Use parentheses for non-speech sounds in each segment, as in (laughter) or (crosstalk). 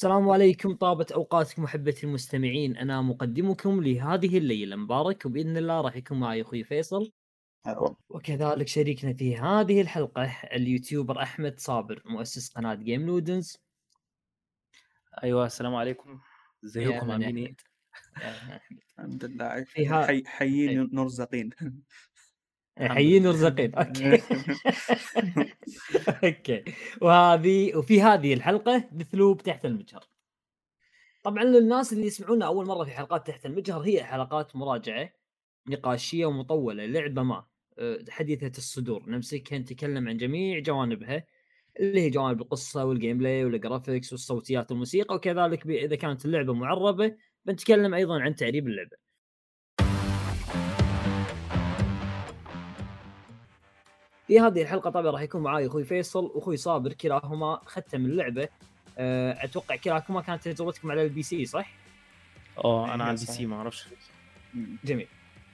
السلام عليكم. طابت أوقاتكم أحبتي المستمعين. أنا مقدمكم لهذه الليلة. مبارك وبإذن الله راح يكون معي أخوي فيصل. وكذلك شريكنا في هذه الحلقة اليوتيوبر أحمد صابر مؤسس قناة Game Nodens أيوه السلام عليكم. ازيكم عاملين إيه الحمد لله. حي حيين أيوة. حيين. ورزقين أوكي. (laughs) أوكي. وهذه وفي هذه الحلقة Deathloop تحت المجهر طبعا للناس اللي يسمعونا أول مرة في حلقات تحت المجهر هي حلقات مراجعة نقاشية ومطولة لعبة ما أه، حديثة الصدور. نمسكها نتكلم عن جميع جوانبها اللي هي جوانب القصة وال gameplay وال graphics والصوتيات والموسيقى وكذلك إذا كانت اللعبة معربة بنتكلم أيضا عن تعريب اللعبة. في هذه الحلقة طبعا راح يكون معاي أخوي فيصل وأخوي صابر كلاهما ختم اللعبة أه، أتوقع كلاكما كانت تجربتكم على ال PC صح؟ آه أنا عندي صحيح. PC ما أعرفش جميل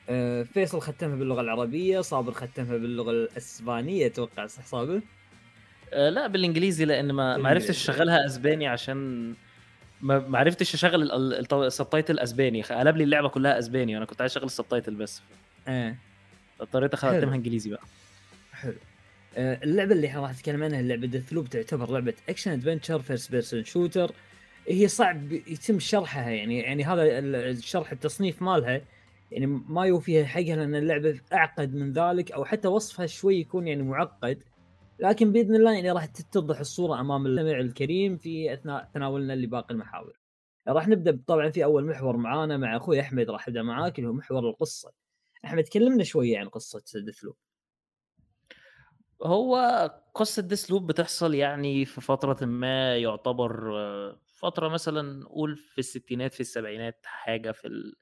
أه، فيصل ختمها باللغة العربية صابر ختمها باللغة الأسبانية أتوقع صح صابر؟ آه لا بالإنجليزي لأن ما ما عرفتش. أشغلها أسباني عشان ما ما عرفتش أشغل ال- ال- الط- ال subtitle أسباني قلب لي اللعبة كلها أسباني وأنا كنت عايز أشغل ال subtitle بس آه. اضطريت. أختمها إنجليزي بقى حلو آه، اللعبة اللي راح نتكلم عنها لعبه Deathloop تعتبر لعبة action adventure first person shooter هي صعب يتم شرحها يعني يعني هذا ال- الشرح التصنيف مالها يعني ما يوفيها حقها لأن اللعبة أعقد من ذلك أو حتى وصفها شوي يكون يعني معقد لكن بإذن الله يعني راح تتضح الصورة أمام المستمع الكريم في اثناء تناولنا لباقي المحاور. راح نبدأ طبعا في أول محور معانا مع أخوي أحمد راح أبدأ معاك اللي هو محور القصة. أحمد كلمنا شوية عن قصة Deathloop. هو قصة Deathloop بتحصل يعني في فترة ما يعتبر آه، فترة مثلا نقول في الستينات في السبعينات حاجة في ال...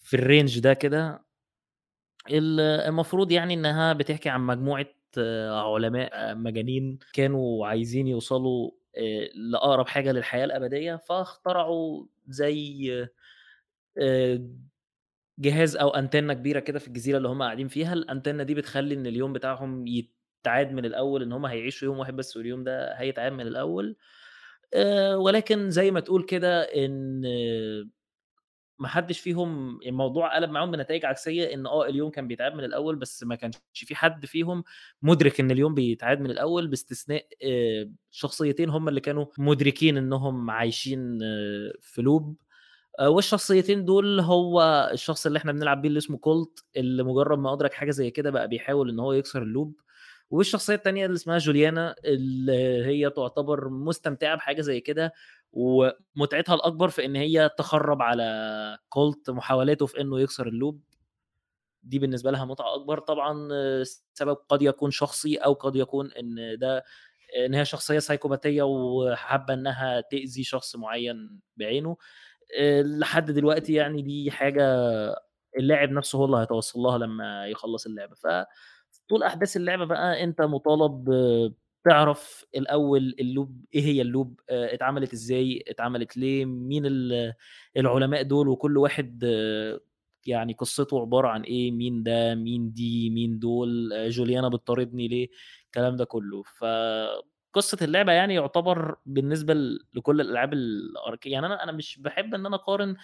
في ال range ده كده. ال- المفروض يعني إنها بتحكي عن مجموعة آه، علماء آه، مجانين كانوا عايزين يوصلوا لأقرب حاجة للحياة الأبدية فاخترعوا زي جهاز أو انتنه كبيرة كده في الجزيرة اللي هم قاعدين فيها. الانتنه دي بتخلي إن اليوم بتاعهم يتعاد من الأول إن هم هيعيشوا يوم واحد بس واليوم ده هيتعاد من الأول. آه، ولكن زي ما تقول كده إن ما حدش فيهم الموضوع قلب معاهم بنتائج عكسية إن آه اليوم كان بيتعاد من الأول بس ما كانش في حد فيهم مدرك إن اليوم بيتعاد من الأول باستثناء آه، شخصيتين هم اللي كانوا مدركين إنهم عايشين آه، في لوب. والشخصيتين دول هو الشخص اللي إحنا بنلعب بيه اللي اسمه كولت اللي مجرد ما أدرك حاجة زي كده بقى بيحاول إن هو يكسر اللوب. والشخصية التانية اللي اسمها جوليانا اللي هي تعتبر مستمتعة بحاجة زي كده ومتعتها الأكبر في إن هي تخرب على كولت محاولاته في إنه يكسر اللوب. دي بالنسبة لها متعة أكبر. طبعا آه، سبب قد يكون شخصي أو قد يكون إن ده إن هي شخصية سايكوباتية وحابة إنها تأذي شخص معين بعينه. لحد دلوقتي يعني دي حاجة اللاعب نفسه هو اللي هيتوصل لها لما يخلص اللعبه ف طول أحداث اللعبة بقى أنت مطالب تعرف الأول اللوب إيه هي اللوب؟ آه، اتعملت إزاي؟ اتعملت ليه؟ مين ال- العلماء دول؟ وكل واحد آه، يعني قصته عبارة عن إيه؟ مين ده؟ مين دي؟ مين دول؟ آه، جوليانا بتطاردني ليه؟ الكلام ده كله. فقصه اللعبة يعني يعتبر بالنسبة لكل الألعاب Arkane يعني أنا أنا مش بحب إن أنا أقارن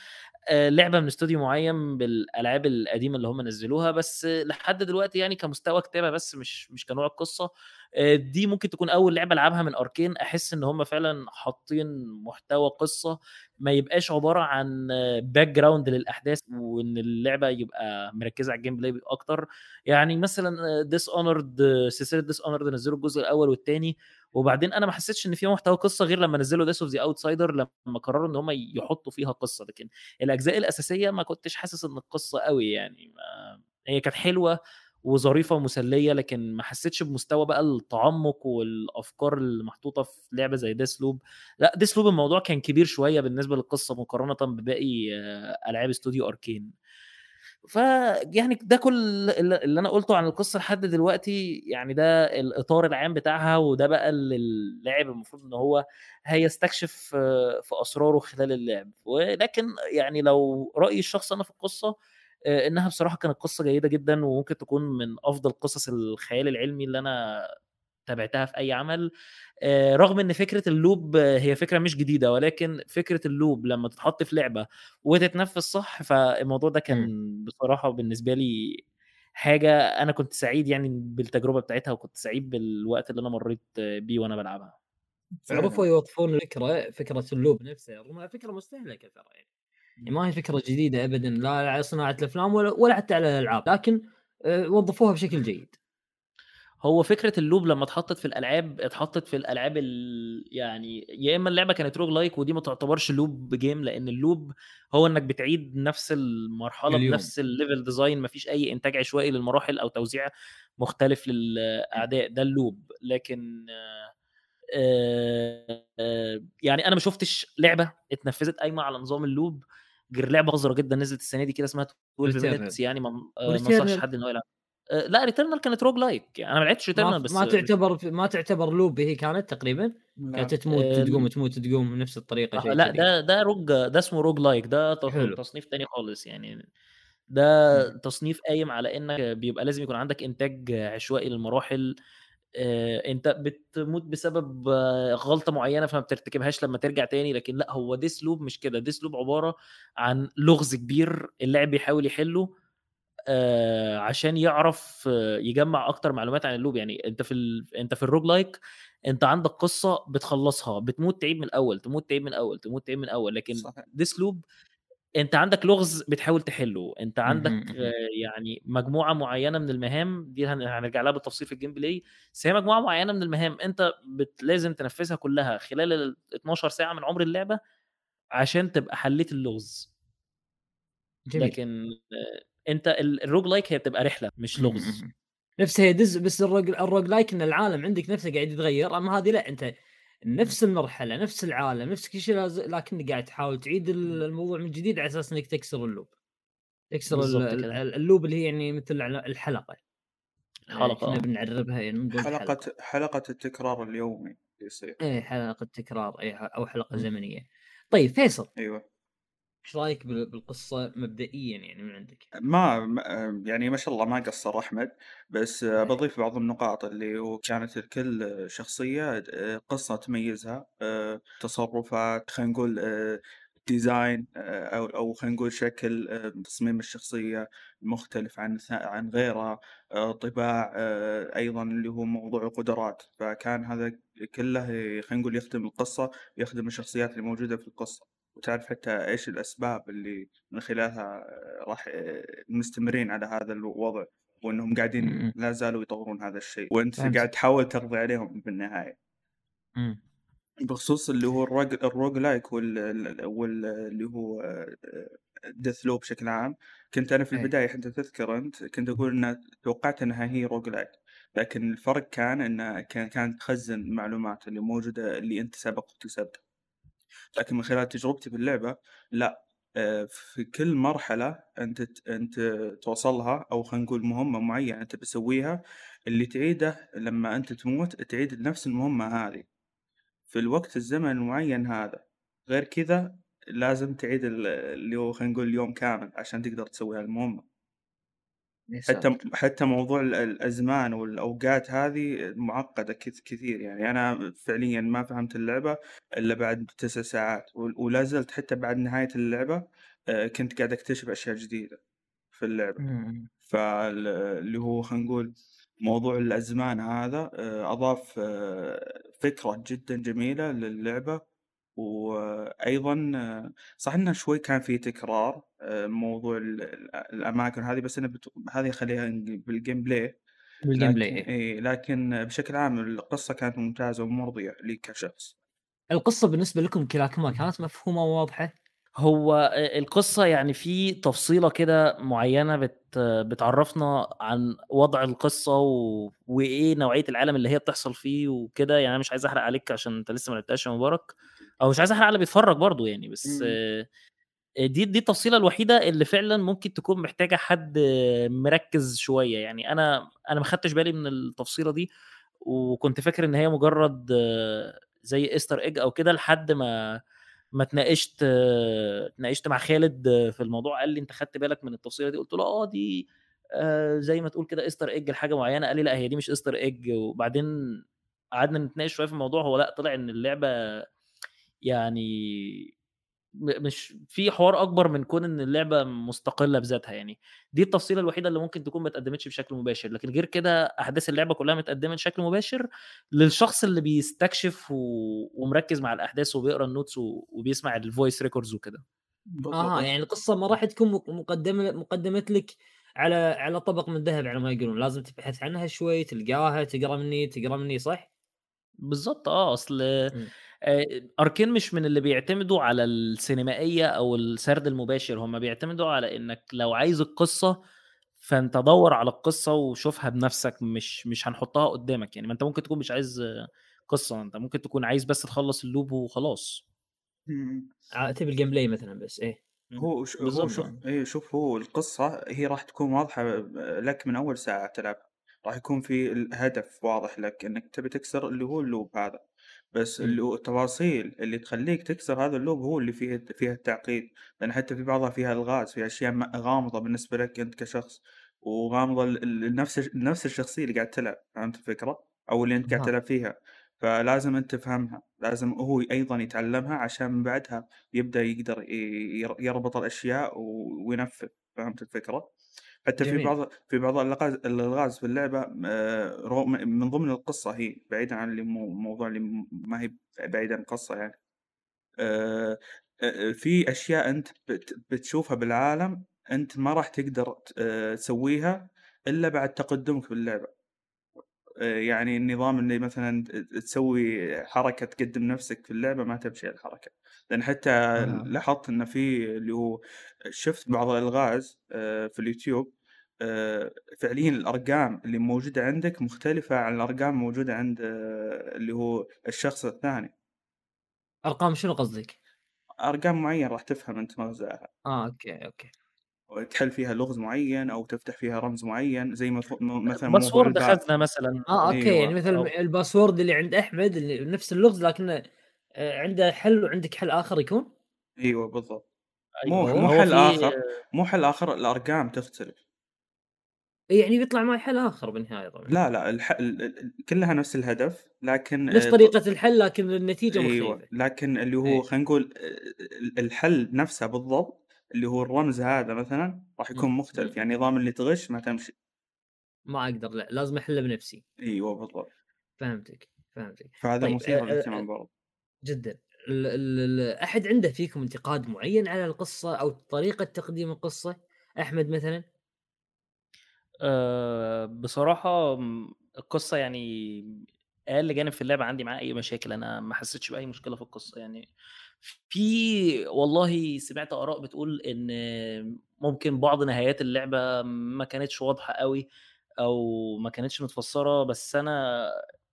آه، لعبة من استوديو معين بالألعاب القديمة اللي هم نزلوها بس لحد دلوقتي يعني كمستوى كتابة بس مش مش كنوع القصة. آه، دي ممكن تكون أول لعبة ألعبها من Arkane أحس إن هم فعلا حاطين محتوى قصة ما يبقاش عبارة عن background للأحداث وإن اللعبة يبقى مركزة على ال gameplay أكتر. يعني مثلا Dishonored سلسلة Dishonored نزلوا الجزء الأول والثاني وبعدين أنا ما حسيتش إن فيها محتوى قصة غير لما نزلوا Death of the Outsider لما قرروا إن هم يحطوا فيها قصة. لكن الأجزاء الأساسية ما كنتش حاسس إن القصة قوي يعني. ما هي كانت حلوة وظريفة ومسلية لكن ما حسيتش بمستوى بقى التعمق والأفكار اللي محطوطه في لعبة زي Deathloop لأ Deathloop الموضوع كان كبير شوية بالنسبة للقصة مقارنة بباقي آه، ألعاب استوديو Arkane ف يعني ده كل اللي أنا قلته عن القصة لحد دلوقتي يعني ده الإطار العام بتاعها وده بقى اللي اللاعب المفروض إن هو هيستكشف في أسراره خلال اللعب. ولكن يعني لو رأيي الشخصي أنا في القصة إنها بصراحة كانت قصة جيدة جدا وممكن تكون من أفضل قصص الخيال العلمي اللي أنا تابعتها في أي عمل رغم إن فكرة اللوب هي فكرة مش جديدة ولكن فكرة اللوب لما تتحط في لعبة وتتنفذ صح فالموضوع ده كان م. بصراحة بالنسبة لي حاجة أنا كنت سعيد يعني بالتجربة بتاعتها وكنت سعيد بالوقت اللي أنا مريت بيه وأنا بلعبها عرفوا يوظفون الفكرة فكرة ال loop نفسها رغم فكرة مستهلكة ترى يعني. يعني ما هي فكرة جديدة ابدا لا على صناعة الأفلام ولا ولا حتى على الألعاب لكن وظفوها بشكل جيد هو فكرة ال loop لما اتحطت في الألعاب اتحطت في الألعاب ال... يعني يا إما اللعبة كانت roguelike ودي ما تعتبرش loop game لأن ال loop هو إنك بتعيد نفس المرحلة اليوم. بنفس ال level design ما فيش أي إنتاج عشوائي للمراحل أو توزيع مختلف للأعداء ده ال loop. لكن آه، آه، يعني أنا ما شفتش لعبة اتنفذت قايمة على نظام ال loop غير لعبة قذره جدا نزلت السنة دي كده اسمها 12 Minutes يعني ما انصحش حد إن هو يلعب. آه، لا Returnal كانت roguelike يعني أنا ما لعبتش Returnal بس ما تعتبر ما تعتبر loop هي كانت تقريبا. كانت تموت تقوم تموت تقوم بنفس الطريقة شيء لا ده ده rogue ده اسمه roguelike ده تصنيف تاني خالص يعني. ده تصنيف قايم على إنك بيبقى لازم يكون عندك إنتاج عشوائي للمراحل. آه، أنت بتموت بسبب غلطة معينة فما بترتكبهاش لما ترجع تاني. لكن لا هو Deathloop مش كده. Deathloop عبارة عن لغز كبير اللاعب بيحاول يحله. آه، عشان يعرف يجمع أكتر معلومات عن ال loop. يعني أنت في ال... أنت في ال roguelike أنت عندك قصة بتخلصها بتموت تعيد من الأول تموت تعيد من الأول تموت تعيد من الأول. لكن صحيح. Deathloop أنت عندك لغز بتحاول تحله. أنت عندك يعني مجموعة معينة من المهام دي هنرجع لها بالتفصيل في ال gameplay. بس هي مجموعة معينة من المهام أنت بت... لازم تنفذها كلها خلال ال 12 ساعة من عمر اللعبة عشان تبقى حليت اللغز. جميل. لكن أنت ال roguelike هي بتبقى رحلة مش لغز. نفس هي دز بس ال rogue, ال roguelike إن العالم عندك نفسه قاعد يتغير أما هذه لا أنت نفس المرحلة نفس العالم نفس كل شيء لكن قاعد تحاول تعيد الموضوع من جديد على أساس إنك تكسر اللوب. تكسر اللوب اللي هي يعني مثل الحلقة. الحلقة إحنا بنعربها يعني نقول حلقة. حلقة, حلقة التكرار اليومي يصير. إيه حلقة تكرار إيه أو حلقة زمنية. طيب فيصل. أيوه. إيش رأيك بالقصة مبدئيا يعني من عندك؟ ما يعني ما شاء الله ما قصر أحمد بس إيه. بضيف بعض النقاط اللي كانت لكل شخصية قصة تميزها تصرفات خلينا نقول ديزاين أو أو خلينا نقول شكل تصميم الشخصية مختلف عن عن غيرها طباع أيضا اللي هو موضوع القدرات فكان هذا كله خلينا نقول يخدم القصة يخدم الشخصيات اللي موجودة في القصة وتعرف حتى إيش الأسباب اللي من خلالها راح مستمرين على هذا الوضع وإنهم قاعدين لا زالوا يطورون هذا الشيء وأنت فهمت. قاعد تحاول تقضي عليهم بالنهاية مم. بخصوص اللي هو ال rogue ال roguelike وال... وال... اللي هو Deathloop بشكل عام كنت أنا في إيه. البداية حتى تذكر أنت كنت أقول إن توقعت إنها هي roguelike لكن الفرق كان إنها كانت تخزن المعلومات اللي موجودة اللي أنت سبق واكتسبتها لكن من خلال تجربتي في اللعبة لأ. آه، في كل مرحلة أنت أنت توصلها أو خلينا نقول مهمة معينة أنت بتسويها اللي تعيده لما أنت تموت تعيد نفس المهمة هذه. في الوقت الزمن المعين هذا. غير كذا لازم تعيد اللي هو خلينا نقول اليوم كامل عشان تقدر تسوي هالمهمة. حتى حتى موضوع الأزمان والأوقات هذه معقدة كثير يعني. أنا فعليا ما فهمت اللعبة إلا بعد تسع ساعات ولا زلت حتى بعد نهاية اللعبة آه، كنت قاعد أكتشف أشياء جديدة في اللعبة. فاللي هو خلينا نقول موضوع الأزمان هذا آه، أضاف آه، فكرة جدا جميلة للعبة. وأيضا صح إنه شوي كان في تكرار موضوع الأماكن هذه بس أنا بت... هذه خليها بال gameplay بال gameplay لكن, إيه. لكن بشكل عام القصة كانت ممتازة ومرضية لي كشخص. القصة بالنسبة لكم كلاكما كانت مفهومة وواضحة؟ هو القصة يعني في تفصيلة كده معينة بت بتعرفنا عن وضع القصة و... وإيه نوعية العالم اللي هي بتحصل فيه وكده؟ يعني أنا مش عايز أحرق عليك عشان أنت لسه ما لعبتهاش يا مبارك. أو مش عايز أحرق على اللي بيتفرج برضه يعني بس إمم. دي دي التفصيلة الوحيدة اللي فعلا ممكن تكون محتاجة حد مركز شوية. يعني أنا أنا ما خدتش بالي من التفصيلة دي وكنت فاكر إن هي مجرد زي Easter egg أو كده لحد ما ما اتناقشت اتناقشت مع خالد في الموضوع. قال لي أنت خدت بالك من التفصيلة دي؟ قلت له آه دي زي ما تقول كده Easter egg لحاجة معينة. قال لي لأ هي دي مش Easter egg وبعدين قعدنا نتناقش شوية في الموضوع. هو لأ طلع إن اللعبة يعني مش في حوار أكبر من كون إن اللعبة مستقلة بذاتها يعني دي التفصيلة الوحيدة اللي ممكن تكون ما اتقدمتش بشكل مباشر لكن غير كده أحداث اللعبة كلها متقدمه بشكل مباشر للشخص اللي بيستكشف و... ومركز مع الأحداث وبيقرأ ال notes و... وبيسمع ال voice records وكده آه يعني القصة ما راح تكون مقدمه مقدمت لك على على طبق من ذهب على ما يقولون لازم تبحث عنها شوي تلقاها تقرأ مني تقرأ مني صح؟ بالظبط آه أصل Arkane مش من اللي بيعتمدوا على السينمائية أو السرد المباشر هم بيعتمدوا على إنك لو عايز القصة فأنت دور على القصة وشوفها بنفسك مش مش هنحطها قدامك. يعني ما أنت ممكن تكون مش عايز قصة أنت ممكن تكون عايز بس تخلص ال loop وخلاص. آه، تبي ال gameplay مثلا بس إيه. هو ش... هو شوف اي شوف هو القصة هي راح تكون واضحة لك من أول ساعة تلعب. راح يكون في الهدف واضح لك إنك تبي تكسر اللي هو اللوب هذا. بس اللي هو التفاصيل اللي تخليك تكسر هذا اللوب هو اللي فيه فيها التعقيد لأن حتى في بعضها فيها ألغاز في أشياء غامضة بالنسبة لك أنت كشخص وغامضة لنفس نفس الشخصية اللي قاعد تلعب فهمت الفكرة؟ أو اللي أنت قاعد تلعب فيها. فلازم أنت تفهمها لازم هو أيضا يتعلمها عشان من بعدها يبدأ يقدر يربط الأشياء وينفذ فهمت الفكرة؟ حتى جميل. في بعض في بعض الألغاز في اللعبة آه، من ضمن القصة هي بعيدا عن اللي موضوع اللي ما هي بعيدا عن القصة يعني آه، آه، في أشياء أنت بتشوفها بالعالم أنت ما راح تقدر تسويها إلا بعد تقدمك باللعبة يعني النظام اللي مثلا تسوي حركة تقدم نفسك في اللعبة ما تمشي الحركة لأن حتى آه. لاحظت انه في اللي هو شفت بعض الألغاز آه، في اليوتيوب آه، فعليا الأرقام اللي موجودة عندك مختلفة عن الأرقام الموجوده عند آه، اللي هو الشخص الثاني أرقام شنو قصدك؟ أرقام معينة راح تفهم أنت مغزاها آه okay okay تحل فيها لغز معين أو تفتح فيها رمز معين زي مثلا password أخذنا مثلا آه okay أيوة. يعني مثلا أو... الباسورد اللي عند أحمد اللي نفس اللغز لكن آه، عنده حل وعندك حل آخر يكون؟ أيوه بالضبط أيوة. مو مو حل آخر مو حل آخر الأرقام تختلف يعني بيطلع معي حل آخر بالنهاية طبعا لا لا الح... كلها نفس الهدف لكن نفس طريقة الحل لكن النتيجة أيوة. مختلفة لكن اللي هو إيه. خلينا نقول الحل نفسه بالضبط اللي هو الرمز هذا مثلا راح يكون مختلف يعني نظام اللي تغش ما تمشي. ما أقدر لا لازم أحله بنفسي. إيوه بالضبط. فهمتك فهمتك. فهذا طيب. مثير للاهتمام برضه. جدا. ال ال أحد عنده فيكم انتقاد معين على القصة أو طريقة تقديم القصة؟ أحمد مثلا؟ أه بصراحة القصة يعني أقل جانب في اللعبة عندي معاه أي مشاكل أنا ما حسيتش بأي مشكلة في القصة يعني. في والله سمعت آراء بتقول إن ممكن بعض نهايات اللعبة ما كانتش واضحة قوي أو ما كانتش متفسرة بس أنا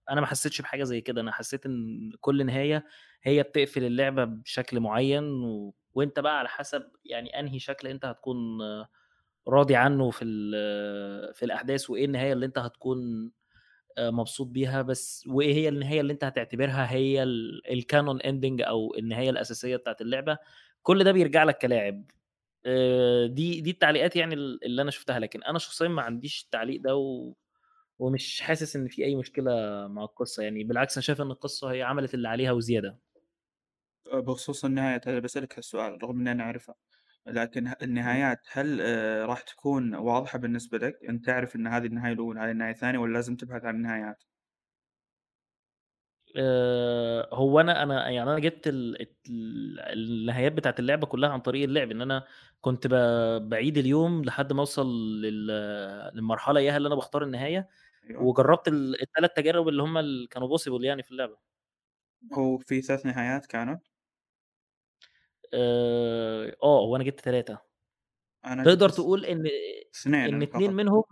أنا ما حسيتش بحاجة زي كده. أنا حسيت إن كل نهاية هي بتقفل اللعبة بشكل معين و... وأنت بقى على حسب يعني أنهي شكل أنت هتكون راضي عنه في في الأحداث وإيه النهاية اللي أنت هتكون مبسوط بيها بس وإيه هي النهاية اللي أنت هتعتبرها هي ال canon ending أو النهاية الأساسية بتاعت اللعبة؟ كل ده بيرجع لك كلاعب. دي دي التعليقات يعني اللي أنا شفتها لكن أنا شخصيا ما عنديش التعليق ده و... ومش حاسس إن في أي مشكلة مع القصة يعني. بالعكس أنا شايف إن القصة هي عملت اللي عليها وزيادة. بخصوص النهاية أنا بسألك هالسؤال رغم إني أنا أعرفها لكن النهايات هل راح تكون واضحة بالنسبة لك؟ أنت تعرف إن هذه النهاية الأولى هذه النهاية الثانية ولا لازم تبحث عن النهايات؟ هو أنا أنا يعني أنا جبت ال... النهايات بتاعت اللعبة كلها عن طريق اللعب إن أنا كنت ب... بعيد اليوم لحد ما أوصل لل... للمرحلة إياها اللي أنا بختار النهاية أيوة. وجربت الثلاث تجارب اللي هم كانوا possible يعني في اللعبة هو في ثلاث نهايات كانوا آه هو أنا جبت ثلاثة تقدر تقول إن اثنين إن اثنين منهم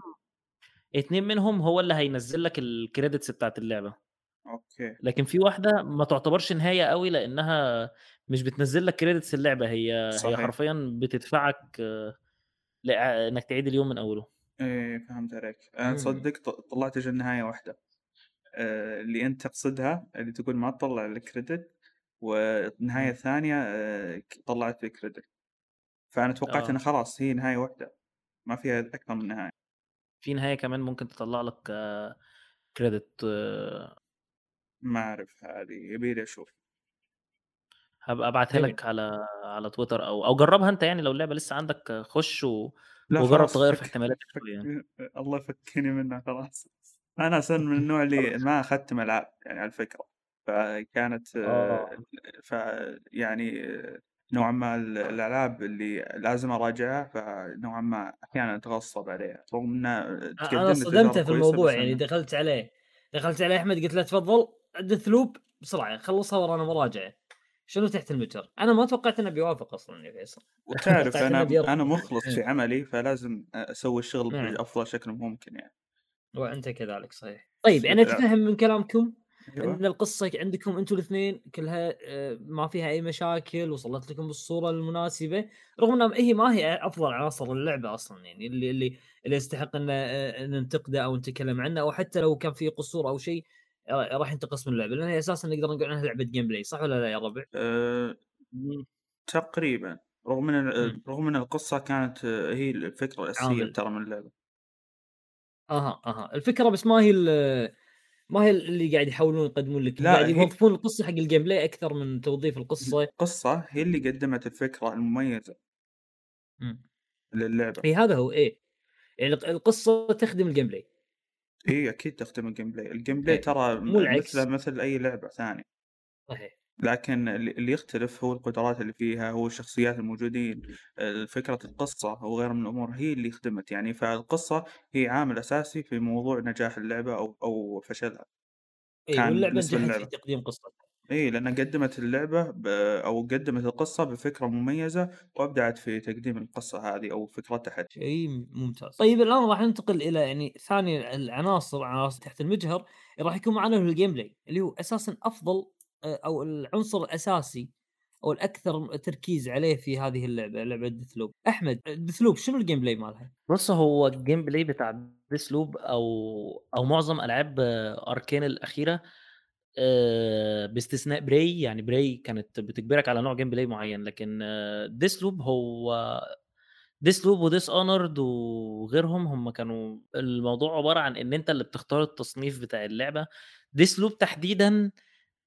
اثنين منهم هو اللي هينزل لك ال credits بتاعت اللعبة. okay. لكن في واحدة ما تعتبرش نهاية قوي لأنها مش بتنزل لك credits اللعبة هي صحيح. هي حرفيا بتدفعك إنك تعيد اليوم من أوله. إيه فهمت عليك. أنا تصدق طلعت اجى النهايه واحدة. آه، اللي أنت تقصدها اللي تقول ما تطلع ال credit والنهاية الثانية آه، طلعت لي credit فأنا توقعت آه. انه خلاص هي نهاية واحدة ما فيها أكثر من نهاية. في نهاية كمان ممكن تطلع لك كريدت ما أعرف هذه يبي لي أشوف. هبقى أبعتها جميل. لك على على تويتر أو أو جربها أنت يعني لو اللعبة لسه عندك خش و... وجرب تغير في احتمالاتك فك شوية. يعني (laughs) الله يفكني منها خلاص. أنا أصلا من النوع اللي ما اخذت العاب يعني على الفكرة. فكانت آه. ف يعني نوعا ما الألعاب اللي لازم أراجعها فنوعا ما أحيانا أتغصب عليها. رغم إنها أنا صدمته في الموضوع يعني انه دخلت عليه. دخلت عليه أحمد قلت له تفضل دث لوب بسرعة خلصها ورانا مراجعة. شنو تحت المتر؟ أنا ما توقعت إنه بيوافق أصلا يا فيصل. (laughs) وتعرف إنه أنا أنا مخلص في إيه. عملي فلازم أسوي الشغل نعم بأفضل شكل ممكن يعني. وأنت كذلك صحيح. طيب أنا أتفهم من كلامكم ان أيوه القصة عندكم أنتم الاثنين كلها آه، ما فيها أي مشاكل وصلت لكم بالصورة المناسبة رغم إنها هي ما هي أفضل عناصر اللعبة أصلا يعني اللي اللي اللي يستحق إن آه، ننتقده أو نتكلم عنه أو حتى لو كان في قصور أو شيء آه، راح ينتقص من اللعبة لأن هي أساسا نقدر نقول عنها لعبة gameplay صح ولا لا يا ربع؟ أه تقريبا. رغم إن. رغم إن القصة كانت هي الفكرة الأساسية ترى من اللعبة. أها أها. الفكرة بس ما هي ال- ما هي اللي قاعد يحاولون يقدمون لك لا قاعد يوظفون القصة حق ال gameplay أكثر من توظيف القصة. القصة هي اللي قدمت الفكرة المميزة. مم. للعبة. إي هذا هو إيه يعني الق- القصة تخدم ال gameplay إي أكيد تخدم ال gameplay ال gameplay إيه. ترى مو م- العكس. مثله مثل أي لعبة ثانية. صحيح. لكن اللي يختلف هو القدرات اللي فيها هو الشخصيات الموجودين آه، فكرة القصة وغيرها من الأمور هي اللي خدمت يعني. فالقصة هي عامل أساسي في موضوع نجاح اللعبة أو أو فشلها. إي كان واللعبة بالنسبة نجحت في للعبة. تقديم قصتها. إي لأنها قدمت اللعبة ب... أو قدمت القصة بفكرة مميزة وأبدعت في تقديم القصة هذه أو فكرتها حتى. شيء ممتاز. طيب الآن راح ننتقل إلى يعني ثاني العناصر عناصر تحت المجهر راح يكون معنا هو ال gameplay اللي هو أساسا أفضل أو العنصر الأساسي أو الأكثر تركيز عليه في هذه اللعبة لعبة Deathloop أحمد Deathloop شنو ال gameplay مالها؟ بص هو ال gameplay بتاع Deathloop أو أو معظم ألعاب Arkane الأخيرة آه، باستثناء Prey يعني Prey كانت بتجبرك على نوع gameplay معين لكن Deathloop هو Deathloop و Dishonored وغيرهم هم كانوا الموضوع عبارة عن إن أنت اللي بتختار التصنيف بتاع اللعبة. Deathloop تحديدا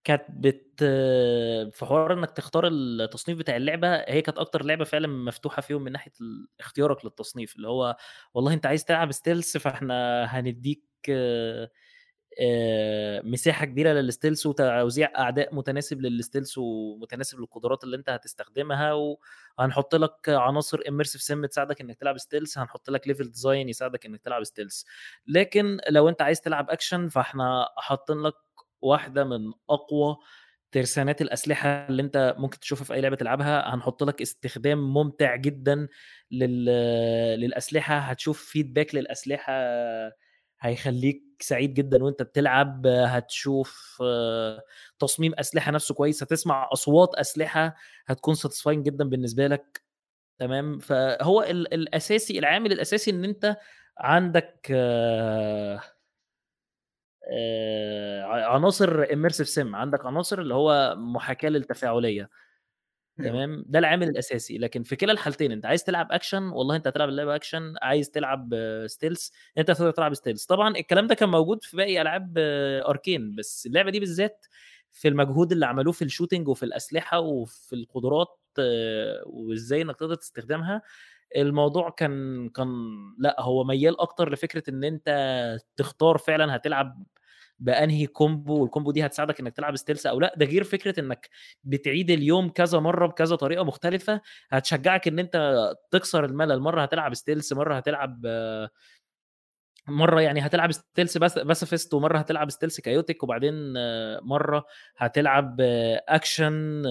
كانت بت في حوار إنك تختار التصنيف بتاع اللعبة هي كانت أكتر لعبة فعلا مفتوحة فيهم من ناحية اختيارك للتصنيف اللي هو والله أنت عايز تلعب stealth فإحنا هنديك مساحة كبيرة لل stealth وتوزيع أعداء متناسب لل stealth ومتناسب للقدرات اللي أنت هتستخدمها وهنحط لك عناصر immersive sim تساعدك إنك تلعب stealth هنحط لك level design يساعدك إنك تلعب stealth لكن لو أنت عايز تلعب اكشن فإحنا حاطين لك واحدة من أقوى ترسانات الأسلحة اللي أنت ممكن تشوفها في أي لعبة تلعبها. هنحط لك استخدام ممتع جدا لل... للأسلحة. هتشوف feedback للأسلحة هيخليك سعيد جدا وأنت بتلعب. هتشوف آه، تصميم أسلحة نفسه كويس. هتسمع أصوات أسلحة هتكون satisfying جدا بالنسبة لك. تمام؟ فهو ال- الأساسي العامل الأساسي إن أنت عندك آه، عناصر immersive sim عندك عناصر اللي هو محاكاة للتفاعلية. تمام؟ ده العامل الأساسي. لكن في كلا الحالتين أنت عايز تلعب اكشن والله أنت هتلعب اللعبة اكشن عايز تلعب stealth أنت هتقدر تلعب stealth طبعا الكلام ده كان موجود في باقي ألعاب آه، Arkane بس اللعبة دي بالذات في المجهود اللي عملوه في ال shooting وفي الأسلحة وفي القدرات آه، وإزاي إنك تقدر تستخدمها الموضوع كان كان لا هو ميال أكتر لفكرة إن أنت تختار فعلا هتلعب بأنهي combo وال combo دي هتساعدك إنك تلعب stealth أو لا. ده غير فكرة إنك بتعيد اليوم كذا مرة بكذا طريقة مختلفة هتشجعك إن أنت تكسر الملل. مرة هتلعب stealth مرة هتلعب مرة يعني هتلعب stealth بس pacifist ومرة هتلعب stealth chaotic وبعدين مرة هتلعب أكشن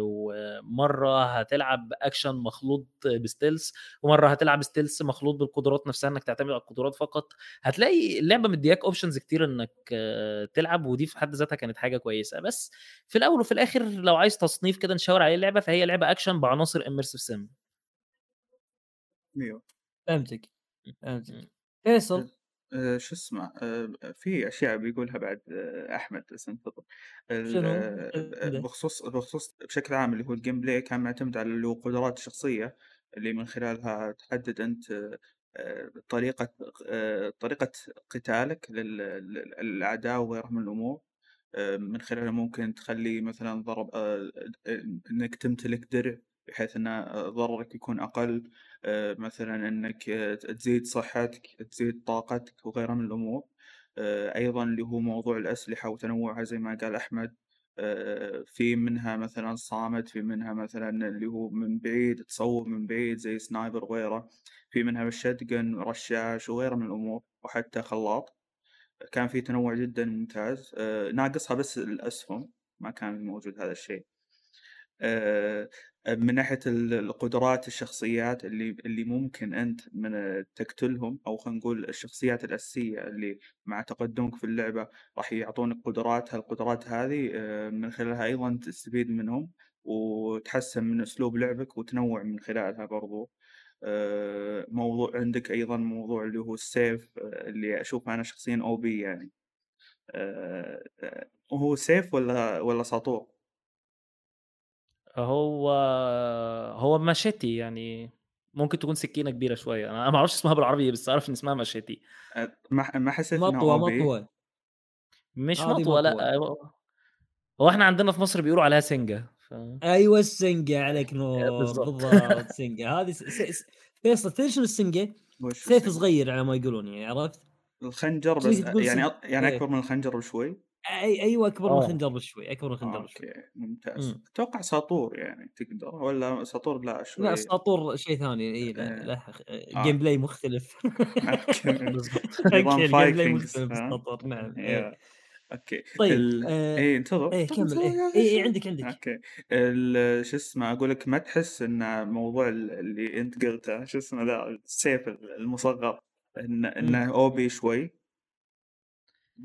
ومرة هتلعب أكشن مخلوط ب stealth ومرة هتلعب stealth مخلوط بالقدرات نفسها إنك تعتمد على القدرات فقط. هتلاقي اللعبة مدياك options كتير إنك تلعب ودي في حد ذاتها كانت حاجة كويسة. بس في الأول وفي الآخر لو عايز تصنيف كده نشاور عليه اللعبة فهي لعبة أكشن بعناصر immersive sim أيوه. فهمتك. فهمتك. فيصل؟ آه، شو اسمه آه، في أشياء بيقولها بعد آه، أحمد بس انتظر ال- شنو؟ آه،. بخصوص بخصوص بشكل عام اللي هو ال gameplay كان معتمد على اللي هو قدرات الشخصية اللي من خلالها تحدد أنت آه، آه، طريقة آه، طريقة قتالك لل- لل- للأعداء وغيرها من الأمور آه، من خلالها ممكن تخلي مثلا ضرب آه، إنك تمتلك درع بحيث إن ضررك يكون أقل مثلا إنك تزيد صحتك تزيد طاقتك وغيرها من الأمور. أيضا اللي هو موضوع الأسلحة وتنوعها زي ما قال أحمد. في منها مثلا صامت في منها مثلا اللي هو من بعيد تصوب من بعيد زي سنايبر وغيره. في منها بالشتقن رشاش وغيره من الأمور وحتى خلاط. كان في تنوع جدا ممتاز. ناقصها بس الأسهم ما كان موجود هذا الشيء. من ناحية القدرات الشخصيات اللي اللي ممكن أنت من تقتلهم أو خلينا نقول الشخصيات الأساسية اللي مع تقدمك في اللعبة راح يعطونك قدرات هالقدرات هذه آه، من خلالها أيضا تستفيد منهم وتحسن من أسلوب لعبك وتنوع من خلالها برضو آه، موضوع عندك أيضا موضوع اللي هو السيف آه، اللي أشوف أنا شخصيا أو بي يعني هو سيف ولا ولا ساطور؟ هو هو ماشيتي يعني ممكن تكون سكينة كبيرة شوية، أنا ما أعرفش اسمها بالعربي بس أعرف إن اسمها ماشيتي. ما ما حسيت OP؟ مطوة مش مطوة لأ، مطوة هو إحنا عندنا في مصر بيقولوا عليها سنجة ف أيوه السنجة عليك نور بالضبط. بالضبط (laughs) سنجة هذه س... س... س... فيصل تدري شنو السنجة؟ وش سيف؟ صغير على ما يقولون يعني عرفت؟ الخنجر بس يعني يعني إيه أكبر من الخنجر بشوي؟ أي... أيوه اكبر من آه. الخنجر بشوي اكبر من الخنجر بشوي okay ممتاز. إمم. أتوقع ساطور يعني تقدر والّا ساطور لا شوي الساطور شيء ثاني اي لا له آه. gameplay مختلف. نظام okay ال (laughs) gameplay (laughs) مختلف؟ السطر نعم يا okay. طيب ال آه... إيه انتظر. انتظر كمل إيه, إيه شوي عندك عندك. okay. ال شو اسمه أقول لك ما تحس إن موضوع ال اللي أنت قلته شو اسمه ذا السيف المصغر إن إمم. إنه OP شوي؟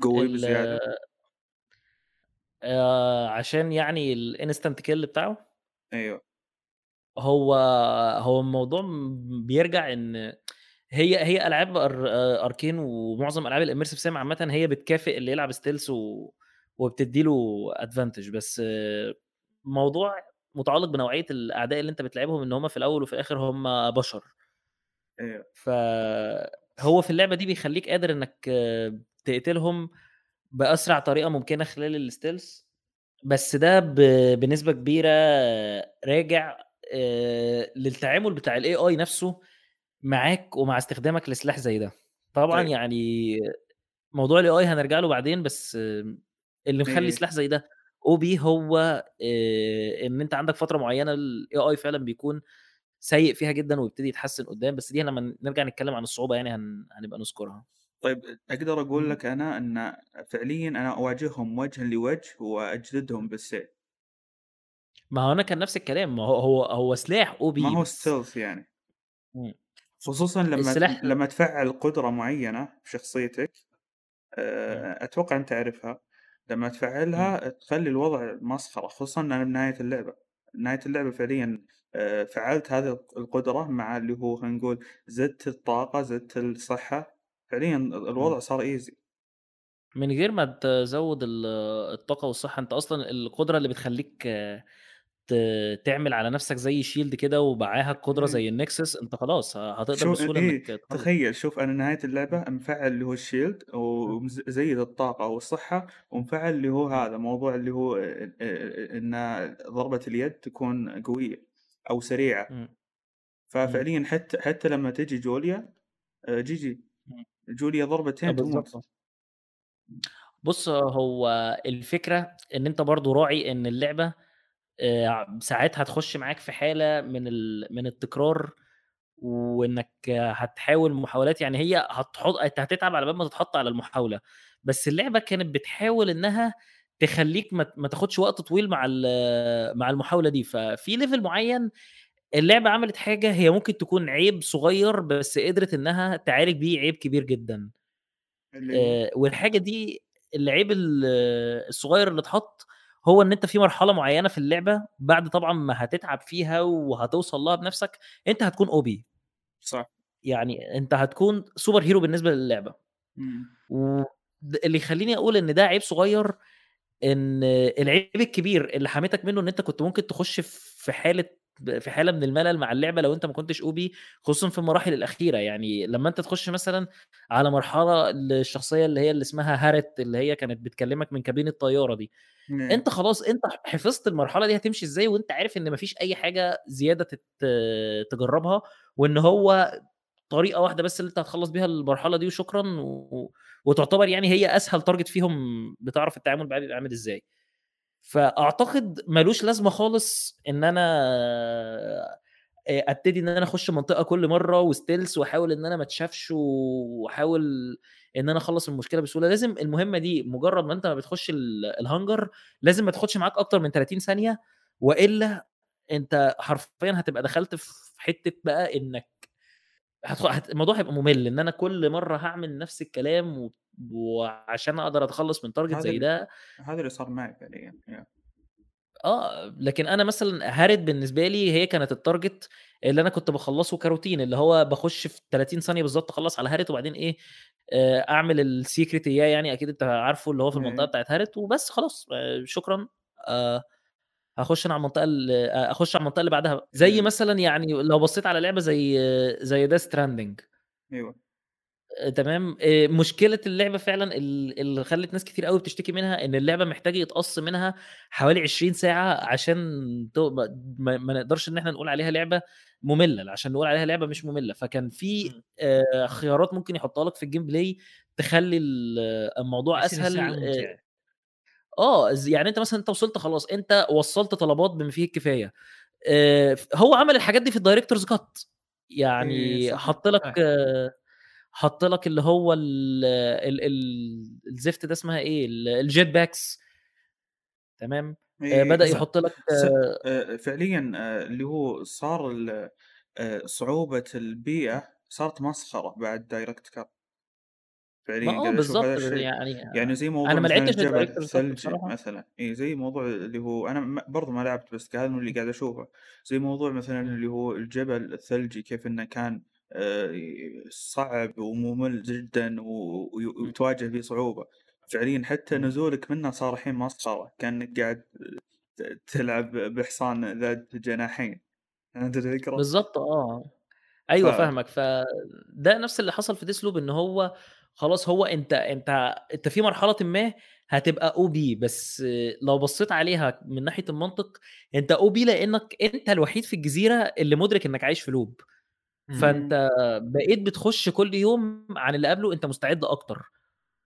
قوي ال آآ عشان يعني ال instant kill بتاعه؟ أيوه. هو هو الموضوع بيرجع إن هي هي ألعاب أر أركين ومعظم ألعاب الimmersive sim عامةً هي بتكافئ اللي يلعب stealth و وبتدّي له advantage بس موضوع متعلق بنوعية الأعداء اللي أنت بتلاعبهم إن هم في الأول وفي الآخر هم بشر. أيوه. فهو في اللعبة دي بيخلّيك قادر إنك تقتلهم بأسرع طريقة ممكنة خلال الstealth بس ده ب بنسبة كبيرة راجع للتعامل بتاع الAI نفسه معاك ومع استخدامك لسلاح زي ده. طبعًا طيب. يعني موضوع الAI هنرجع له بعدين بس اللي مخلّي إيه. سلاح زي ده OP هو آآ إن أنت عندك فترة معينة الAI فعلًا بيكون سيء فيها جدًا ويبتدي يتحسن قدّام، بس دي لمّا نرجع نتكلم عن الصعوبة يعني هن هنبقى نذكرها. طيب أقدر أقول إمم. لك أنا إن فعليًا أنا أواجههم وجهًا لوجه وأجلدهم بالسيف. ما هو أنا كان نفس الكلام، ما هو هو هو سلاح OP ما هو stealth يعني. إمم. خصوصًا لمّا السلاح لمّا تفعّل قدرة معينة بشخصيتك إمم. آآ أتوقع أنت تعرفها، لمّا إمم. تفعّلها تخلّي الوضع مسخرة، خصوصًا أنا بنهاية اللعبة، نهاية اللعبة فعليًا فعّلت هذه الق القدرة مع اللي هو خلينا نقول زدت الطاقة، زدت الصحة، فعليًا ال إمم. الوضع صار easy. من غير ما تزوّد ال الطاقة والصحة، أنت أصلًا القدرة اللي بتخلّيك تعمل على نفسك زي shield كده ومعاها القدرة إيه. زي الnexus أنت خلاص هتقدر شو بسهولة إيه تخلّص. تخيّل شوف أنا نهاية إمم. اللعبة مفعّل اللي هو الshield إمم. ومز زيّد الطاقة والصحة ومفعّل اللي هو إمم. هذا موضوع اللي هو إن ضربة اليد تكون سريعة. إمم. إمم. ففعليًا حتى حتى لمّا تيجي جوليا GG إمم. جوليا آه ضربتين بالضبط. آه. بُص هو الفكرة إن أنت برضه راعي إن اللعبة آآ ساعات هتخش معاك في حالة من ال من التكرار، وإنك هتحاول محاولات يعني هي هتحط أنت هتتعب على بال ما تتحط على المحاولة، بس اللعبة كانت بتحاول إنها تخلّيك ما تاخدش وقت طويل مع ال مع المحاولة دي، ففي level معين اللعبة عملت حاجة هي ممكن تكون عيب صغير بس قدرت إنها تعالج بيه عيب كبير جدًا. اللي هو؟ آآ والحاجة دي العيب ال الصغير اللي اتحط هو إن أنت في مرحلة معينة في اللعبة بعد طبعًا ما هتتعب فيها وهتوصل لها بنفسك، أنت هتكون OP. صح. يعني أنت هتكون super hero بالنسبة للعبة. إمم. و د اللي يخلّيني أقول إن ده عيب صغير، إن العيب الكبير اللي حميتك منه إن أنت كنت ممكن تخش في حالة في حالة من الملل مع اللعبة لو انت ما كنتش OP خصوصا في المراحل الأخيرة يعني لما انت تخش مثلا على مرحلة الشخصيه اللي هي اللي اسمها هارت اللي هي كانت بتكلمك من كابين الطياره دي إيه. انت خلاص انت حفظت المرحلة دي هتمشي إزاي وانت عارف ان مفيش أي حاجة زيادة. تجربها وان هو طريقة واحدة بس اللي انت هتخلص بيها المرحلة دي وشكرا و... وتعتبر يعني هي أسهل target فيهم بتعرف التعامل معاه بيبقى عامل إزاي فأعتقد ملوش لازمة خالص إن أنا أبتدي إن أنا أخش منطقة كل مرة و stealth وأحاول إن أنا ما أتشافش وأحاول إن أنا أخلص المشكلة بسهولة لازم المهمة دي مجرد ما أنت ما بتخش الهانجر لازم ما تاخدش معاك أكتر من 30 ثانية وإلا أنت حرفيا هتبقى دخلت في حتة بقى إنك. الموضوع هيبقى ممل إن أنا كل مرة هعمل نفس الكلام و... وعشان أقدر أتخلص من target زي ده هذا اللي صار معي فعليا. آه لكن أنا مثلا هارت بالنسبة لي هي كانت ال target اللي أنا كنت بخلصه كروتين اللي هو بخش في 30 ثانية بالظبط أخلص على هارت وبعدين إيه أعمل ال secret إياه يعني أكيد أنت عارفه اللي هو في المنطقة بتاعت هارت وبس خلاص شكرا آه هخش أنا على المنطقة اللي اخش على المنطقة اللي بعدها زي مثلا يعني لو بصيت على لعبة زي زي Death Stranding أيوه. تمام؟ مشكلة اللعبة فعلا اللي خلت ناس كتير قوي بتشتكي منها إن اللعبة محتاجة يتقص منها حوالي 20 ساعة عشان ما, ما نقدرش إن إحنا نقول عليها لعبة مملة عشان نقول عليها لعبة مش مملة. فكان في خيارات ممكن يحطها لك في ال gameplay تخلي الموضوع أسهل آه يعني. أنت مثلا أنت وصلت خلاص أنت وصلت طلبات بما فيه الكفاية. هو عمل الحاجات دي في ال director's cut يعني حط لك حط لك اللي هو ال ال ال الزفت ده اسمها إيه؟ ال jet packs تمام؟ إيه بدأ يحط لك فعليا اللي هو صار صعوبة البيئة صارت مسخرة بعد director's cut فعليا ما بالظبط يعني يعني زي موضوع أنا ما لعبتش الثلجي مثلا. اي زي موضوع اللي هو أنا برضه ما لعبت بس هذا اللي قاعد أشوفه. زي موضوع مثلا اللي هو الجبل الثلجي كيف إنه كان صعب وممل جدا وتواجه فيه صعوبة. فعليا حتى نزولك منه صار الحين مسخرة كأنك قاعد تلعب بحصان ذات جناحين. انت الفكرة؟ بالظبط آه. أيوه ف... فاهمك فده نفس اللي حصل في ديسلوب إن هو خلاص هو أنت أنت أنت في مرحلة ما هتبقى أو بي بس لو بصيت عليها من ناحية المنطق أنت OP لأنك أنت الوحيد في الجزيرة اللي مدرك إنك عايش في loop فأنت بقيت بتخش كل يوم عن اللي قبله أنت مستعد أكتر.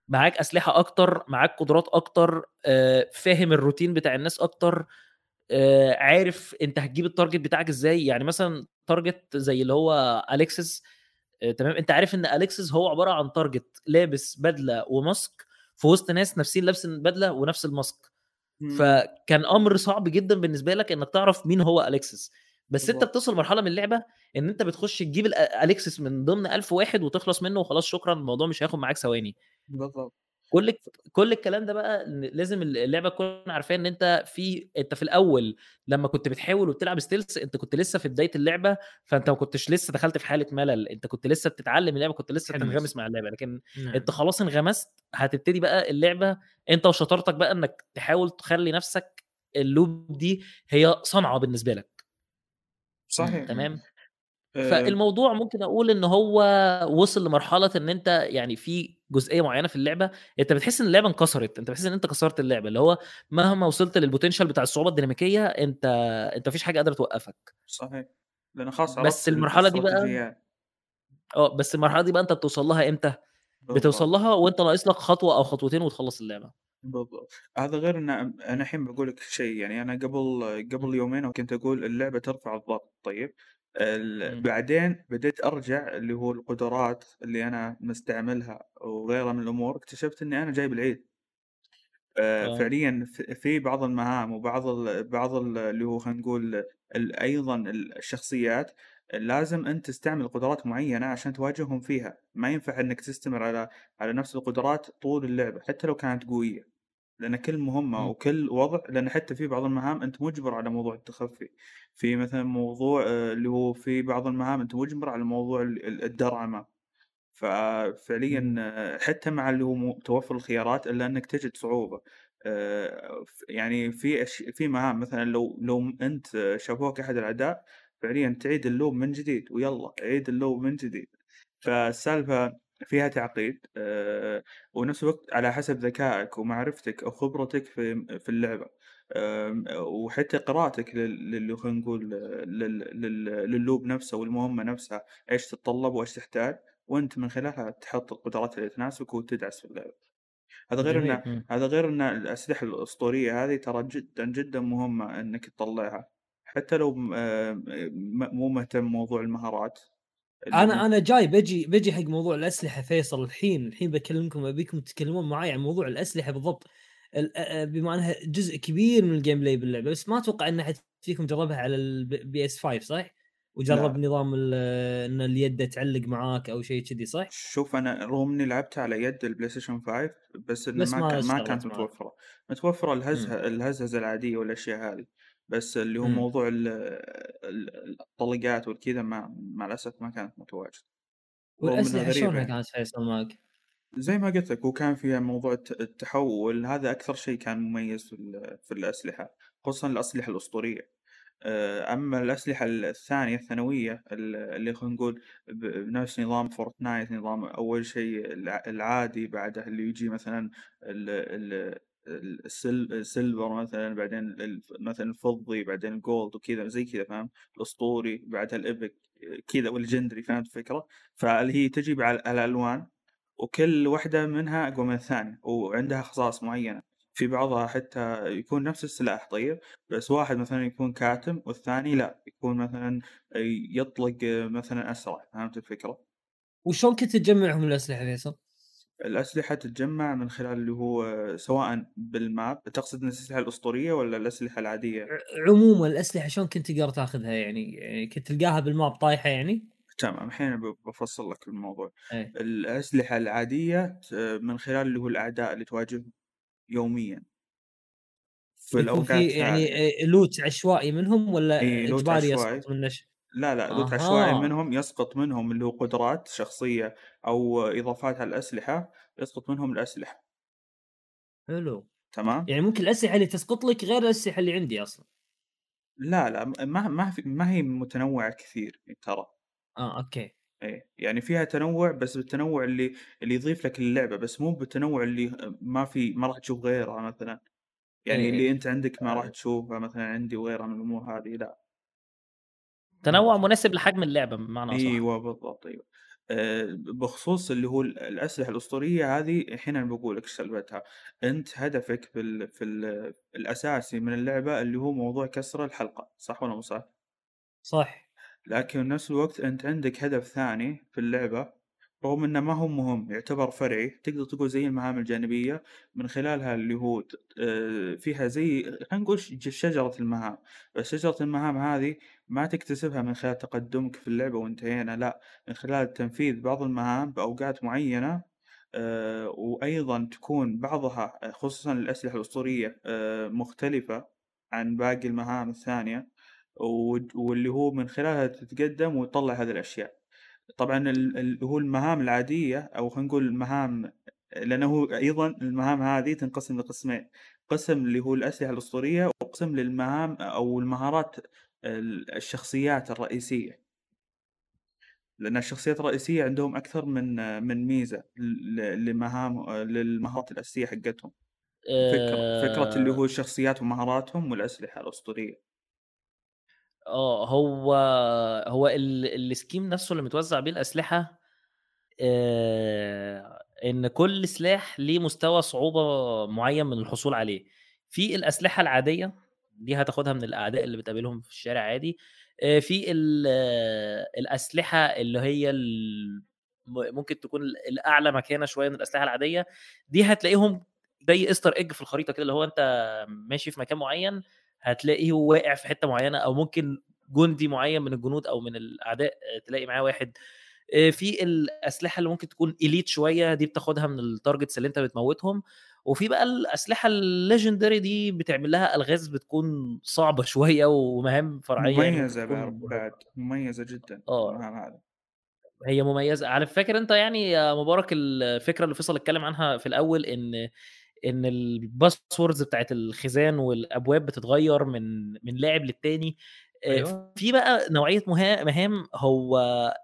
معاك أسلحة أكتر معاك قدرات أكتر فاهم الروتين بتاع الناس أكتر عارف أنت هتجيب ال target بتاعك إزاي. يعني مثلا target زي اللي هو اليكسس تمام؟ أنت عارف إن اليكسس هو عبارة عن target لابس بدلة وماسك في وسط ناس نفسين لابس البدله ونفس الماسك فكان أمر صعب جدا بالنسبة لك إنك تعرف مين هو اليكسس بس أنت بتوصل مرحله من اللعبة إن أنت بتخش تجيب اليكسس من ضمن 1000 واحد وتخلص منه وخلاص شكرا الموضوع مش هياخد معاك ثواني. بالظبط كل كل الكلام ده بقى لازم اللعبة تكون عارفاه إن أنت في أنت في الأول لما كنت بتحاول وبتلعب stealth أنت كنت لسه في بداية اللعبة فأنت ما كنتش لسه دخلت في حالة ملل. أنت كنت لسه بتتعلم اللعبة كنت لسه تنغمس مع اللعبة. لكن نعم. أنت خلاص انغمست هتبتدي بقى اللعبة أنت وشطارتك بقى إنك تحاول تخلي نفسك اللوب دي هي صنعة بالنسبة لك. صحيح. تمام؟ فالموضوع ممكن أقول إن هو وصل لمرحلة إن أنت يعني في جزئية معينة في اللعبة أنت بتحس إن اللعبة انكسرت أنت بتحس إن أنت كسرت اللعبة اللي هو مهما وصلت للبوتنشال بتاع الصعوبة الديناميكية أنت أنت مفيش حاجة قادرة توقفك. صحيح. لأن خلاص بس المرحلة دي بقى آه بس المرحلة دي بقى أنت بتوصل لها إمتى؟ بتوصل لها وأنت ناقص لك خطوة أو خطوتين وتخلص اللعبة. بالضبط. هذا غير إن أنا الحين بقول لك شيء يعني أنا قبل قبل يومين وكنت أقول اللعبة ترفع الضغط طيب؟ بعدين بديت أرجع اللي هو القدرات اللي أنا مستعملها وغيرها من الأمور اكتشفت إني أنا جايب العيد آه. فعليا في بعض المهام وبعض ال بعض ال اللي هو خلينا نقول أيضا الشخصيات لازم أنت تستعمل قدرات معينة عشان تواجههم فيها. ما ينفع إنك تستمر على على نفس القدرات طول اللعبة حتى لو كانت قوية. لأن كل مهمة م. وكل وضع لأن حتى في بعض المهام أنت مجبر على موضوع التخفي. في مثلا موضوع اللي هو في بعض المهام أنت مجبر على موضوع الدرعمه ففعليا حتى مع اللي هو توفر الخيارات إلا إنك تجد صعوبة. آه، يعني في أش... في مهام مثلا لو لو أنت شافوك أحد الأعداء فعليا تعيد اللوب من جديد ويلا عيد اللوب من جديد. فالسالفة فيها تعقيد أه ونفس الوقت على حسب ذكائك ومعرفتك أو خبرتك في في اللعبة أه وحتى قراءتك للي خلينا نقول لللوب نفسه والمهمة نفسها إيش تتطلب وإيش تحتاج وأنت من خلالها تحط القدرات اللي تناسبك وتدعس في اللعبة. هذا غير إن هذا غير إن الأسلحة الأسطورية هذه ترى جدا جدا مهمة إنك تطلعها حتى لو آه، مو مهتم موضوع المهارات. أنا أنا جاي بجي بجي حق موضوع الأسلحة فيصل الحين الحين بكلمكم أبيكم تتكلمون معي عن موضوع الأسلحة بالضبط بما انها جزء كبير من ال gameplay باللعبة بس ما أتوقع إن أحد فيكم جربها على ال PS 5 صح؟ وجرب لا. نظام إن اليد تعلق معاك أو شيء كذي صح؟ شوف أنا رغم إني لعبتها على يد البلاي ستيشن 5 بس, بس ما, ما, ما كانت متوفرة متوفرة الهزه الهزهزة العادية والأشياء هذه بس اللي هو م. موضوع الطلقات والكذا ما مع الأسف ما كانت متواجدة والأسلحة شلونها يعني. كانت فيصل معك؟ زي ما قلت لك وكان فيها موضوع التحول هذا أكثر شيء كان مميز في, في الأسلحة خصوصا الأسلحة الأسطورية آه، أما الأسلحة الثانية الثانوية اللي خلينا نقول بنفس نظام فورتنايت نظام أول شيء العادي بعده اللي يجي مثلا ال silver مثلا بعدين مثلا الفضي بعدين ال gold وكذا زي كذا فاهم الأسطوري بعدها ال epic كذا وال legendary فهمت الفكرة؟ فاللي هي تجي على الالوان وكل واحدة منها أقوى من الثانية وعندها خصائص معينة. في بعضها حتى يكون نفس السلاح طيب؟ بس واحد مثلا يكون كاتم والثاني لا يكون مثلا يطلق مثلا أسرع فهمت الفكرة؟ وشلون كنت تجمعهم الأسلحة فيصل؟ الأسلحة تتجمع من خلال اللي هو سواء بالماب تقصد الأسلحة الأسطورية ولا الأسلحة العادية؟ عموما الأسلحة شلون كنت تقدر تأخذها يعني؟, يعني كنت تلقاها بالماب طايحة يعني؟ تمام الحين بفصل لك الموضوع أي. الأسلحة العادية من خلال اللي هو الأعداء اللي تواجههم يوميا في الأوقات في يعني لوت عشوائي منهم ولا إيه إجباري يسقط من نش... لا لا لوت عشوائي منهم يسقط منهم اللي هو قدرات شخصية أو إضافات على الأسلحة يسقط منهم الأسلحة. حلو. تمام؟ يعني ممكن الأسلحة اللي تسقط لك غير الأسلحة اللي عندي أصلا. لا لا ما ما في ما هي متنوعة كثير ترى. آه أوكي. إيه يعني فيها تنوع بس بالتنوع اللي اللي يضيف لك اللعبة بس مو بالتنوع اللي ما في ما راح تشوف غيرها مثلا. يعني إيه. اللي أنت عندك ما راح تشوفها مثلا عندي وغيرها من الأمور هذه لا. تنوع مناسب لحجم اللعبة بمعنى أصح. أيوه بالضبط أيوه. أه بخصوص اللي هو الأسلحة الأسطورية هذه الحين أنا بقول لك سالفتها أنت هدفك في ال في ال الأساسي من اللعبة اللي هو موضوع كسر الحلقة صح ولا مو صح؟ صح. لكن بنفس الوقت أنت عندك هدف ثاني في اللعبة رغم إنه ما هو مهم يعتبر فرعي. تقدر تقول زي المهام الجانبية من خلالها اللي هو آه، فيها زي خلينا نقول شجرة المهام. بس شجرة المهام هذه ما تكتسبها من خلال تقدمك في اللعبة وانتهينا لا. من خلال تنفيذ بعض المهام بأوقات معينة آه، وأيضا تكون بعضها خصوصا الأسلحة الأسطورية آه، مختلفة عن باقي المهام الثانية واللي هو من خلالها تتقدم وتطلع هذه الأشياء. طبعا اللي هو المهام العادية أو خلينا نقول المهام لأنه أيضا المهام هذه تنقسم لقسمين قسم اللي هو الأسلحة الأسطورية وقسم للمهام أو المهارات الشخصيات الرئيسية. لأن الشخصيات الرئيسية عندهم أكثر من من ميزة لمهام للمهارات الأساسية حقتهم. فكرة فكرة اللي هو آه. الشخصيات ومهاراتهم والأسلحة الأسطورية. آه، هو هو السكيم نفسه اللي متوزّع بيه الأسلحة آه إن كل سلاح ليه مستوى صعوبة معيّن من الحصول عليه. في الأسلحة العادية، دي هتاخدها من الأعداء اللي بتقابلهم في الشارع عادي. آه في الأسلحة اللي هي ممكن تكون الأعلى مكانة شوية من الأسلحة العادية، دي هتلاقيهم زي Easter egg في الخريطة كده، اللي هو أنت ماشي في مكان معيّن هتلاقيه واقع في حتة معينة أو ممكن جندي معين من الجنود أو من الأعداء تلاقي معاه واحد. في الأسلحة اللي ممكن تكون elite شوية دي بتاخدها من ال targets اللي أنت بتموتهم. وفي بقى الأسلحة ال legendary دي بتعمل لها ألغاز بتكون صعبة (laughs) شوية ومهام فرعية يعني مميزة يعني بعد مميزة جدا آه. هي مميزة. عارف فاكر أنت يعني يا مبارك الفكرة اللي فيصل اتكلم عنها في الأول إن إن ال passwords بتاعت الخزان والأبواب بتتغير من من لاعب للتاني. آه، أيوة. في بقى نوعية مها- مهام هو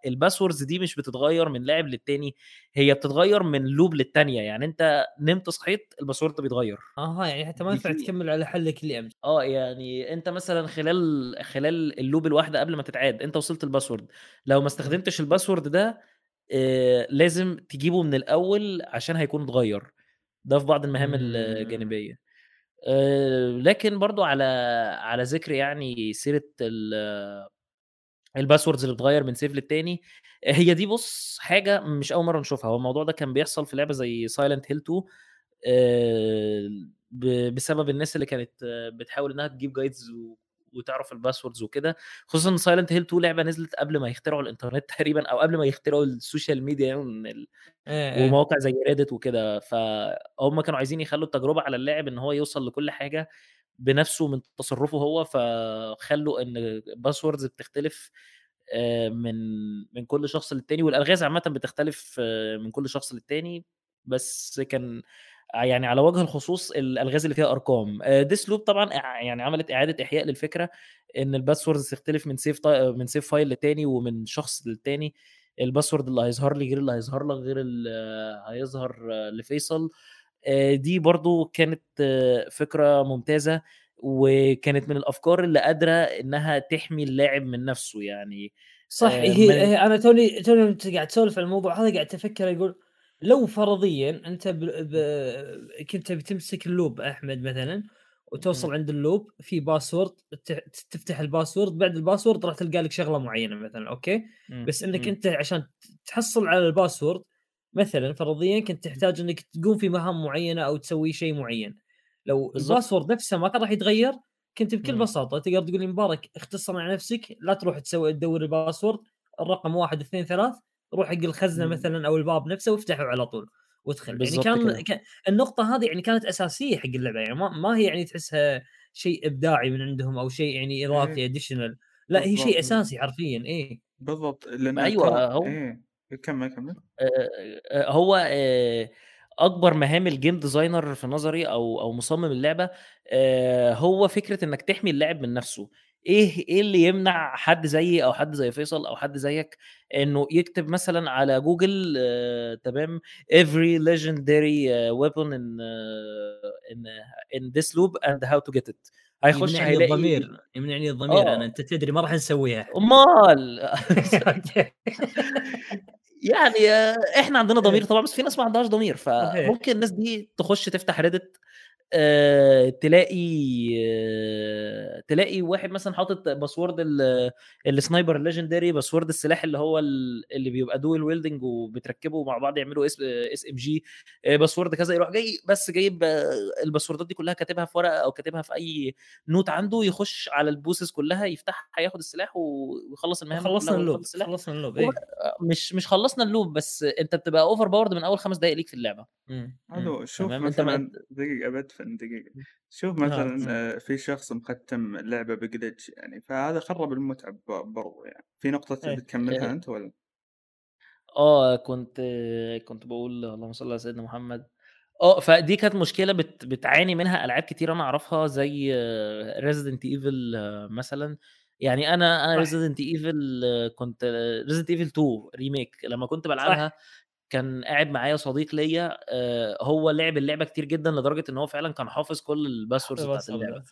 ال passwords دي مش بتتغير من لاعب للتاني هي بتتغير من loop للتانية. يعني أنت نمت صحيت ال password بيتغير. أها يعني حتى ما ينفع تكمل على حلك اللي امس آه يعني أنت مثلا خلال خلال ال loop الواحدة قبل ما تتعاد أنت وصلت ال password لو ما استخدمتش ال password ده آه، لازم تجيبه من الأول عشان هيكون اتغير. ده في بعض المهام. الجانبية آه، لكن برضو على على ذكر يعني سيرة ال- ال passwords اللي بتغير من save للتاني هي دي بص حاجة مش أول مرة نشوفها هو الموضوع ده كان بيحصل في لعبة زي Silent Hill 2 آه، ب- بسبب الناس اللي كانت آه، بتحاول إنها تجيب guides وتعرف ال passwords وكده. خصوصا إن Silent Hill 2 لعبة نزلت قبل ما يخترعوا الإنترنت (laughs) تقريبا أو قبل ما يخترعوا ال social media يعني ال- إيه إيه. ومواقع زي Reddit وكده. فهم كانوا عايزين يخلوا التجربة على اللاعب إن هو يوصل لكل حاجة بنفسه من تصرفه هو. فخلوا إن ال passwords بتختلف آه، من من كل شخص للتاني. والألغاز عامة بتختلف آه، من كل شخص للتاني. بس كان يعني على وجه الخصوص الالغاز اللي فيها أرقام. Deathloop طبعا يعني عملت إعادة إحياء للفكرة إن ال passwords تختلف من save من save file لتاني ومن شخص للتاني. ال password اللي هيظهر لي غير اللي هيظهر لك غير اللي هيظهر لفيصل. آه، دي برضو كانت آه، فكرة ممتازة وكانت من الأفكار اللي قادرة إنها تحمي اللاعب من نفسه يعني. صح آه، هي هي أنا توني توني قاعد تسولف عن الموضوع هذا قاعد أفكر يقول لو فرضيا أنت ب... ب... كنت بتمسك ال loop أحمد مثلا وتوصل. عند ال loop في password تفتح ال password بعد ال password راح تلقى لك شغلة معينة مثلا okay. بس إنك. أنت عشان تحصل على ال password مثلا فرضيا كنت تحتاج إنك تقوم في مهام معينة أو تسوي شيء معين لو. ال password نفسه ما كان راح يتغير كنت بكل. بساطة تقدر تقول لي مبارك اختصر على نفسك لا تروح تسوي تدور ال password الرقم واحد اثنين ثلاث روح حق الخزنة مم. مثلا أو الباب نفسه وافتحه على طول وادخل يعني كان كده. النقطة هذه يعني كانت أساسية حق اللعبة يعني ما, ما هي يعني تحسها شيء إبداعي من عندهم أو شيء يعني إضافي إيه. additional لا هي. شيء أساسي حرفيا إيه بالضبط لأن أيوة، ترى- هو- إيه كمل كمل آه، آه، هو آه، أكبر مهام ال game designer في نظري أو أو مصمم اللعبة آه، هو فكرة إنك تحمي اللاعب من نفسه إيه إيه اللي يمنع حد زيي أو حد زي فيصل أو حد زيك إنه يكتب مثلا على جوجل آه، تمام every legendary آه، weapon in آه، in in this loop and how to get it هيخش يمنعني هيلاقي الضمير يمنعني الضمير آه. أنا انت تدري ما راح نسويها أمال. (laughs) (laughs) يعني آه، إحنا عندنا. ضمير طبعا بس في ناس ما عندهاش ضمير. فممكن الناس دي تخش تفتح ريدت آه، تلاقي آه، تلاقي واحد مثلا حاطط password ال- ال sniper ال legendary password السلاح اللي هو ال- اللي بيبقى dual wielding وبتركبه مع بعض يعملوا S SMG password كذا يروح جاي بس جايب آه، الباسوردات دي كلها كاتبها في ورقة أو كاتبها في أي note عنده يخش على ال bosses كلها يفتحها ياخد السلاح ويخلص المهام خلصنا ال loop خلصنا ال loop إيه؟ مش مش خلصنا ال loop بس أنت بتبقى overpowered من أول خمس دقائق ليك في اللعبة. مم. هذا شوف تمام، أنت ما- مثلا دقيقة بدفن دقيقة شوف آه، مثلا. آه، في شخص مختم اللعبة ب glitch يعني فهذا خرب المتعة ب- برضو يعني في نقطة إيه. بتكملها إيه. أنت ولا؟ آه كنت كنت بقول اللهم صل على سيدنا محمد آه فدي كانت مشكلة بت بتعاني منها ألعاب كتير أنا أعرفها زي Resident Evil مثلا يعني أنا أنا صح. Resident Evil كنت Resident Evil 2 remake لما كنت بلعبها كان قاعد معايا صديق ليا هو لعب اللعبة كتير جدا لدرجة إن هو فعلا كان حافظ كل ال passwords بتاعت اللعبة.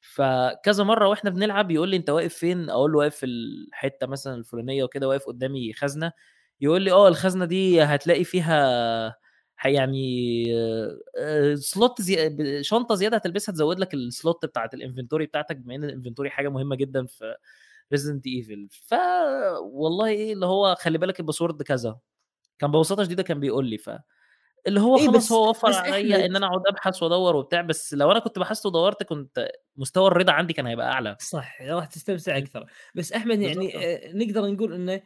فكذا مرة وإحنا بنلعب يقول لي أنت واقف فين؟ أقول له واقف في الحتة مثلا الفلانية وكده واقف قدامي خزنة. يقول لي آه الخزنة دي هتلاقي فيها يعني slot زي... شنطة زيادة هتلبسها تزود لك ال slot بتاعت ال inventory بتاعتك بما إن ال inventory حاجة مهمة جدا في Resident Evil ف والله إيه اللي هو خلي بالك ال password كذا. كان ببساطة شديدة كان بيقول لي ف اللي هو إيه خلاص هو وفر بس عليا إن أنا أقعد أبحث وأدور وبتاع بس لو أنا كنت بحثت ودورت كنت مستوى الرضا عندي كان هيبقى أعلى صح راح تستمتع. أكثر بس أحمد يعني. آه، نقدر نقول انه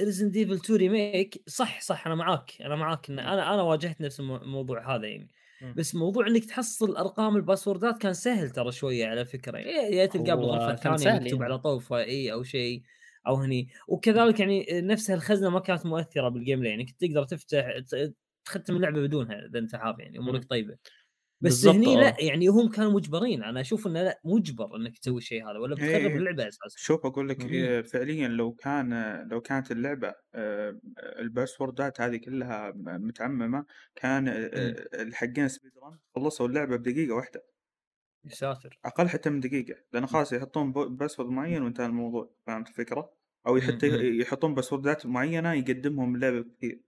Resident Evil 2 remake صح صح أنا معاك أنا معاك إن مم. أنا أنا واجهت نفس المو- الموضوع هذا يعني مم. بس موضوع إنك تحصل أرقام الباسوردات كان سهل ترى شوية على فكرة يعني يا تلقاه بالغرفه الثانية مكتوب. على طوفة إي أو شيء أو هني وكذلك يعني نفس الخزنه ما كانت مؤثرة بال gameplay يعني كنت تقدر تفتح تختم اللعبة بدونها إذا أنت عارف يعني أمورك. طيبة بس هني آه لا يعني هم كانوا مجبرين أنا أشوف إنه لا مجبر إنك تسوي الشيء هذا ولا إيه، بتخرب إيه. اللعبة أساسا شوف أقول لك. إيه، فعليا لو كان لو كانت اللعبة آه، الباسوردات هذه كلها متعممة كان آه،. الحقين speedrun خلصوا اللعبة بدقيقة واحدة يا ساتر أقل حتى من دقيقة لأن خلاص يحطون password معين وانتهى الموضوع فهمت الفكرة؟ أو مم. يحط مم. يحطون باسوردات معينة يقدمهم اللعبه كثير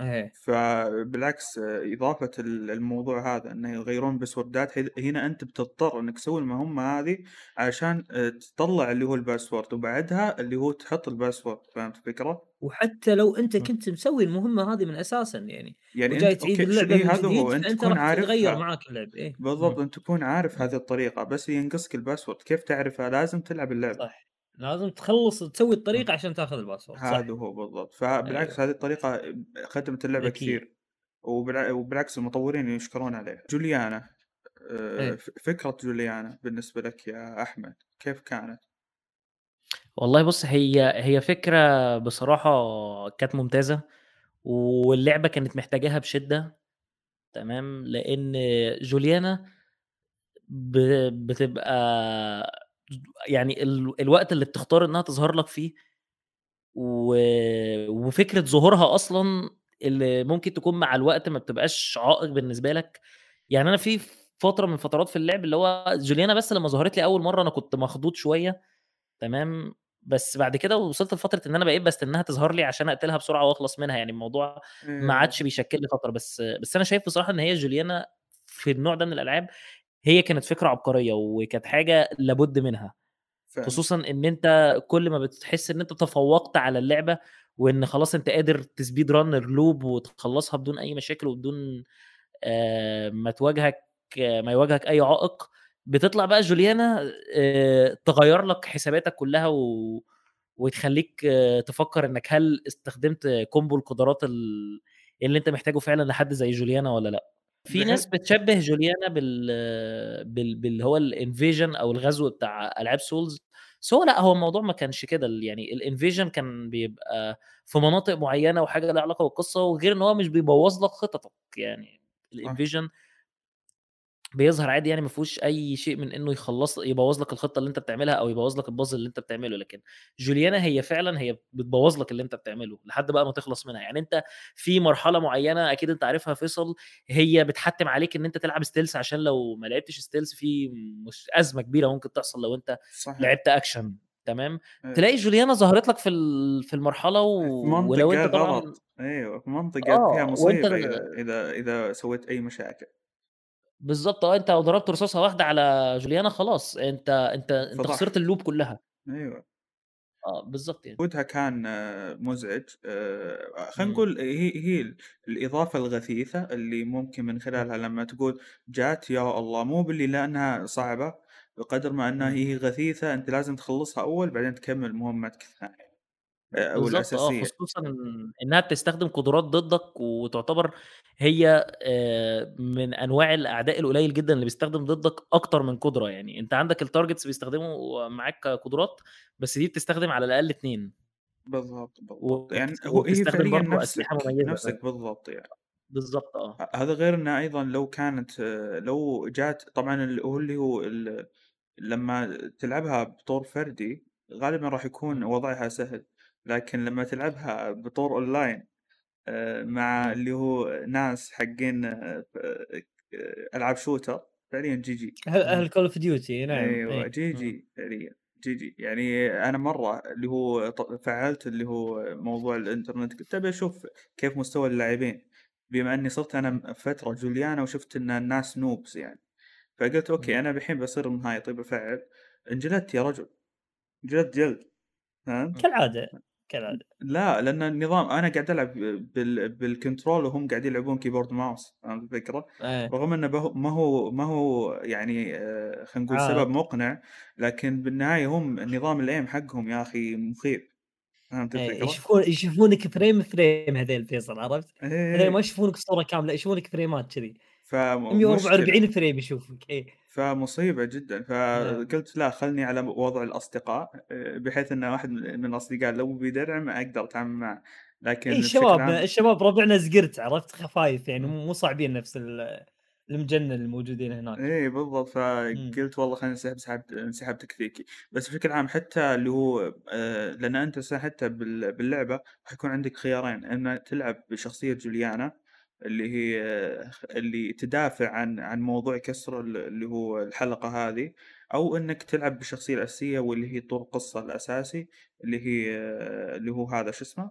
إيه فبالعكس إضافة ال- الموضوع هذا إنه يغيرون باسوردات هنا أنت بتضطر إنك تسوي المهمة هذه عشان آه، تطلع اللي هو ال password وبعدها اللي هو تحط ال password فهمت الفكرة؟ وحتى لو أنت. كنت مسوي المهمة هذه من أساسا يعني يعني وجاي تعيد اللعبة إيه من هذا هو فأنت تكون تتغير عارفها معاك اللعبه إيه بالضبط. أنت تكون عارف هذه الطريقة بس ينقصك ال password كيف تعرفها؟ لازم تلعب اللعبة صح لازم تخلص تسوي. الطريقة عشان تاخذ الباسورد صح. هذا هو بالضبط. فبالعكس أيوه. هذه الطريقة خدمت اللعبة ذكيه كثير. وبالع- وبالعكس المطورين يشكرون عليها. جوليانا آه، إيه. ف- فكرة جوليانا بالنسبة لك يا أحمد كيف كانت؟ والله بص هي هي فكرة بصراحة كانت ممتازة واللعبة كانت محتاجاها بشدة تمام؟ لأن جوليانا ب- بتبقى يعني ال- الوقت اللي بتختار إنها تظهر لك فيه و... وفكرة ظهورها أصلا اللي ممكن تكون مع الوقت ما بتبقاش عائق بالنسبة لك. يعني أنا في فترة من فترات في اللعب اللي هو جوليانا بس لما ظهرت لي أول مرة أنا كنت مخضوض شوية تمام؟ بس بعد كده وصلت لفترة إن أنا بقيت بستناها تظهر لي عشان أقتلها بسرعة وأخلص منها. يعني الموضوع ما إيه عادش بيشكل لي خطر بس بس أنا شايف بصراحة إن هي جوليانا في النوع ده من الألعاب هي كانت فكرة عبقرية وكانت حاجة لابد منها. فعلا. خصوصا إن أنت كل ما بتحس إن أنت تفوقت على اللعبة وإن خلاص أنت قادر ت speed run ال loop وتخلصها بدون أي مشاكل وبدون آه، ما تواجهك آه، ما يواجهك أي عائق بتطلع بقى جوليانا آه، تغير لك حساباتك كلها و... وتخليك آه، تفكر إنك هل استخدمت combo القدرات ال- اللي أنت محتاجه فعلا لحد زي جوليانا ولا لأ. في ناس بتشبه جوليانا بال بال باللي هو ال invasion أو الغزو بتاع ألعاب Souls. بس هو لأ هو الموضوع ما كانش كده. يعني ال invasion كان بيبقى في مناطق معينة وحاجة لها علاقة بالقصة وغير إن هو مش بيبوظ لك خططك. يعني ال invasion بيظهر عادي يعني ما فيهوش أي شيء من إنه يخلص يبوظ لك الخطة اللي أنت بتعملها أو يبوظ لك البازل اللي أنت بتعمله لكن جوليانا هي فعلا هي بتبوظ لك اللي أنت بتعمله لحد بقى ما تخلص منها. يعني أنت في مرحلة معينة أكيد أنت عارفها فيصل هي بتحتم عليك إن أنت تلعب stealth عشان لو ما لعبتش stealth في مش أزمة كبيرة ممكن تحصل لو أنت صحيح. لعبت اكشن تمام؟ إيه. تلاقي جوليانا ظهرت لك في ال- في المرحلة و... في ولو أنت طبعا غلط. أيوه في منطقة فيها آه وانت إذا إذا سويت أي مشاكل. بالظبط آه أنت لو ضربت رصاصة واحدة على جوليانا خلاص أنت أنت أنت فضحت. خسرت ال loop كلها. أيوه. آه بالظبط يعني. وجودها كان آه، مزعج. آه، خلينا مم. نقول هي هي ال- الإضافة الغثيثة اللي ممكن من مم. خلالها لما تقول جات يا الله مو باللي لأنها صعبة بقدر ما أنها مم. هي غثيثة أنت لازم تخلصها أول بعدين تكمل مهمتك الثانية. آه، بالظبط آه الأساسية خصوصا إنها بتستخدم قدرات ضدك وتعتبر هي آه، من أنواع الأعداء القليل جدا اللي بيستخدم ضدك أكتر من قدرة يعني. أنت عندك التارجتس بيستخدموا معاك قدرات بس دي بتستخدم على الأقل اتنين. بالضبط بالضبط. وبت- يعني (laughs) هو هي فعليا نفسك نفسك بالضبط يعني. بالظبط آه. هذا غير إنه أيضا لو كانت آه، لو جات طبعا اللي هو اللي هو ال- لما تلعبها بطور فردي غالبا راح يكون. وضعها سهل. لكن لما تلعبها بطور أونلاين آه، مع. اللي هو ناس حقين آه، آه، ألعاب شوتر فعليا GG أهل Call of Duty نعم أيوه اي جي. جي فعليا جي جي يعني أنا مرة اللي هو فعلت اللي هو موضوع الإنترنت قلت أبي أشوف كيف مستوى اللاعبين بما إني صرت أنا فترة جوليانا وشفت إن الناس noobs يعني فقلت okay. أنا الحين بصير نهاية طيب أفعل انجلدت يا رجل جلد جلد فهمت؟ كالعادة كالعاده لا لأن النظام أنا قاعد ألعب بال... بال control وهم قاعدين يلعبون keyboard mouse فهمت الفكرة؟ إيه. رغم إنه به- ما هو ما هو يعني آه، خلينا نقول سبب عائق مقنع لكن بالنهاية هم نظام ال aim حقهم يا أخي مخيف فهمت إيه الفكرة؟ يشوفون يشوفونك frame frame هذيل فيصل عرفت؟ إيه. ما يشوفونك صورة كاملة يشوفونك فريمات كذي. فمشكله 144 frame يشوفك إيه. فمصيبة جدا. نعم. فقلت لا خلني على وضع الأصدقاء آه، بحيث أن واحد من الأصدقاء لو بيدرعم أقدر أتعامل معه. لكن اي بشكل الشباب الشباب ربعنا زقرت عرفت؟ خفايف يعني مو صعبين نفس ال- المجنن الموجودين هناك. إيه بالضبط. فقلت والله خلينا نسحب سحب انسحاب تكتيكي بس بشكل عام حتى اللي هو آه لأن أنت حتى بال- باللعبة حيكون عندك خيارين. ان تلعب بشخصية جوليانا اللي هي اللي تدافع عن عن موضوع كسر ال- اللي هو الحلقة هذه أو إنك تلعب بالشخصيه الاساسيه واللي هي طور القصة الأساسي اللي هي اللي هو هذا شو اسمه؟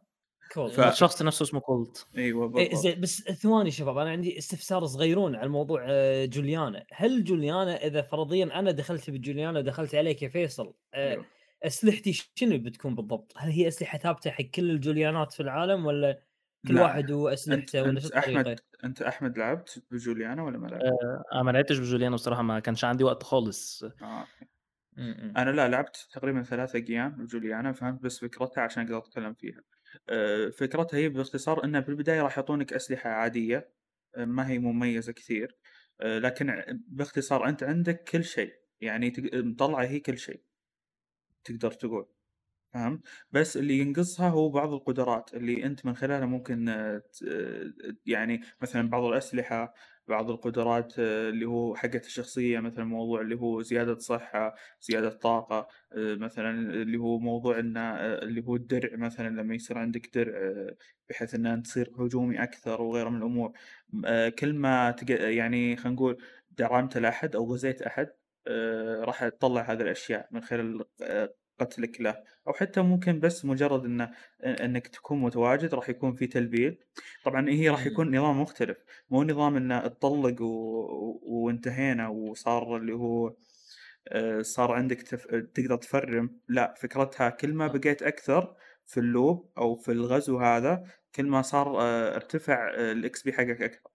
كول ف- الشخص نفسه اسمه كولت إيوه إيه بالضبط. زين بس ثواني شباب أنا عندي استفسار صغيرون على موضوع آه، جوليانا. هل جوليانا إذا فرضيا أنا دخلت بجوليانا دخلت عليك يا فيصل آه، أيوه. أسلحتي شنو بتكون بالضبط؟ هل هي أسلحة ثابتة حق كل الجوليانات في العالم ولا كل لا. واحد واسلحته شو أنت احمد الطريقة؟ أنت أحمد لعبت بجوليانا ولا ما لعبت؟ آه، أنا ما لعبتش بجوليانا بصراحة ما كانش عندي وقت خالص. آه. أنا لا لعبت تقريبا ثلاثة أيام بجوليانا فهمت؟ بس فكرتها عشان أقدر أتكلم فيها. أه، فكرتها هي باختصار إنه في البداية راح يعطونك أسلحة عادية ما هي مميزة كثير. لكن باختصار أنت عندك كل شيء يعني مطلعة هي كل شيء تقدر تقول. فهمت بس اللي ينقصها هو بعض القدرات اللي أنت من خلالها ممكن آه، آه، يعني مثلا بعض الأسلحة بعض القدرات آه، اللي هو حقت الشخصية مثلا موضوع اللي هو زيادة صحة زيادة طاقة آه، مثلا اللي هو موضوع آه، اللي هو الدرع مثلا لما يصير عندك درع بحيث أنت تصير هجومي أكثر وغيره من الأمور. آه، كل ما يعني خلينا نقول درعمت لأحد أو غزيت أحد آه، راح تطلع هذه الأشياء من خلال قتلك له. أو حتى ممكن بس مجرد إنه إنك تكون متواجد راح يكون في تلبيل طبعا هي راح. يكون نظام مختلف. مو نظام إنه تطلق و... وانتهينا وصار اللي هو آه، صار عندك تف... تقدر ت farm. لا فكرتها كل ما آه. بقيت أكثر في ال loop أو في الغزو هذا كل ما صار آه، ارتفع ال XP حقك أكثر.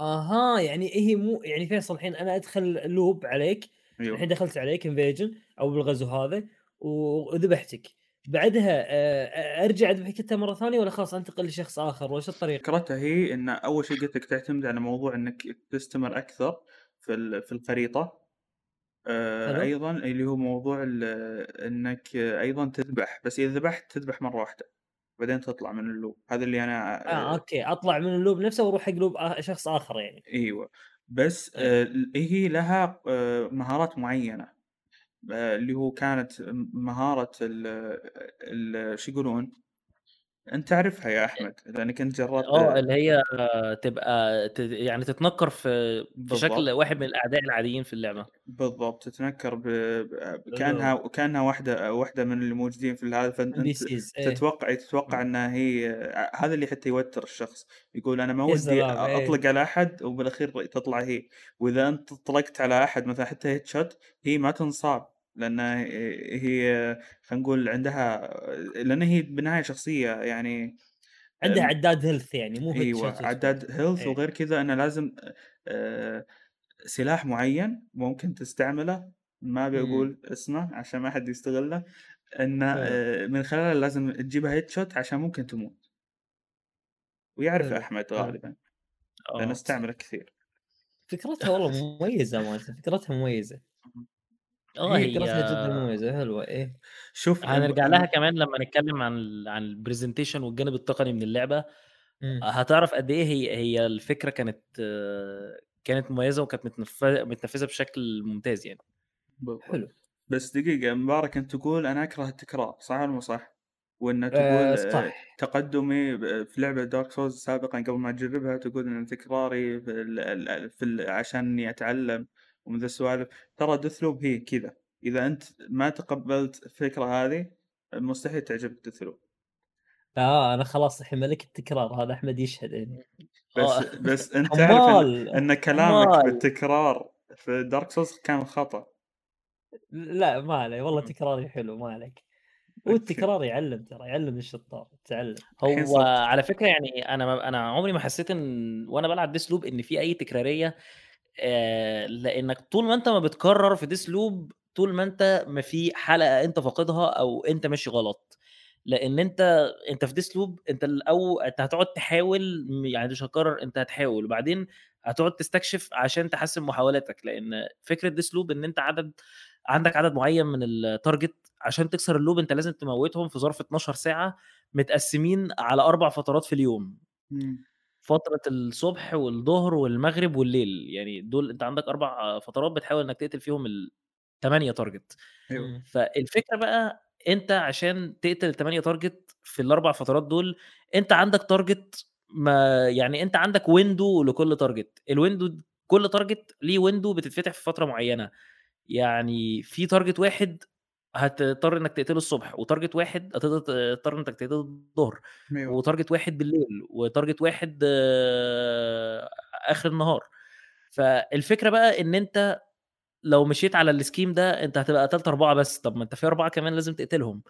أها يعني هي مو يعني فيصل الحين أنا أدخل loop عليك. الحين أيوه دخلت عليك invasion أو بالغزو هذا. وذبحتك. بعدها آه، أرجع أذبحك أنت مرة ثانية ولا خلاص أنتقل لشخص آخر؟ وش الطريقة؟ فكرتها هي إن أول شيء قلت لك تعتمد على موضوع إنك تستمر أكثر في في الخريطة. آه،. أيضا اللي هو موضوع إنك أيضا تذبح بس إذا ذبحت تذبح مرة واحدة بعدين تطلع من ال loop. هذا اللي أنا آه okay. أطلع من ال loop نفسه وأروح حق loop شخص آخر يعني. إيوه. بس. آه، هي لها آه، مهارات معينة. آه، اللي هو كانت مهارة ال شو يقولون أنت تعرفها يا أحمد لأنك أنت جربت آه اللي هي آه، تبقى يعني تتنكر في في شكل بالضبط. واحد من الأعداء العاديين في اللعبة بالضبط تتنكر ب... كأنها كانها واحدة واحدة من اللي موجودين في هذا فأنت إيه. تتوقع تتوقع إنها هي هذا اللي حتى يوتر الشخص يقول أنا ما ودي إيه. أطلق على أحد وبالأخير تطلع هي وإذا أنت طلقت على أحد مثلا حتى هيت شوت هي ما تنصاب لأن هي خلينا نقول عندها لأن هي بالنهايه شخصية يعني عندها عداد health يعني مو أيوه عداد health إيه. وغير كذا انه لازم آه، سلاح معين ممكن تستعمله ما. بقول اسمه عشان ما حد يستغله انه حلو. آه، من خلاله لازم تجيبها headshot عشان ممكن تموت ويعرف. أحمد. غالبا لأنه استعمله كثير فكرتها والله مميزة ما فكرتها مميزة (laughs) آه هي هي جدا مميزه حلوة إيه شوف هنرجع لها كمان لما نتكلم عن عن ال presentation والجانب التقني من اللعبة مم. هتعرف قد إيه هي هي الفكرة كانت آه، كانت مميزة وكانت متنف- متنفذة بشكل ممتاز يعني. حلو بس دقيقة مبارك انت تقول أنا أكره التكرار صح ولا مو صح؟ وأن آه تقول آه، صح تقدمي ب- في لعبة Dark Souls سابقا قبل ما تجربها تقول أن تكراري في, ال في ال عشان أني أتعلم ومن ذا السوالف. ترى Deathloop هي كذا. إذا أنت ما تقبلت الفكرة هذه مستحيل تعجبك Deathloop. لا أنا خلاص الحين ملك التكرار. هذا أحمد يشهد يعني. بس آه. بس أنت (laughs) تعرف ان, حمال إن كلامك. بالتكرار في Dark Souls كان خطأ. لا ما علي والله تكراري حلو ما عليك. والتكرار يعلم ترى يعلم الشطار تعلم. هو على فكرة يعني أنا ما أنا عمري ما حسيت إن وأنا بلعب Deathloop إن في أي تكرارية لأنك طول ما أنت ما بتكرر في Deathloop طول ما أنت ما في حلقة أنت فاقدها أو أنت ماشي غلط. لأن أنت أنت في Deathloop أنت أو أنت هتقعد تحاول يعني مش هتكرر أنت هتحاول. وبعدين هتقعد تستكشف عشان تحسن محاولاتك. لأن فكرة Deathloop إن أنت عدد عندك عدد معين من ال target عشان تكسر ال loop أنت لازم تموتهم في ظرف 12 ساعة متقسمين على أربع فترات في اليوم. مم. فترة الصبح والظهر والمغرب والليل يعني دول أنت عندك أربع فترات بتحاول إنك تقتل فيهم الثمانيه target مم. فالفكرة بقى أنت عشان تقتل الثمانيه target في الأربع فترات دول أنت عندك target ما يعني أنت عندك window لكل target ال window كل target ليه window بتتفتح في فترة معينة. يعني في target واحد هتضطر إنك تقتله الصبح و target واحد هتضطر إنك تقتله الظهر و target واحد بالليل و target واحد آه، آخر النهار فالفكرة بقى إن أنت لو مشيت على ال scheme ده أنت هتبقى قتلت أربعة بس طب ما أنت في أربعة كمان لازم تقتلهم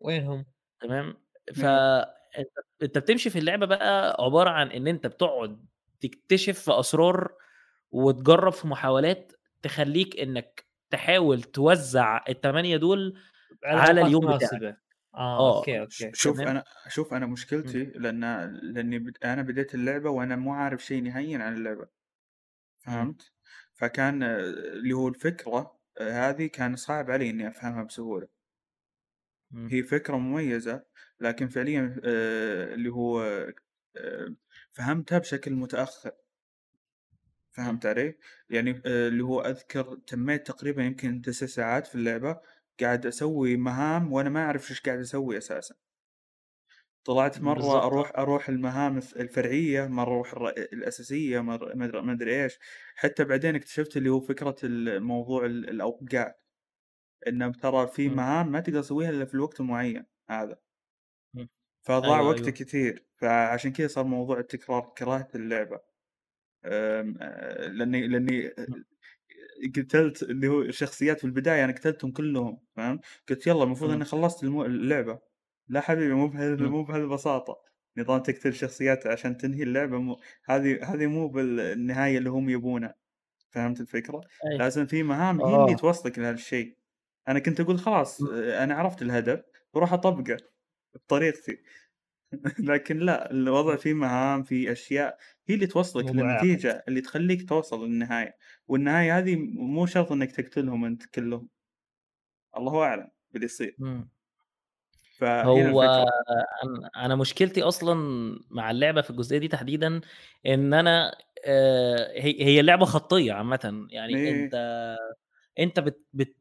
وينهم؟ تمام. فأنت أنت بتمشي في اللعبة بقى عبارة عن إن أنت بتقعد تكتشف في أسرار وتجرب في محاولات تخليك إنك تحاول توزع الثمانيه دول على اليوم بتاعك مناسبة. آه آه. أوكي أوكي شوف تمام. أنا شوف أنا مشكلتي لأن لأني بد... أنا بديت اللعبة وأنا مو عارف شيء نهائيا عن اللعبة فهمت؟ فكان آه، اللي هو الفكرة آه، هذه كان صعب علي إني أفهمها بسهولة مم. هي فكرة مميزة لكن فعليا آه، اللي هو آه، فهمتها بشكل متأخر فهمت علي؟ يعني آه، اللي هو أذكر تميت تقريبا يمكن تسع ساعات في اللعبة قاعد أسوي مهام وأنا ما أعرف إيش قاعد أسوي أساسا طلعت مرة بالضبط. أروح أروح المهام الف- الفرعية مرة أروح الر- الأساسية مرة ما أدري- ما أدري إيش حتى بعدين اكتشفت اللي هو فكرة الموضوع ال- الأوقات إنه ترى في مم. مهام ما تقدر تسويها إلا في الوقت المعين هذا مم. فضاع أيوة، وقت أيوة. كثير فعشان كذا صار موضوع التكرار كراهة اللعبة آه، لأني لأني مم. قتلت اللي هو الشخصيات في البداية أنا قتلتهم كلهم فاهم قلت يلا المفروض. إني خلصت اللعبة لا حبيبي مو بهال مم. مو بهالبساطة نظام تقتل شخصيات عشان تنهي اللعبة مو هذه هذه مو بالنهاية اللي هم يبونها فهمت الفكرة؟ أيوة. لازم في مهام هي اللي آه. توصلك لهالشيء أنا كنت أقول خلاص أنا عرفت الهدف بروح أطبقه بطريقتي (laughs) لكن لا الوضع فيه مهام في أشياء هي اللي توصلك موضوع للنتيجة اللي تخليك توصل للنهاية والنهاية هذه مو شرط إنك تقتلهم أنت كلهم. الله أعلم باللي يصير. هو أنا مشكلتي أصلا مع اللعبة في الجزئية دي تحديدا إن أنا آه، هي هي اللعبة خطية عامة. يعني إيه. أنت أنت بت بت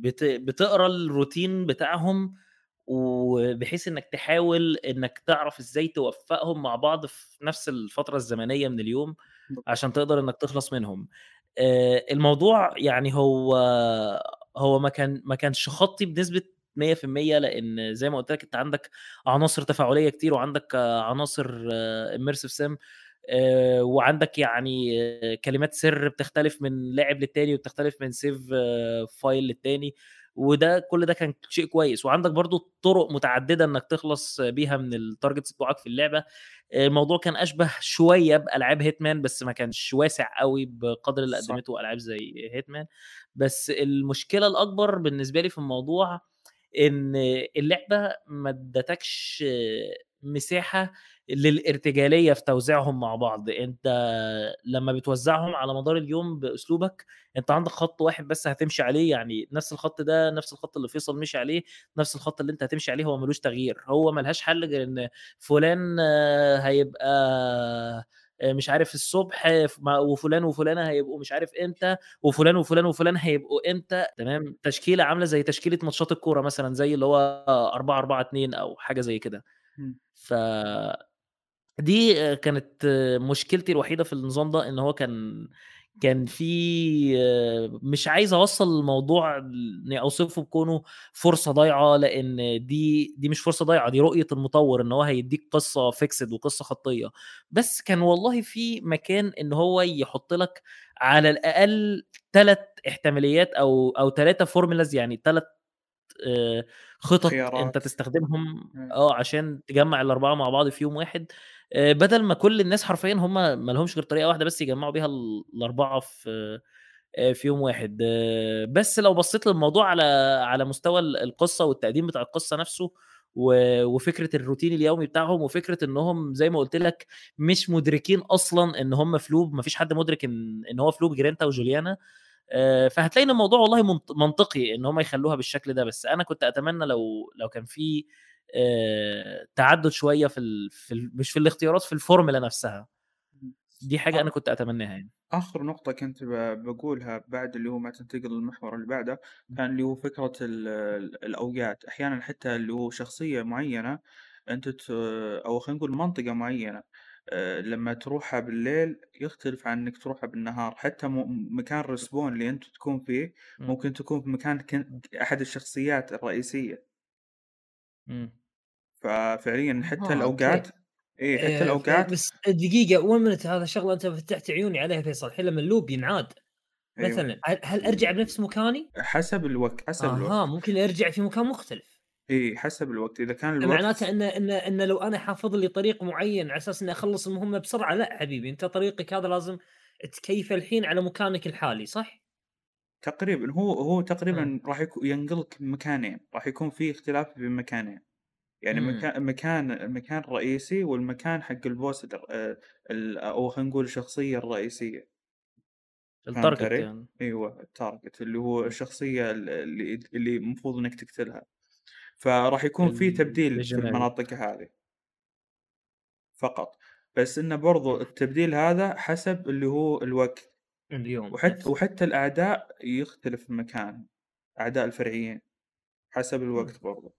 بت بتقرأ الروتين بتاعهم وبحيث إنك تحاول إنك تعرف إزاي توفقهم مع بعض في نفس الفترة الزمنية من اليوم عشان تقدر إنك تخلص منهم. الموضوع يعني هو هو ما كان ما كانش خطي بنسبة 100% لأن زي ما قلت لك أنت عندك عناصر تفاعلية كتير وعندك عناصر immersive sim وعندك يعني كلمات سر بتختلف من لاعب للتاني وبتختلف من save file للتاني. وده كل ده كان شيء كويس. وعندك برضو طرق متعددة إنك تخلص بيها من ال targets بتوعك في اللعبة. الموضوع كان أشبه شوية بألعاب هيتمان بس ما كانش واسع قوي بقدر اللي. قدمته ألعاب زي هيتمان بس المشكلة الأكبر بالنسبة لي في الموضوع إن اللعبة ما ادتكش مساحة للارتجالية في توزيعهم مع بعض. أنت لما بتوزعهم على مدار اليوم بأسلوبك أنت عندك خط واحد بس هتمشي عليه يعني نفس الخط ده نفس الخط اللي فيصل مشي عليه نفس الخط اللي أنت هتمشي عليه هو ملوش تغيير. هو ملهاش حل غير إن فلان هيبقى مش عارف الصبح وفلان وفلانة هيبقوا مش عارف إمتى وفلان وفلان وفلان هيبقوا إمتى. تمام؟ تشكيلة عاملة زي تشكيلة ماتشات الكورة مثلا زي اللي هو 4 4 2 أو حاجة زي كده. ف دي آه، كانت مشكلتي الوحيدة في النظام ده إن هو كان كان في آه، مش عايز أوصل الموضوع إني أوصفه بكونه فرصة ضايعة لأن دي دي مش فرصة ضايعة دي رؤية المطور إن هو هيديك قصة fixed وقصة خطية. بس كان والله في مكان إن هو يحط لك على الأقل ثلاث احتماليات أو أو ثلاثة formulas يعني ثلاث خطط خيارات. انت تستخدمهم. آه عشان تجمع الأربعة مع بعض في يوم واحد آه، بدل ما كل الناس حرفيا هم ما لهمش غير طريقة واحدة بس يجمعوا بيها ال- الأربعة في آه، في يوم واحد آه، بس لو بصيت للموضوع على على مستوى ال- القصة والتقديم بتاع القصة نفسه وفكرة الروتين اليومي بتاعهم وفكرة إنهم زي ما قلت لك مش مدركين أصلا إن هم ف loop مفيش حد مدرك إن إن هو ف loop غير إنت وجوليانا فهتلاقي إن الموضوع والله منط- منطقي إن هم يخلوها بالشكل ده. بس أنا كنت أتمنى لو لو كان في آه، تعدد شوية في, ال... في ال... مش في الاختيارات في الفورمولا نفسها. دي حاجة أنا كنت أتمناها يعني. آخر نقطة كنت بقولها بعد اللي هو ما تنتقل للمحور اللي بعده كان اللي هو فكرة الأوقات. أحيانا حتى اللي هو شخصية معينة أنت ت... أو خلينا نقول منطقة معينة آه، لما تروحها بالليل يختلف عن إنك تروحها بالنهار. حتى م... مكان رسبون اللي أنت تكون فيه ممكن تكون في مكان كن... أحد الشخصيات الرئيسية. ففعليا حتى آه، الأوقات اي حتى آه، الأوقات بس دقيقة وين منت هذا شغلة أنت فتحت عيوني عليها فيصل. الحين لما اللوب ينعاد أيوه. مثلا هل أرجع بنفس مكاني؟ حسب الوقت حسب آه الوقت. آه ممكن أرجع في مكان مختلف. إي حسب الوقت. إذا كان الوقت معناته إن إن إن لو أنا حافظ لي طريق معين على أساس إني أخلص المهمة بسرعة لا حبيبي أنت طريقك هذا لازم تكيف الحين على مكانك الحالي صح؟ تقريبا. هو هو تقريبا راح ينقلك مكانين. راح يكون في اختلاف بين مكانين يعني إمم. مكان مكان مكان رئيسي والمكان حق ال boss آه، أو خلينا نقول الشخصية الرئيسية. ال target يعني. إيوه ال target اللي هو. الشخصية اللي اللي المفروض إنك تقتلها. فراح يكون في تبديل في المناطق هذه. فقط. بس إنه برضو التبديل هذا حسب اللي هو الوقت. اليوم. وحتى وحتى الأعداء يختلف المكان أعداء الفرعيين حسب الوقت إمم. برضو.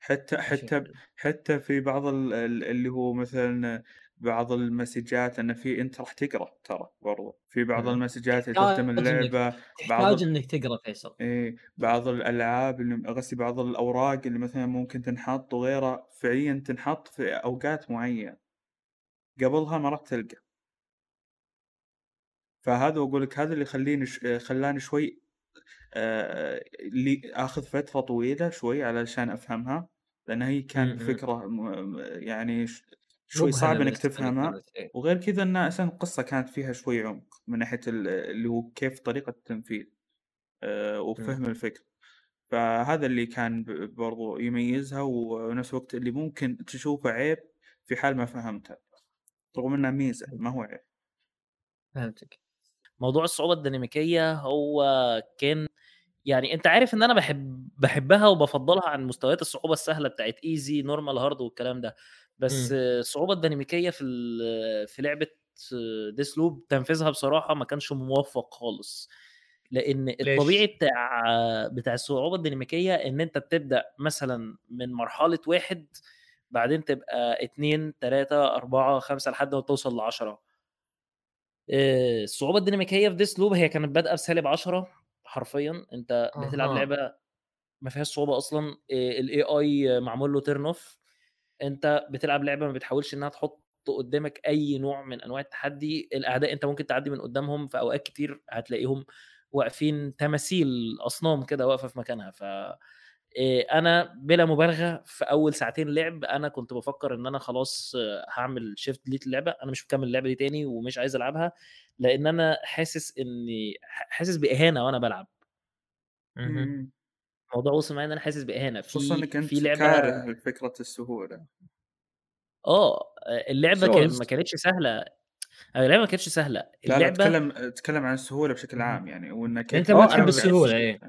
حتى حتى حتى في بعض اللي هو مثلا بعض المسجات انه في أنت راح تقرأ ترى برضو. في بعض المسجات اللي تختم اللعبه تحتاج إنك تقرأ فيصل. إي بعض الألعاب اللي قصدي بعض الأوراق اللي مثلا ممكن تنحط وغيرها فعليا تنحط في أوقات معينة. قبلها ما راح تلقى. فهذا أقول لك هذا اللي يخليني خلاني شوي آه اللي آخذ فترة طويلة شوي علشان أفهمها لأن هي كان. فكرة يعني شوي صعب إنك تفهمها. إيه. وغير كذا إن أصلا القصة كانت فيها شوي عمق من ناحية اللي هو كيف طريقة التنفيذ آه، إمم. وفهم الفكرة فهذا اللي كان برضو يميزها ونفس الوقت اللي ممكن تشوفه عيب في حال ما فهمتها رغم إنها ميزة ما هو عيب. فهمتك. موضوع الصعوبة الديناميكية هو كان يعني أنت عارف إن أنا بحب بحبها وبفضلها عن مستويات الصعوبة السهلة بتاعت easy normal hard والكلام ده. بس م. الصعوبة الديناميكية في في لعبة Deathloop تنفيذها بصراحة ما كانش موفق خالص لأن الطبيعي بتاع بتاع الصعوبة الديناميكية إن أنت بتبدأ مثلا من مرحلة واحد بعدين تبقى اتنين تلاتة أربعة خمسة لحد ما توصل لعشرة الصعوبة الديناميكية في Deathloop هي كانت بادئة بسالب 10 حرفيا أنت بتلعب. لعبة ما فيهاش صعوبة أصلا ال AI معمول له turn off أنت بتلعب لعبة ما بتحاولش إنها تحط قدامك أي نوع من أنواع التحدي الأعداء أنت ممكن تعدي من قدامهم في أوقات كتير هتلاقيهم واقفين تماثيل أصنام كده واقفة في مكانها. ف أنا بلا مبالغة في أول ساعتين لعب أنا كنت بفكر إن أنا خلاص هعمل شيفت ديليت اللعبه أنا مش مكمل اللعبة دي تاني ومش عايز ألعبها لأن أنا حاسس إني حاسس بإهانة وأنا بلعب. الموضوع وصل معايا إن أنا حاسس بإهانة. في خصوصا إنك أنت في لعبة كاره فكره السهولة. آه اللعبة كان ما كانتش سهلة. اللعبة ما كانتش سهلة. اللعبه لا اتكلم اتكلم عن السهولة بشكل عام يعني وإنك أنت ما تحب السهولة إيه.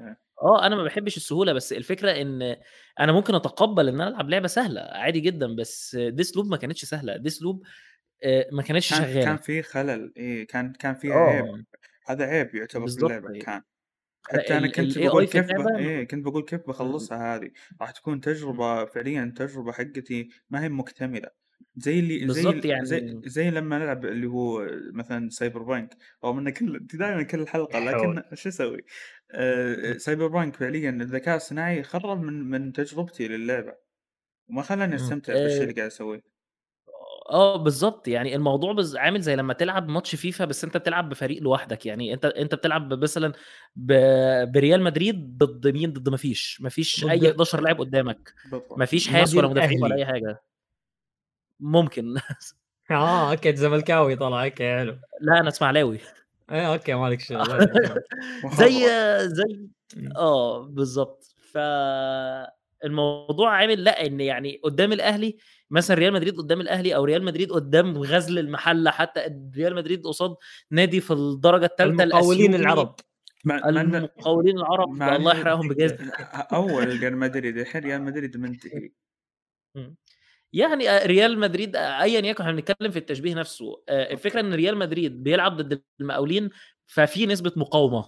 آه. أنا ما بحبش السهولة بس الفكرة إن أنا ممكن أتقبل إن أنا ألعب لعبة سهلة عادي جدا بس Deathloop ما كانتش سهلة. Deathloop ما كانتش كان شغالة. كان في خلل إيه كان كان عيب آه. هذا عيب يعتبر في اللعبة إيه. كان. حتى أنا كنت بقول كيف ب... إيه كنت بقول كيف بخلصها هذه. راح تكون تجربة فعليا تجربة حقتي ما هي مكتملة. زي اللي زي يعني زي, زي لما نلعب اللي هو مثلا Cyberpunk رغم إنه كل دائما كل الحلقة لكن شو أسوي؟ آه Cyberpunk فعليا الذكاء الصناعي خرب من من تجربتي للعبة. وما خلاني أستمتع بالشيء اللي قاعد أسويه. آه بالظبط يعني الموضوع بز... عامل زي لما تلعب ماتش فيفا بس أنت بتلعب بفريق لوحدك. يعني أنت أنت بتلعب مثلا ب... بريال مدريد ضد مين؟ ضد ما فيش ما فيش أي 11 لاعب قدامك. ما فيش حارس ولا مدافعين ولا أي حاجة. ممكن. (laughs) آه أوكي زملكاوي طلع أوكي حلو. لا أنا إسماعيلاوي. إيه أوكي مالك (laughs) شغل زي (laughs) زي آه بالظبط ف الموضوع عامل لأ إن يعني قدام الأهلي مثلا ريال مدريد قدام الأهلي أو ريال مدريد قدام غزل المحلة حتى ريال مدريد قصاد نادي في الدرجة الثالثه المقاولين العرب. المقاولين العرب الله يحرقهم بجد. أول ريال مدريد الحين ريال مدريد منتهي. (laughs) إمم. يعني آه، ريال مدريد آه، أيًا يكن إحنا بنتكلم في التشبيه نفسه، آآ الفكرة إن ريال مدريد بيلعب ضد المقاولين، ففي نسبة مقاومة،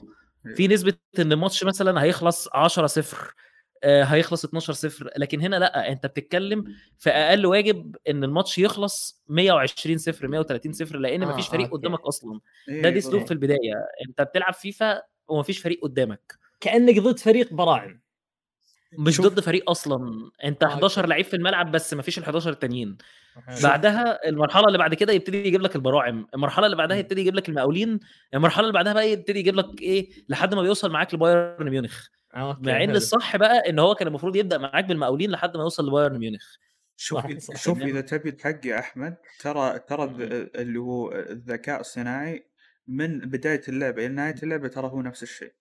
في أيوه. نسبة إن الماتش مثلًا هيخلص 10-0 آآ هيخلص 12-0 لكن هنا لأ، أنت بتتكلم في أقل واجب إن الماتش يخلص 120-0 130-0 لإن ما آه، فيش فريق أوكي. قدامك أصلًا، إيه، ده إيه، Deathloop بالضبط. في البداية، أنت بتلعب فيفا وما فيش فريق قدامك. كأنك ضد فريق براعم. مش شوف ضد فريق أصلًا، أنت آه، 11 أوكي. لعيب في الملعب بس ما فيش ال11 التانيين،. بعدها المرحلة اللي بعد كده يبتدي يجيب لك البراعم، المرحلة اللي بعدها. يبتدي يجيب لك المقاولين، المرحلة اللي بعدها بقى يبتدي يجيب لك إيه، لحد ما بيوصل معاك لبايرن ميونخ، مع إن حلو. الصح بقى إن هو كان المفروض يبدأ معاك بالمقاولين لحد ما يوصل لبايرن ميونخ. (laughs) شوف. شوف. إذا تبي الحق يا أحمد ترى ترى اللي هو الذكاء الصناعي من بداية اللعبة إلى نهاية اللعبة ترى هو نفس الشيء.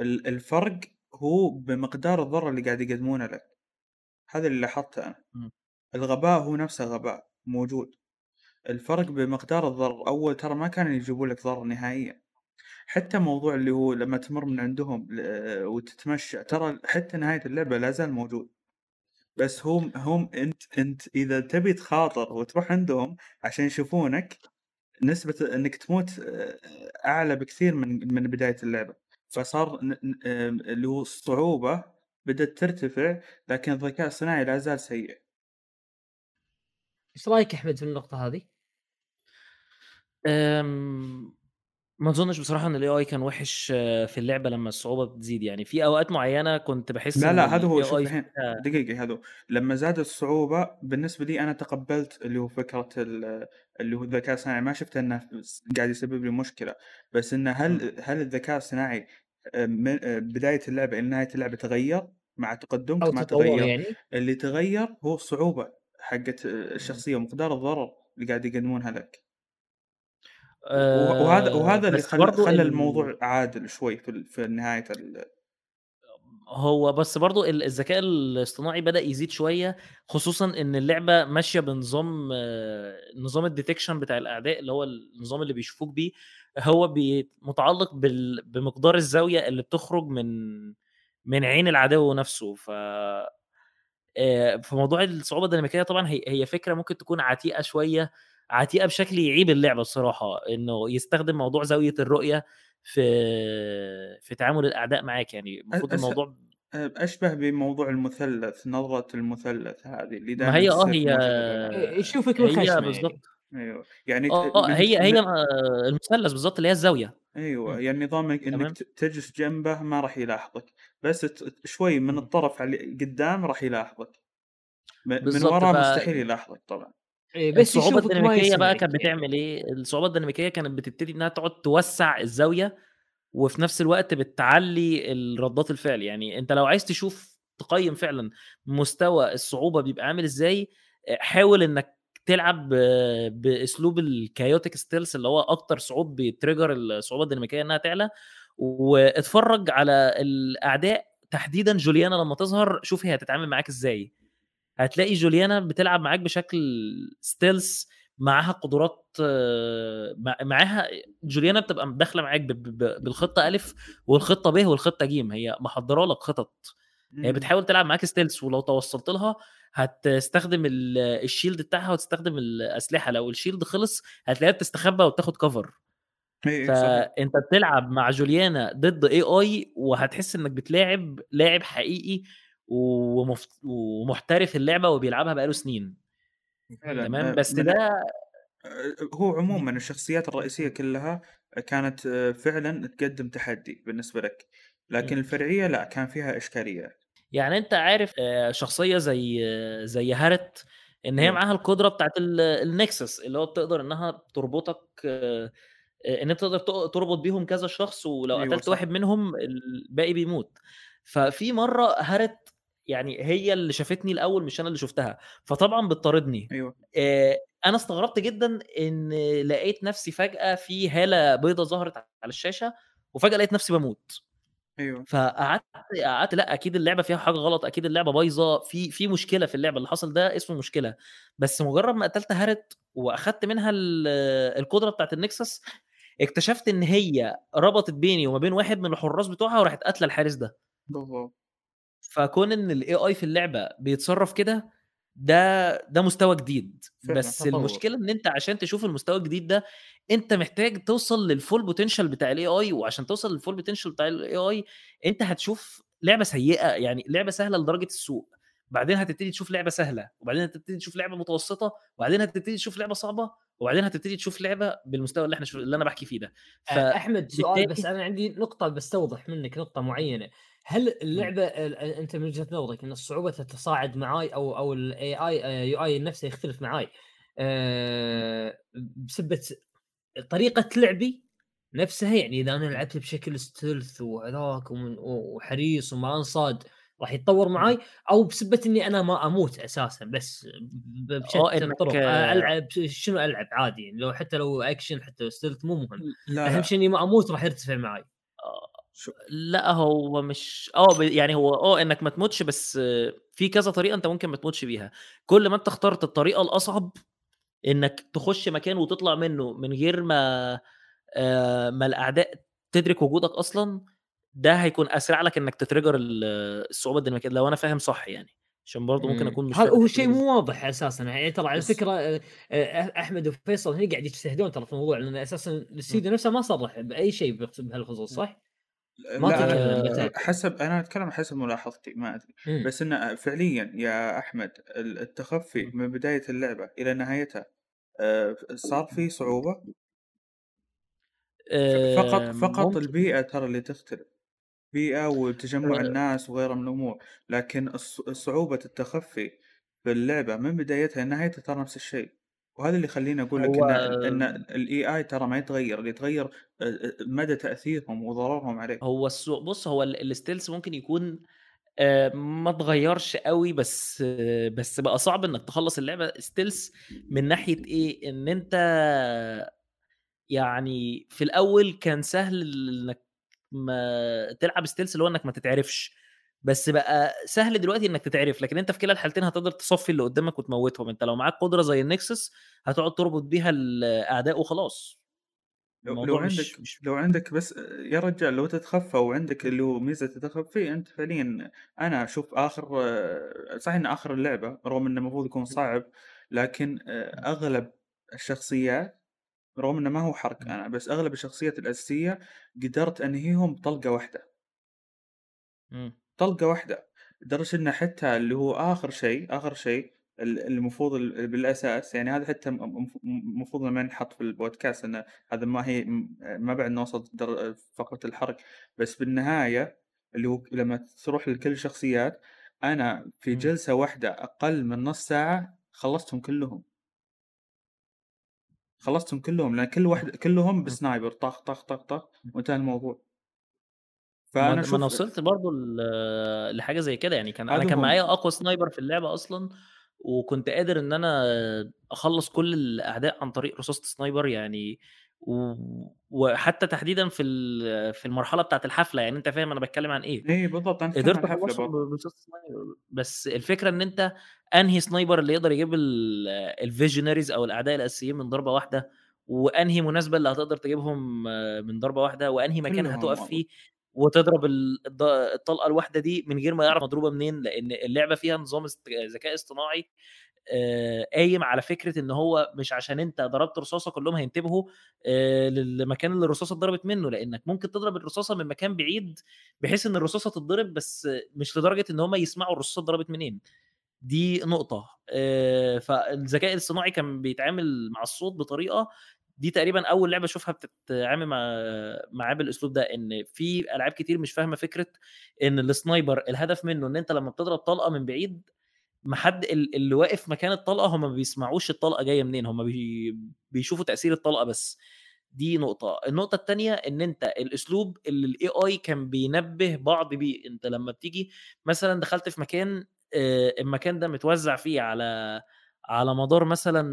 ال الفرق هو بمقدار الضرر اللي قاعد يقدمونه لك. هذا اللي لاحظته أنا. إمم. الغباء هو نفسه غباء موجود. الفرق بمقدار الضرر، أول ترى ما كانوا يجيبوا لك ضرر نهائيًا. حتى موضوع اللي هو لما تمر من عندهم وتتمشى ترى حتى نهاية اللعبة لا زال موجود. بس هم هم أنت أنت إذا تبي تخاطر وتروح عندهم عشان يشوفونك، نسبة إنك تموت آآ أعلى بكثير من من بداية اللعبة. فصار اللي هو الصعوبة بدأت ترتفع، لكن الذكاء الصناعي لا زال سيء. إيش رأيك يا أحمد في النقطة هذه؟ ما أظنش بصراحة إن الAI كان وِحِش في اللعبة لمّا الصعوبة بتزيد، يعني في أوقات معيّنة كنت باحس لا، لا، هذا هو شوف الحين دقيقة هذا لمّا زادت الصعوبة بالنسبة لي أنا تقبلت اللي هو فكرة ال اللي هو الذكاء الصناعي ما شفت إنه س قاعد يسبب لي مشكلة، بس إنه إمم. هل هل الذكاء الصناعي آآ من بداية اللعبة إلى نهاية اللعبة تغيّر مع تقدمك؟ ما تغيّر، يعني؟ اللي تغيّر هو الصعوبة حقة إمم. الشخصية ومقدار الضرر اللي قاعد يقدمونها لك. وه وهذا آآ، وهذا اللي خل خلّى ال الموضوع عادل شوي في في نهاية ال هو بس برضه ال الذكاء الاصطناعي بدأ يزيد شوية، خصوصًا إن اللعبة ماشية بنظام نظام الdetection بتاع الأعداء، اللي هو النظام اللي بيشوفوك بيه، هو متعلق بال بمقدار الزاوية اللي بتخرج من من عين العدو نفسه، ف آآ، في موضوع الصعوبة الديناميكية طبعًا هي هي فكرة ممكن تكون عتيقة شوية، عتيقة بشكل يعيب اللعبة الصراحة، إنه يستخدم موضوع زاوية الرؤية في في تعامل الأعداء معاك، يعني المفروض أس الموضوع آآ أشبه بموضوع المثلث، نظرة المثلث هذه اللي ما دايمًا هي آه، تصير هي يشوفك هي يعني. بالضبط. أيوه، يعني ت آه، هي هي آآ، المثلث بالضبط اللي هي الزاوية. أيوه، إمم. يعني نظام إنك تمام. ت تجلس جنبه ما راح يلاحظك، بس ت شوي من إمم. الطرف على قدام راح يلاحظك. من ورا ف مستحيل يلاحظك طبعًا. إيه، بس ما الديناميكية بقى يسمعك كانت يعني. بتعمل إيه، الصعوبة الديناميكية كانت بتبتدي إنها تقعد توسّع الزاوية، وفي نفس الوقت بتعلّي ال ردات الفعل، يعني أنت لو عايز تشوف تقيّم فعلًا مستوى الصعوبة بيبقى عامل إزاي، آآ، حاول إنك تلعب ب بأسلوب الchaotic stealth اللي هو أكتر صعوب بيtrigger الصعوبة الديناميكية إنها تعلى، واتفرّج على الأعداء تحديدًا جوليانا لمّا تظهر، شوف هي هتتعامل معاك إزاي. هتلاقي جوليانا بتلعب معاك بشكل stealth معاها قدرات مع معاها جوليانا بتبقى داخلة معاك ب ب بالخطة أ والخطة ب والخطة ج، هي محضّرة لك خطط، هي إمم. بتحاول تلعب معاك stealth ولو توصلت لها هتستخدم ال الshield بتاعها وتستخدم الأسلحة، لو الshield خلص هتلاقيها بتستخبى cover. إيه، إيه، صحيح. فأنت بتلعب مع جوليانا ضد AI وهتحس إنك بتلاعب لاعب حقيقي ومف ومحترف اللعبة وبيلعبها بقى له سنين. تمام، آآ بس ده آآ هو عمومًا الشخصيات الرئيسية كلها كانت فعلًا تقدم تحدي بالنسبة لك، لكن إمم. الفرعية لأ، كان فيها إشكاليات. يعني أنت عارف آآ، شخصية زي زي Heart إن هي. معاها القدرة بتاعة ال الnexus اللي هو بتقدر إنها تربطك إن أنت تقدر تربط بيهم كذا شخص، ولو أيوه قتلت. واحد منهم الباقي بيموت. ففي مرة Heart يعني هي اللي شافتني الأول مش أنا اللي شُفتها، فطبعًا بتطاردني. آآ، أنا استغربت جدًا إن لقيت نفسي فجأة في هالة بيضا ظهرت على الشاشة، وفجأة لقيت نفسي باموت. أيوه. فقعدت قعدت لأ، أكيد اللعبة فيها حاجة غلط، أكيد اللعبة بايظة، في في مشكلة في اللعبة، اللي حصل ده اسمه مشكلة. بس مجرد ما قتلت هارت وأخدت منها ال القدرة بتاعة الnexus اكتشفت إن هي ربطت بيني وما بين واحد من الحراس بتوعها وراحت قاتلة الحارس ده. بالضبط. فكون إن ال AI في اللعبة بيتصرف كده، ده ده مستوى جديد. بس تطور. المشكلة إن أنت عشان تشوف المستوى الجديد ده أنت محتاج توصل لل full potential بتاع ال AI وعشان توصل لل full potential بتاع ال AI أنت هتشوف لعبة سيئة يعني لعبة سهلة لدرجة السوء بعدين هتبتدي تشوف لعبة سهلة وبعدين هتبتدي تشوف لعبة متوسطة وبعدين هتبتدي تشوف لعبة صعبة وبعدين هتبتدي تشوف لعبة بالمستوى اللي إحنا شو... اللي أنا بحكي فيه ده. ف... أحمد سؤال بس أنا عندي نقطة بستوضح منك نقطة معينة. هل اللعبة ال- أنت من وجهة نظرك إن الصعوبة تتصاعد معاي أو أو ال AI يو آي نفسه يختلف معاي آه، بسبة طريقة لعبي نفسها؟ يعني إذا أنا لعبت بشكل stealth وهذاك وحريص وما أنصاد راح يتطور معاي؟ أو بسبة إني أنا ما أموت أساسا بس ب- بشتى آه، الطرق آه، ألعب شنو ألعب؟ عادي يعني لو حتى لو اكشن حتى stealth مو مهم. لا أهم شيء إني ما أموت راح يرتفع معي شو؟ لأ هو مش آه يعني هو آه إنك ما تموتش بس في كذا طريقة أنت ممكن ما تموتش بيها. كل ما أنت اخترت الطريقة الأصعب إنك تخش مكان وتطلع منه من غير ما آه، ما الأعداء تدرك وجودك أصلا ده هيكون أسرع لك إنك تتريجر ال- الصعوبة الديناميكيه لو أنا فاهم صح يعني. عشان برضه ممكن مم. أكون مش هو شيء مو واضح أساسا. يعني ترى على فكرة آه، أحمد وفيصل هنا قاعد يجتهدون ترى في الموضوع لأن أساسا الاستديو نفسه ما صرح بأي شيء بهالخصوص صح؟ لا بتاتا. حسب أنا أتكلم حسب ملاحظتي ما أدري مم. بس انه فعليا يا أحمد ال- التخفي من بداية اللعبة إلى نهايتها آه، صار في صعوبة فقط آه، فقط ممكن البيئة ترى اللي تختلف بيئة وتجمع آه. الناس وغيرها من الأمور لكن صعوبه التخفي في اللعبة من بدايتها لنهايتها ترى نفس الشيء وهذا اللي يخليني أقول لك هو إن إن الاي اي ترى ما يتغير اللي يتغير مدى تأثيرهم وضررهم عليك. هو السوق بص هو ال- ال stealth ممكن يكون ما اتغيرش قوي بس بس بقى صعب إنك تخلص اللعبة stealth من ناحية إيه؟ إن أنت يعني في الأول كان سهل إنك ما تلعب stealth اللي هو إنك ما تتعرفش. بس بقى سهل دلوقتي إنك تتعرف لكن أنت في كلا الحالتين هتقدر تصفي اللي قدامك وتموتهم. أنت لو معاك قدرة زي ال nexus هتقعد تربط بيها الأعداء وخلاص. لو, لو عندك مش مش لو عندك بس يا رجال لو تتخفى وعندك اللي هو ميزة التخفي أنت فعليا أنا أشوف آخر صحيح إن آخر اللعبة رغم إنه المفروض يكون صعب لكن أغلب الشخصيات رغم إنه ما هو حرق أنا بس أغلب الشخصيات الأساسية قدرت أنهيهم بطلقة واحدة. مم. طلقة واحدة لدرجة إنه حتى اللي هو آخر شيء آخر شيء ال- المفروض ال- بالأساس يعني هذا حتى م- م- المفروض لما نحط في البودكاست إنه هذا ما هي ما بعد نوصل در- فقرة الحرق. بس بالنهاية اللي هو لما تروح لكل الشخصيات أنا في مم. جلسة واحدة أقل من نص ساعة خلصتهم كلهم. خلصتهم كلهم لأن كل واحد كلهم مم. بسنايبر طخ طخ طخ طخ وانتهى الموضوع. ما فأنا ما أنا وصلت برضو لحاجة زي كده يعني. كان أنا كان معايا أقوى sniper في اللعبة أصلا وكنت قادر إن أنا أخلص كل الاعداء عن طريق رصاصة sniper يعني. و... وحتى تحديدا في في المرحلة بتاعة الحفلة يعني. أنت فاهم أنا بتكلم عن إيه. اي بالضبط. أنا قدرت بس الفكرة إن أنت أنهي sniper اللي يقدر يجيب ال visionaries أو الأعداء الأساسيين من ضربة واحدة وأنهي مناسبة اللي هتقدر تجيبهم من ضربة واحدة وأنهي مكان هتقف فيه. وتضرب الطلقة الواحدة دي من غير ما يعرف مضروبة منين لأن اللعبة فيها نظام ذكاء اصطناعي قايم على فكرة إن هو مش عشان أنت ضربت رصاصة كلهم هينتبهوا للمكان اللي الرصاصة اتضربت منه لأنك ممكن تضرب الرصاصة من مكان بعيد بحيث إن الرصاصة تتضرب بس مش لدرجة إن هم يسمعوا الرصاصة اتضربت منين. دي نقطة. آه، فالذكاء الاصطناعي كان بيتعامل مع الصوت بطريقة دي تقريبا أول لعبة أشوفها بتتعامل مع معاه بالاسلوب ده إن في ألعاب كتير مش فاهمة فكرة إن ال sniper الهدف منه إن أنت لما بتضرب طلقة من بعيد ما حد ال- اللي واقف مكان الطلقة هم ما بيسمعوش الطلقة جاية منين هم بي بيشوفوا تأثير الطلقة بس. دي نقطة، النقطة التانية إن أنت الأسلوب اللي ال AI كان بينبه بعض بيه، أنت لما بتيجي مثلًا دخلت في مكان آآ المكان ده متوزع فيه على على مدار مثلًا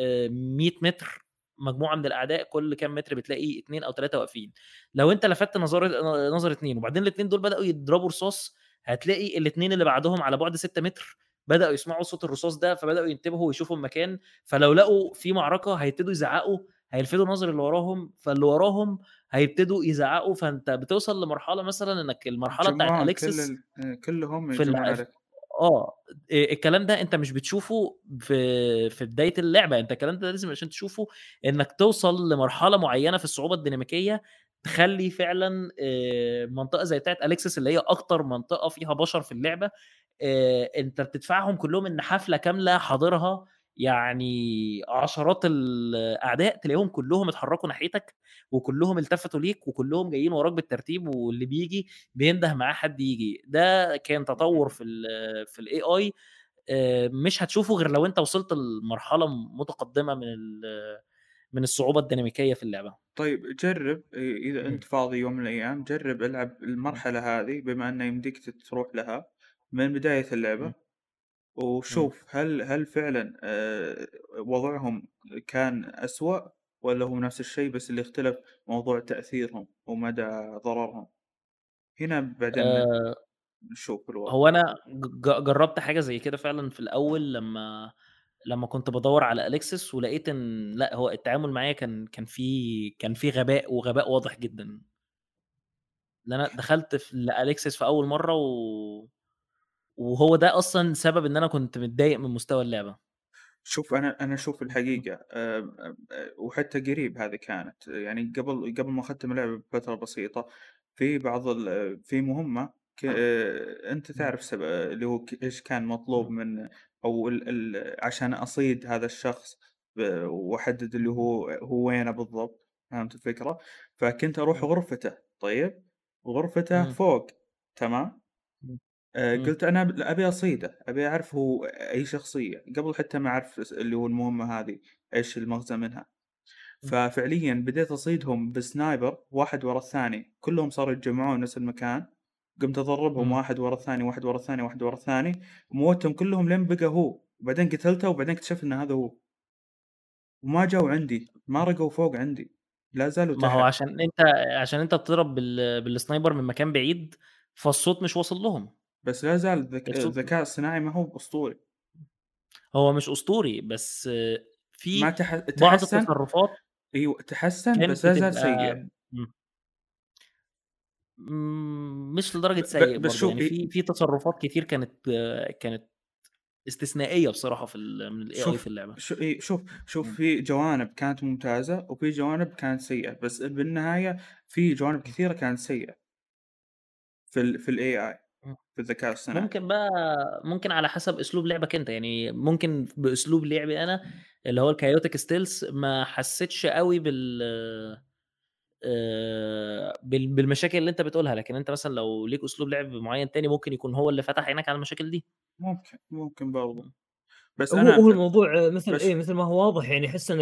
آآ 100 متر مجموعة من الأعداء كل كام متر بتلاقي 2 أو 3 واقفين، لو أنت لفتت نظر نظر 2 وبعدين ال2 دول بدأوا يضربوا رصاص هتلاقي ال2 اللي بعدهم على بُعد 6 متر بدأوا يسمعوا صوت الرصاص ده، فبدأوا ينتبهوا ويشوفوا المكان، فلو لقوا في معركة هيبتدوا يزعقوا، هيلفتوا نظر اللي وراهم، فاللي وراهم هيبتدوا يزعقوا، فأنت بتوصل لمرحلة مثلًا إنك المرحلة بتاعة يجمعون كل ال... كلهم في آآ الكلام ده أنت مش بتشوفه في في بداية اللعبة، أنت الكلام ده لازم عشان تشوفه إنك توصل لمرحلة معيّنة في الصعوبة الديناميكية تخلّي فعلًا آآ منطقة زي بتاعة أليكسس اللي هي أكتر منطقة فيها بشر في اللعبة، آآ أنت بتدفعهم كلّهم إن حفلة كاملة حاضرها يعني عشرات الأعداء تلاقيهم كلّهم اتحركوا ناحيتك، وكلّهم التفتوا ليك، وكلّهم جايين وراك بالترتيب، واللي بييجي بينده معاه حد ييجي، ده كان تطوّر في ال في الAI آآ مش هتشوفه غير لو أنت وصلت لمرحلة متقدمة من من الصعوبة الديناميكية في اللعبة. طيب جرب إذا. أنت فاضي يوم من الأيام جرب العب المرحلة هذه بما أنه يمديك تروح لها من بداية اللعبة. وشوف هل هل فعلا وضعهم كان أسوأ ولا هو نفس الشيء بس اللي اختلف موضوع تأثيرهم ومدى ضررهم. هنا بعدين آآ نشوف الوضع. هو أنا جرّبت حاجة زي كده فعلًا في الأول لمّا لمّا كنت بادوّر على أليكسس ولقيت إن لأ، هو التعامل معايا كان كان فيه كان فيه غباء وغباء واضح جدًا. لأن أنا دخلت في لأليكسس في أول مرّة و وهو ده أصلًا سبب إن أنا كنت متضايق من مستوى اللعبة. شوف أنا أنا أشوف إمم. الحقيقة آمم، آآ، وحتى قريب هذه كانت يعني قبل قبل ما أختم اللعبة بفترة بسيطة في بعض في مهمة ك آآ، أنت إمم. تعرف سب اللي هو ك إيش كان مطلوب إمم. من أو ال ال عشان أصيد هذا الشخص ب وأحدد اللي هو هو وينه بالضبط، فهمت الفكرة؟ فكنت إمم. غرفته طيب؟ غرفته. فوق تمام؟ آآ إمم. قُلت أنا ب أبي أصيده، أبي أعرف هو أي شخصية، قبل حتى ما أعرف س اللي هو المهمة هذه إيش المغزى منها، إمم. ففعليًا بديت أصيدهم بسنايبر واحد ورا الثاني، كلهم صاروا يتجمعون نفس المكان، قمت أضربهم إمم. واحد ورا الثاني، واحد ورا الثاني، واحد ورا الثاني، وموتهم كلهم لين بقى هو، وبعدين قتلته وبعدين اكتشفت إن هذا هو، وما جاوا عندي، ما رقوا فوق عندي، لا زالوا ما هو تحت، عشان أنت عشان أنت بتضرب بال بالسنايبر من مكان بعيد، فالصوت مش واصل لهم. بس لا زال الذكاء الصناعي ما هو أسطوري، هو مش أسطوري، بس ما في تح بعض تحسّن التصرفات أيوه تحسّن بس لا زال سيء. مش لدرجة ب سيء بس شوف يعني إ في في تصرفات كتير كانت كانت استثنائية بصراحة في ال من الAI في شوف اللعبة. ش إي شوف شوف إمم. في جوانب كانت ممتازة وفي جوانب كانت سيئة، بس بالنهاية في جوانب إمم. كثيرة كانت سيئة. في ال في الAI إمم. في الذكاء الصناعي. ممكن بقى ممكن على حسب أسلوب لعبك أنت، يعني ممكن بأسلوب لعبي أنا اللي هو الchaotic stealth ما حسيتش أوي بال آآ بال بالمشاكل اللي أنت بتقولها، لكن أنت مثلًا لو ليك أسلوب لعب معين تاني ممكن يكون هو اللي فتح عينك على المشاكل دي. ممكن، ممكن برضه. بس هو أنا هو ب الموضوع مثل بس إيه مثل ما هو واضح يعني أحس آآ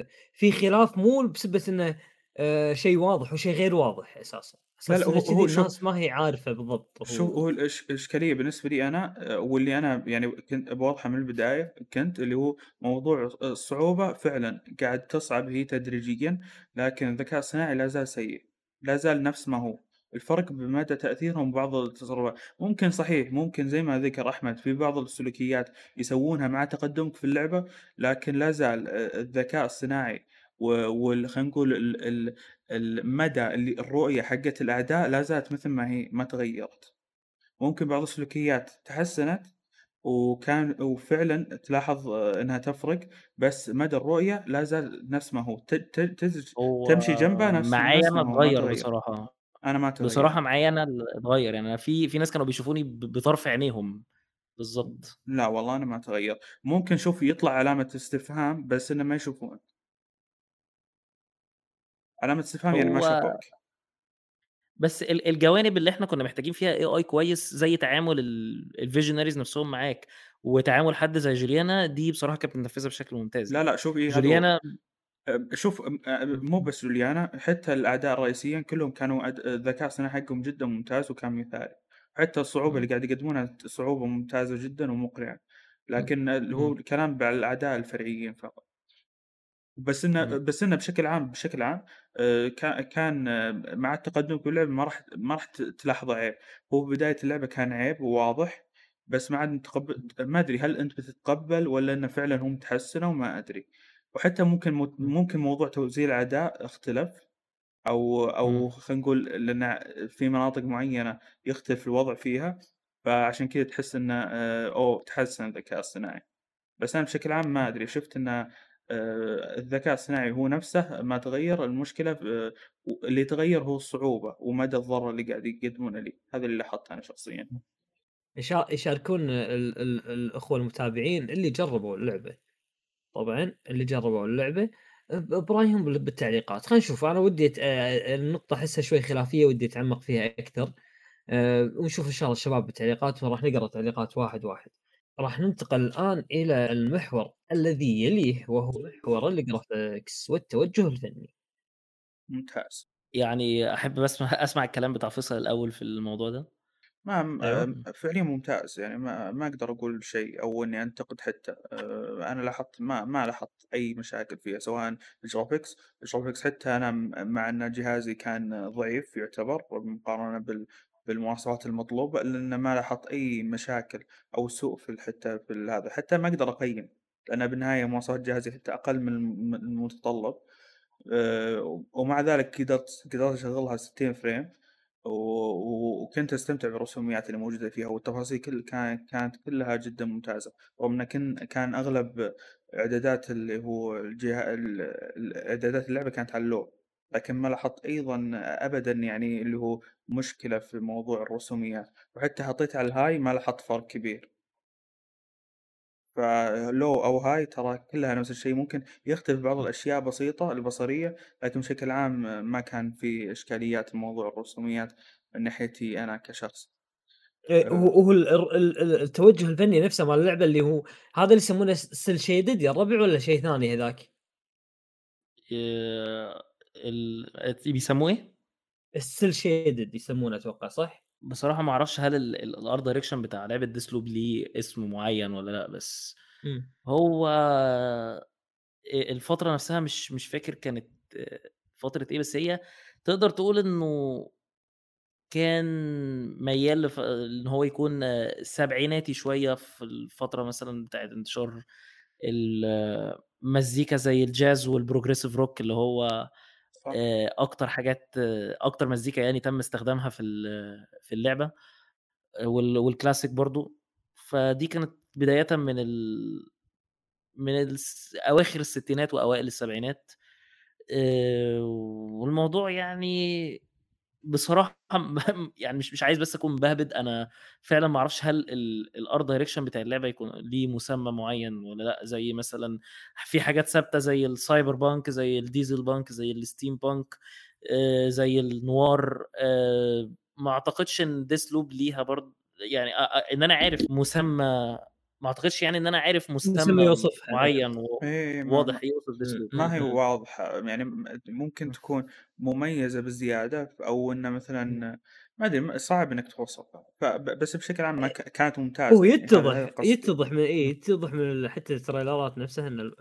آآ في خلاف مو بسبة إنه آآ شيء واضح، هو شيء غير واضح أساسًا، لا، لا هو هو الناس ما هي عارفة بالضبط هو. هو الإش الإشكالية بالنسبة لي أنا آآ واللي أنا يعني كنت باوضحها من البداية كنت اللي هو موضوع الص الصعوبة فعلًا قاعد تصعب هي تدريجيًا، لكن الذكاء الصناعي لا زال سيء، لا زال نفس ما هو، الفرق بمدى تأثيرهم ببعض التصرفات، ممكن صحيح ممكن زي ما ذكر أحمد في بعض السلوكيات يسوونها مع تقدمك في اللعبة، لكن لا زال آآ الذكاء الصناعي و وال خلينا نقول ال ال المدى اللي الرؤية حقة الأعداء لا زالت مثل ما هي ما تغيرت. ممكن بعض السلوكيات تحسنت وكان وفعلًا تلاحظ إنها تفرق، بس مدى الرؤية لا زال نفس ما هو، تمشي جنبه نفس معايا ما اتغيّر تغيّر، بصراحة، أنا ما بصراحة تغيّرت. معايا ال اتغيّر، يعني في في ناس كانوا بيشوفوني بطرف عينيهم، بالضبط. لا والله أنا ما تغيّر، ممكن شوف يطلع علامة استفهام بس إنه ما يشوفونك، علامة استفهام يعني ما شافوك. بس ال الجوانب اللي إحنا كنا محتاجين فيها AI كويس زي تعامل ال الvisionaries نفسهم معاك، وتعامل حد زي جوليانا دي بصراحة كانت متنفذة بشكل ممتاز لا،. لأ شوف هو. جوليانا شوف مو بس جوليانا، حتى الأعداء الرئيسيين كلّهم كانوا الذكاء الصناعي حقهم جدًا ممتاز وكان مثالي، حتى الصعوبة إمم، اللي قاعد يقدمونها صعوبة ممتازة جدًا ومقنعة، لكن اللي هو الكلام على الأعداء الفرعيين فقط. بس إمم، بس إنه بشكل عام بشكل عام كا كان آه، مع التقدم في اللعبة ما راح ما راح تلاحظه عيب، هو بداية اللعبة كان عيب وواضح، بس ما عاد متقب ما أدري هل أنت بتتقبل والّا إنه فعلًا هم تحسنوا ما أدري، وحتى ممكن ممكن موضوع توزيع الأعداء اختلف إمم، أو خلينا نقول لأن في مناطق معينة يختلف الوضع فيها، فعشان كذا تحس إنه آه، أو تحسن الذكاء الصناعي. بس أنا بشكل عام ما أدري شفت ان آه، الذكاء الصناعي هو نفسه ما تغير المشكلة آه، اللي تغير هو الصعوبة ومدى الضرر اللي قاعد يقدمونه لي. هذا اللي لاحظته أنا شخصيا. يشاركون ال ال الأخوة المتابعين اللي جربوا اللعبة. طبعا اللي جربوا اللعبة. برأيهم بالتعليقات. خلينا نشوف أنا ودي النقطة أحسها شوي خلافية ودي أتعمق فيها أكثر. أه ونشوف إن شاء الله الشباب بالتعليقات وراح نقرأ تعليقات واحد واحد. راح ننتقل الآن إلى المحور الذي يليه وهو محور الجرافيكس والتوجه الفني. ممتاز. يعني أحب بس (laughs) أسمع الكلام بتاع فيصل الأول في الموضوع ده. ما أيوه. فعليا ممتاز. يعني ما ما أقدر أقول شيء أو إني أنتقد حتى. أنا لاحظت ما ما لاحظت أي مشاكل فيها سواء ال graphics. ال graphics حتى أنا مع إن جهازي كان ضعيف يعتبر مقارنه بال بالمواصفات المطلوبة إلا إن ما لاحظت أي مشاكل أو سوء في حتى في هذا. حتى ما أقدر أقيم لأن بالنهاية مواصفات جهازي حتى أقل من المتطلب. ومع ذلك قدرت قدرت أشغلها 60 frame وكنت أستمتع بالرسوميات اللي موجودة فيها والتفاصيل كل كانت كانت كلها جدا ممتازة. رغم ان كان كان أغلب إعدادات اللي هو الجهة إعدادات اللعبة كانت على ال low لكن ما لاحظت أيضا ابدا يعني اللي هو مشكلة في موضوع الرسوميات وحتى حطيت على ال high ما لاحظت فرق كبير. ف low أو high ترى كلها نفس الشيء ممكن يختلف بعض الأشياء بسيطة البصرية لكن بشكل عام ما كان في إشكاليات موضوع الرسوميات من ناحيتي أنا كشخص. إيه، هو هو التوجه الفني نفسه مال اللعبة اللي هو هذا اللي يسمونه cel shaded يا الربع ولا شيء ثاني هذاك؟ بيسموه إيه؟ ال cel shaded يسمونه أتوقع صح؟ بصراحة ما أعرفش هل ال art direction بتاع لعبة Deathloop ليه اسم معين ولا لأ بس إمم. هو الفترة نفسها مش مش فاكر كانت فترة إيه بس هي تقدر تقول إنه كان ميّال لف إن هو يكون سبعيناتي شوية في الفترة مثلًا بتاعة انتشار المزيكا زي الجاز وال progressive rock اللي هو أكتر حاجات أكتر مزيكا يعني تم استخدامها في في اللعبة والكلاسيك برضو. فدي كانت بداية من ال من أواخر الستينات وأوائل السبعينات والموضوع يعني بصراحة (laughs) يعني مش مش عايز بس أكون بهبد أنا فعلا ما أعرفش هل ال art direction بتاع اللعبة يكون ليه مسمى معين ولا لأ. زي مثلا في حاجات ثابتة زي ال cyberpunk زي ال dieselpunk زي ال steampunk آه، زي ال noir آه، ما أعتقدش إن Deathloop ليها برضه يعني إن أنا عارف مسمى ما أعتقدش يعني إن أنا عارف مسمى يوصفها. معين وواضح إيه يوصف الأسلوب. ما هي واضحة. يعني ممكن تكون مميزة بزياده أو إنه مثلا ما أدري صعب إنك توصفها بس بشكل عام ما إيه. كانت ممتازة هو يعني يتضح يتضح من اي يتضح من حتى ال trailer ات نفسها إن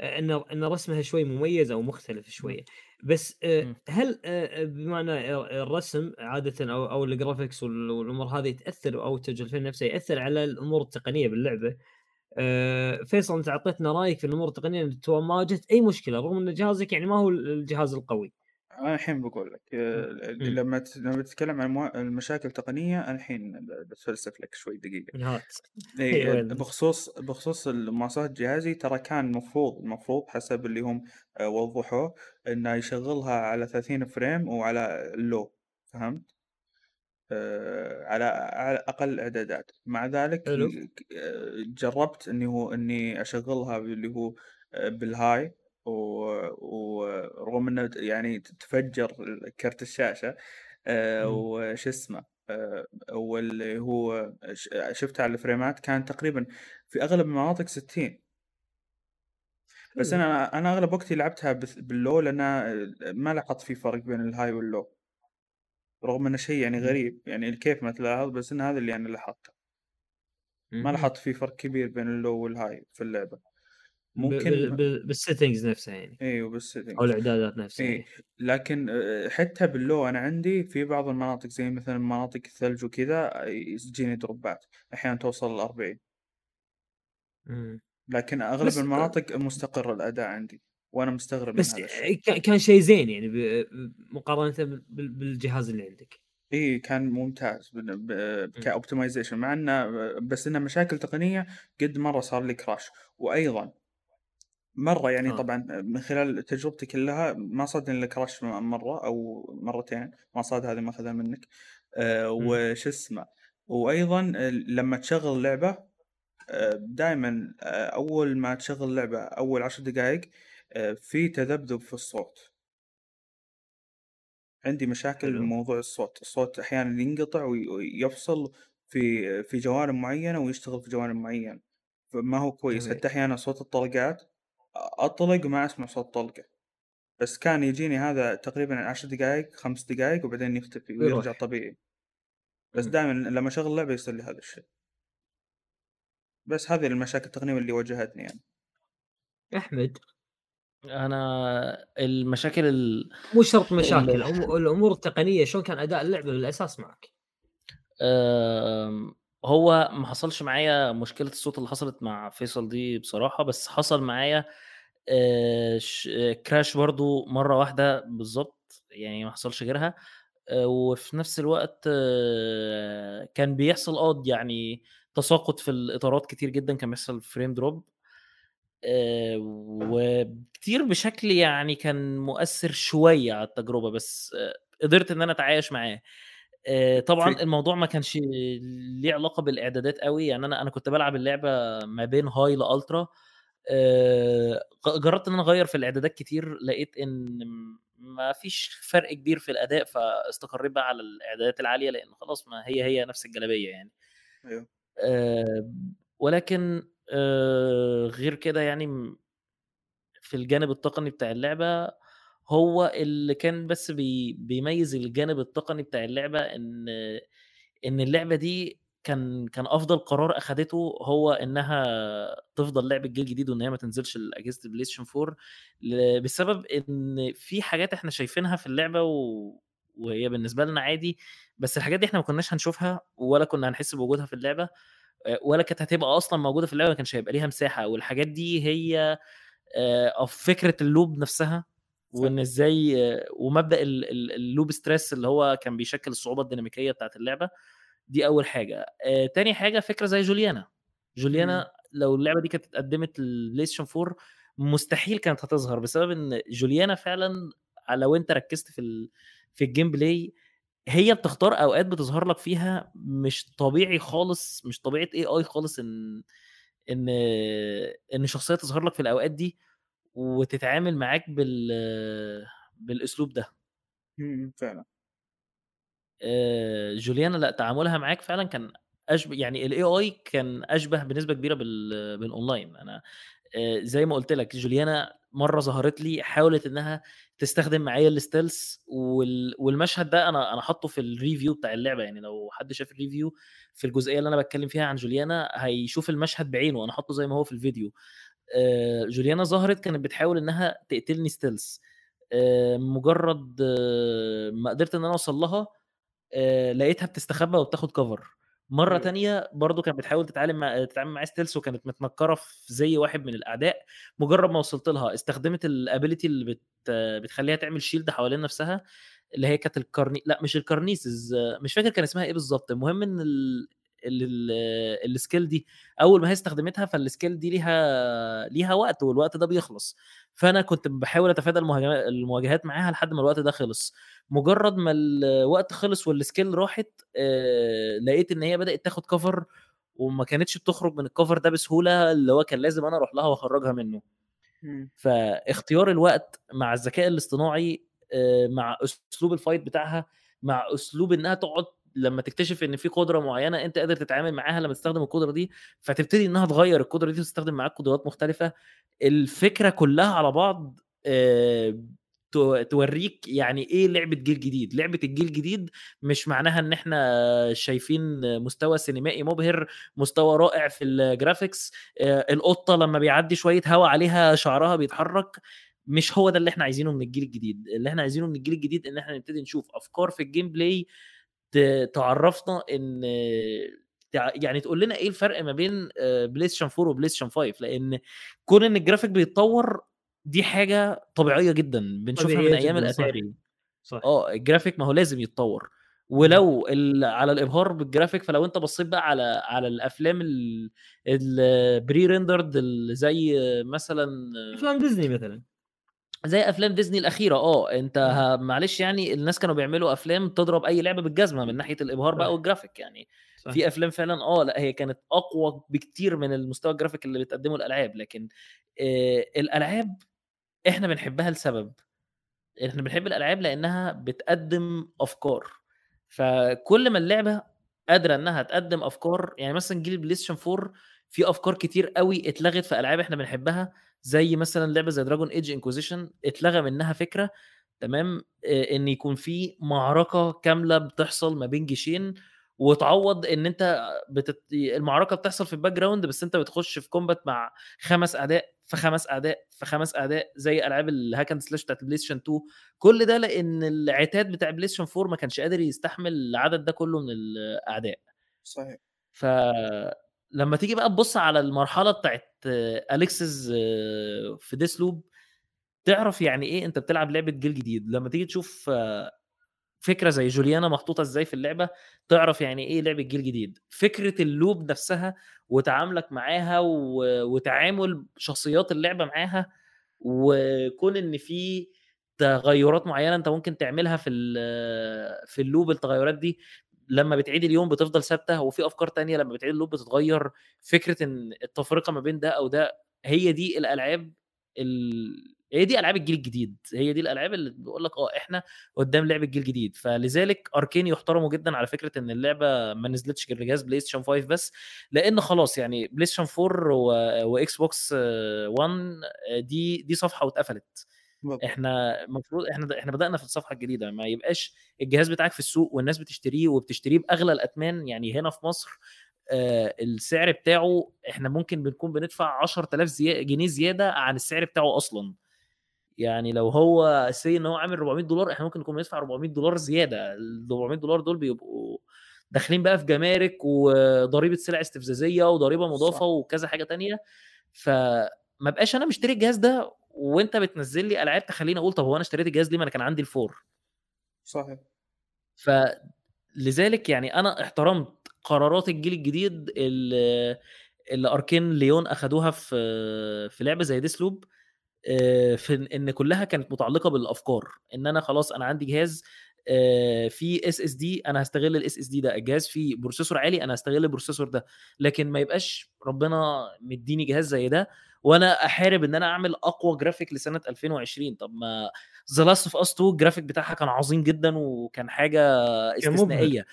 إن إن رسمها شوي مميز أو مختلف شوية. بس آه، هل آه، بمعنى الرسم عاده أو أو ال graphics والأمور هذه تأثر أو التوجه الفني نفسه يأثر على الأمور التقنية باللعبة؟ آه، فيصل أنت أعطيتنا رأيك في الأمور التقنية تو ما جت. أي مشكلة؟ رغم إن جهازك يعني ما هو الجهاز القوي. أنا الحين بقول لك لما لما تتكلم عن المشاكل التقنية الحين بتفلسف لك شوي دقيقة. إيه (laughs) بخصوص بخصوص مواصفات جهازي ترى كان المفروض المفروض حسب اللي هم آه، وضحوه إنه يشغلها على 30 frame وعلى ال low فهمت؟ آه على على أقل الاعدادات مع ذلك حلو. جربت إني هو إني أشغلها اللي هو آه، بال high ورغم إنه يعني تفجر كرت الشاشة آه، وش اسمه واللي هو شفتها على ال frameات كان تقريبا في أغلب المناطق 60 بس أنا أنا أغلب وقتي لعبتها بال low لأن ما لاحظت في فرق بين ال high وال low. رغم إنه شيء يعني غريب يعني كيف ما تلاحظ بس إن هذا اللي أنا لاحظته. ما لاحظت في فرق كبير بين ال low وال high في اللعبة. ممكن بال settings نفسها يعني. إيوه بال settings أو الإعدادات نفسها اي يعني. لكن حتى بال low أنا عندي في بعض المناطق زي مثلا مناطق الثلج وكذا تجيني dropات. أحيانا توصل ل 40 لكن أغلب المناطق مستقر الأداء عندي. وأنا مستغرب بس الشيء. كان شيء زين يعني مقارنة بالجهاز اللي عندك. إي كان ممتاز كأوبتمايزيشن مع إنه بس إنه مشاكل تقنية قد مرة صار لي كراش وأيضا مرة يعني آه. طبعا من خلال تجربتي كلها ما صادني إلا كراش مرة أو مرتين ما صاد هذه ما اخذها منك. آه وش اسمه وأيضا لما تشغل لعبة دائما أول ما تشغل لعبة أول عشر دقائق في تذبذب في الصوت عندي مشاكل حلو. بموضوع الصوت الصوت أحيانا ينقطع ويفصل في في جوانب معينة ويشتغل في جوانب معينة فما هو كويس جميل. حتى أحيانا صوت الطلقات أطلق وما أسمع صوت طلقة بس كان يجيني هذا تقريبا عشر دقائق خمس دقائق وبعدين يختفي ويرجع. طبيعي بس. دائما لما أشغل لعبة يصير لي هذا الشيء بس هذه المشاكل التقنيه اللي واجهتني يعني أحمد أنا المشاكل ال... مو شرط مشاكل ال- الأمور التقنية شلون كان أداء اللعبة بالأساس معك؟ آم، هو ما حصلش معايا مشكلة الصوت اللي حصلت مع فيصل دي بصراحة بس حصل معايا آه، ش- آه، crash برضو مرة واحدة بالظبط يعني ما حصلش غيرها آه، وفي نفس الوقت آه، كان بيحصل آه يعني تساقط في الإطارات كتير جدا كان بيحصل frame drop وكتير بشكل يعني كان مؤثر شوية على التجربة بس آه، قدرت إن أنا أتعايش معاه. آه، طبعا في- الموضوع ما كانش ليه علاقة بالإعدادات قوي يعني أنا أنا كنت بلعب اللعبة ما بين هاي لألترا. آه، جربت إن أنا أغير في الإعدادات كتير لقيت إن ما فيش فرق كبير في الأداء فاستقريت بقى على الإعدادات العالية لأن خلاص ما هي هي نفس الجلابية يعني. أيوه. آه، ولكن آه، غير كده يعني في الجانب التقني بتاع اللعبة هو اللي كان بس بي بيميز الجانب التقني بتاع اللعبة إن إن اللعبة دي كان كان أفضل قرار أخدته هو إنها تفضل لعبة جيل جديد وإن هي ما تنزلش لأجهزة البلايستيشن 4 ل- بسبب إن في حاجات إحنا شايفينها في اللعبة و... وهي بالنسبة لنا عادي بس الحاجات دي إحنا ما كناش هنشوفها ولا كنا هنحس بوجودها في اللعبة. آه، ولا كانت هتبقى أصلا موجودة في اللعبة ما كانش هيبقى ليها مساحة. والحاجات دي هي آه، فكرة ال loop نفسها وإن إزاي آه، ومبدأ ال- ال- loop stress اللي هو كان بيشكل الصعوبة الديناميكية بتاعت اللعبة. دي أول حاجة. آه، تاني حاجة فكرة زي جوليانا. جوليانا لو اللعبة دي كانت اتقدمت للبلايستيشن 4 مستحيل كانت هتظهر بسبب إن جوليانا فعلا لو أنت ركزت في ال... في ال gameplay هي بتختار أوقات بتظهر لك فيها مش طبيعي خالص مش طبيعة AI خالص إن إن إن شخصية تظهر لك في الأوقات دي وتتعامل معاك بال بالأسلوب ده. مم، فعلا. آه، جوليانا لأ تعاملها معاك فعلا كان اشبه يعني ال AI كان أشبه بنسبة كبيرة بال بالاونلاين أنا زي ما قلت لك جوليانا مرة ظهرت لي حاولت إنها تستخدم معايا ال stealth وال... والمشهد ده أنا أنا حاطه في ال review بتاع اللعبة. يعني لو حد شاف ال review في الجزئية اللي أنا بتكلم فيها عن جوليانا هيشوف المشهد بعينه. أنا حاطه زي ما هو في الفيديو. آه، جوليانا ظهرت كانت بتحاول إنها تقتلني stealth آه، مجرد آه، ما قدرت إن أنا أوصل لها آه، لقيتها بتستخبى وبتاخد cover مرة أيوة. تانية برضو كانت بتحاول تتعامل مع تتعامل معايا stealth وكانت متنكرة في زي واحد من الأعداء مجرد ما وصلت لها استخدمت ال ability اللي بت... بتخليها تعمل shield حوالين نفسها اللي هي كانت ال Karne لأ مش ال Karnesis مش فاكر كان اسمها إيه بالظبط المهم إن ال... ال... ال... ال skill دي. أول ما هي استخدمتها فال skill دي ليها ليها وقت والوقت ده بيخلص. فأنا كنت بحاول أتفادى المواجهات معاها لحد ما الوقت ده خلص. مجرد ما الوقت خلص وال skill راحت آه لقيت إن هي بدأت تاخد cover وما كانتش بتخرج من ال cover ده بسهولة اللي هو كان لازم أنا أروح لها وأخرجها منه. فاختيار الوقت مع الذكاء الاصطناعي آه، مع أسلوب ال fight بتاعها مع أسلوب إنها تقعد لما تكتشف إن في قدرة معينة أنت قادر تتعامل معاها لما تستخدم القدرة دي فتبتدي إنها تغير القدرة دي وتستخدم معاك قدرات مختلفة الفكرة كلها على بعض آه، تو- توريك يعني إيه لعبة جيل جديد. لعبة الجيل الجديد مش معناها إن إحنا شايفين مستوى سينمائي مبهر مستوى رائع في ال graphics آه، القطة لما بيعدي شوية هوا عليها شعرها بيتحرك مش هو ده اللي إحنا عايزينه من الجيل الجديد. اللي إحنا عايزينه من الجيل الجديد إن إحنا نبتدي نشوف أفكار في ال gameplay تعرفنا إن يعني تقول لنا إيه الفرق ما بين بلاي ستيشن 4 وبلاي ستيشن 5 لأن كون إن الجرافيك بيتطور دي حاجة طبيعية جدا بنشوفها من أيام. الأتاري. صح. آه الجرافيك ما هو لازم يتطور. ولو على الإبهار بالجرافيك فلو أنت بصيت بقى على على الأفلام ال pre-rendered زي مثلا افلام ديزني مثلا. زي أفلام ديزني الأخيرة. آه أنت معلش يعني الناس كانوا بيعملوا أفلام تضرب أي لعبة بالجزمة من ناحية الإبهار بقى. والجرافيك. يعني صح. في أفلام فعلا آه لأ هي كانت أقوى بكتير من المستوى الجرافيك اللي بتقدمه الألعاب. لكن آه الألعاب إحنا بنحبها لسبب. إحنا بنحب الألعاب لأنها بتقدم أفكار. فكل ما اللعبة قادرة إنها تقدم أفكار يعني مثلا جيل ال PlayStation 4 في أفكار كتير قوي اتلغت في ألعاب إحنا بنحبها زي مثلا لعبة زي Dragon Age Inquisition اتلغى منها فكرة تمام؟ آه، إن يكون في معركة كاملة بتحصل ما بين جيشين وتعوض إن أنت بتت... المعركة بتحصل في ال background بس أنت بتخش في combat مع خمس أعداء في خمس أعداء في خمس أعداء زي ألعاب ال hack and slash بتاعت ال PlayStation 2 كل ده لأن العتاد بتاع ال PlayStation 4 ما كانش قادر يستحمل العدد ده كله من الأعداء. صحيح. فلما تيجي بقى تبص على المرحلة بتاعت Aleksis آه، في Deathloop تعرف يعني إيه أنت بتلعب لعبة جيل جديد لما تيجي تشوف آه، فكرة زي Julianna محطوطه إزاي في اللعبة تعرف يعني إيه لعبة جيل جديد فكرة ال loop نفسها وتعاملك معاها. وتعامل شخصيات اللعبة معاها وكون إن في تغيرات معينة أنت ممكن تعملها في في ال loop التغيرات دي لما بتعيد اليوم بتفضل ثابتة وفي أفكار تانية لما بتعيد ال loop بتتغير. فكرة إن التفرقة ما بين ده أو ده هي دي الألعاب ال... هي دي ألعاب الجيل الجديد. هي دي الألعاب اللي بيقول لك آه إحنا قدام لعبه جيل جديد فلذلك Arkane يحترموا جدا على فكرة إن اللعبة ما نزلتش غير لجهاز PlayStation 5 بس لأن خلاص يعني PlayStation 4 و... و Xbox 1 دي دي صفحة واتقفلت. إحنا المفروض إحنا إحنا بدأنا في الصفحة الجديدة ما يبقاش الجهاز بتاعك في السوق والناس بتشتريه وبتشتريه بأغلى الاثمان يعني هنا في مصر آه السعر بتاعه إحنا ممكن بنكون بندفع 10000 زي... جنيه زيادة عن السعر بتاعه أصلا. يعني لو هو say إن هو عامل 400 دولار إحنا ممكن نكون بندفع 400 دولار زيادة. ال 400 دولار دول بيبقوا داخلين بقى في جمارك وضريبة سلع استفزازية وضريبة مضافة صح. وكذا حاجة تانية. فما بقاش أنا مشتري الجهاز ده وانت بتنزل لي ألعاب تخليني أقول طب هو أنا اشتريت الجهاز ليه؟ ما أنا كان عندي ال four صحيح. فلذلك يعني أنا احترمت قرارات الجيل الجديد اللي, اللي Arkane Lyon أخدوها في في لعبة زي Deathloop آه، في ان كلها كانت متعلقة بالأفكار إن أنا خلاص أنا عندي جهاز آه، فيه اس اس دي أنا هستغل ال SSD ده الجهاز فيه processor عالي أنا هستغل ال processor ده لكن ما يبقاش ربنا مديني جهاز زي ده وأنا أحارب إن أنا أعمل أقوى جرافيك لسنة 2020 طب ما The Last of Us 2 الجرافيك بتاعها كان عظيم جدا وكان حاجة. استثنائية.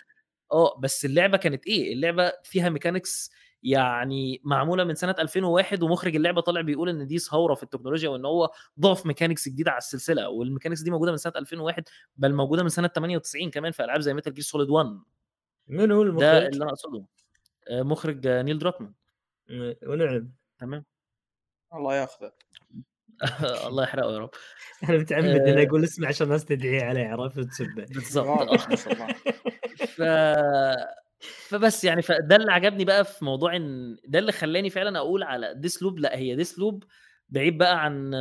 آه بس اللعبة كانت إيه؟ اللعبة فيها mechanics يعني معمولة من سنة 2001 ومخرج اللعبة طالع بيقول إن دي ثورة في التكنولوجيا وإن هو ضاف mechanics جديدة على السلسلة وال mechanics دي موجودة من سنة 2001 بل موجودة من سنة 98 كمان في ألعاب زي Metal Gear Solid 1 من هو ده المخرج؟ اللي أنا أقصده. آه، مخرج Neil Druckmann ونعم. تمام. الله ياخذه. (laughs) الله يحرقه يا رب. (laughs) أنا متعمد آه. اني أقول اسمه عشان الناس تدعي عليه عرفت؟ شاء الله (laughs) ف فبس يعني فده اللي عجبني بقى في موضوع إن ده اللي خلاني فعلا أقول على Deathloop لا هي Deathloop بعيد بقى عن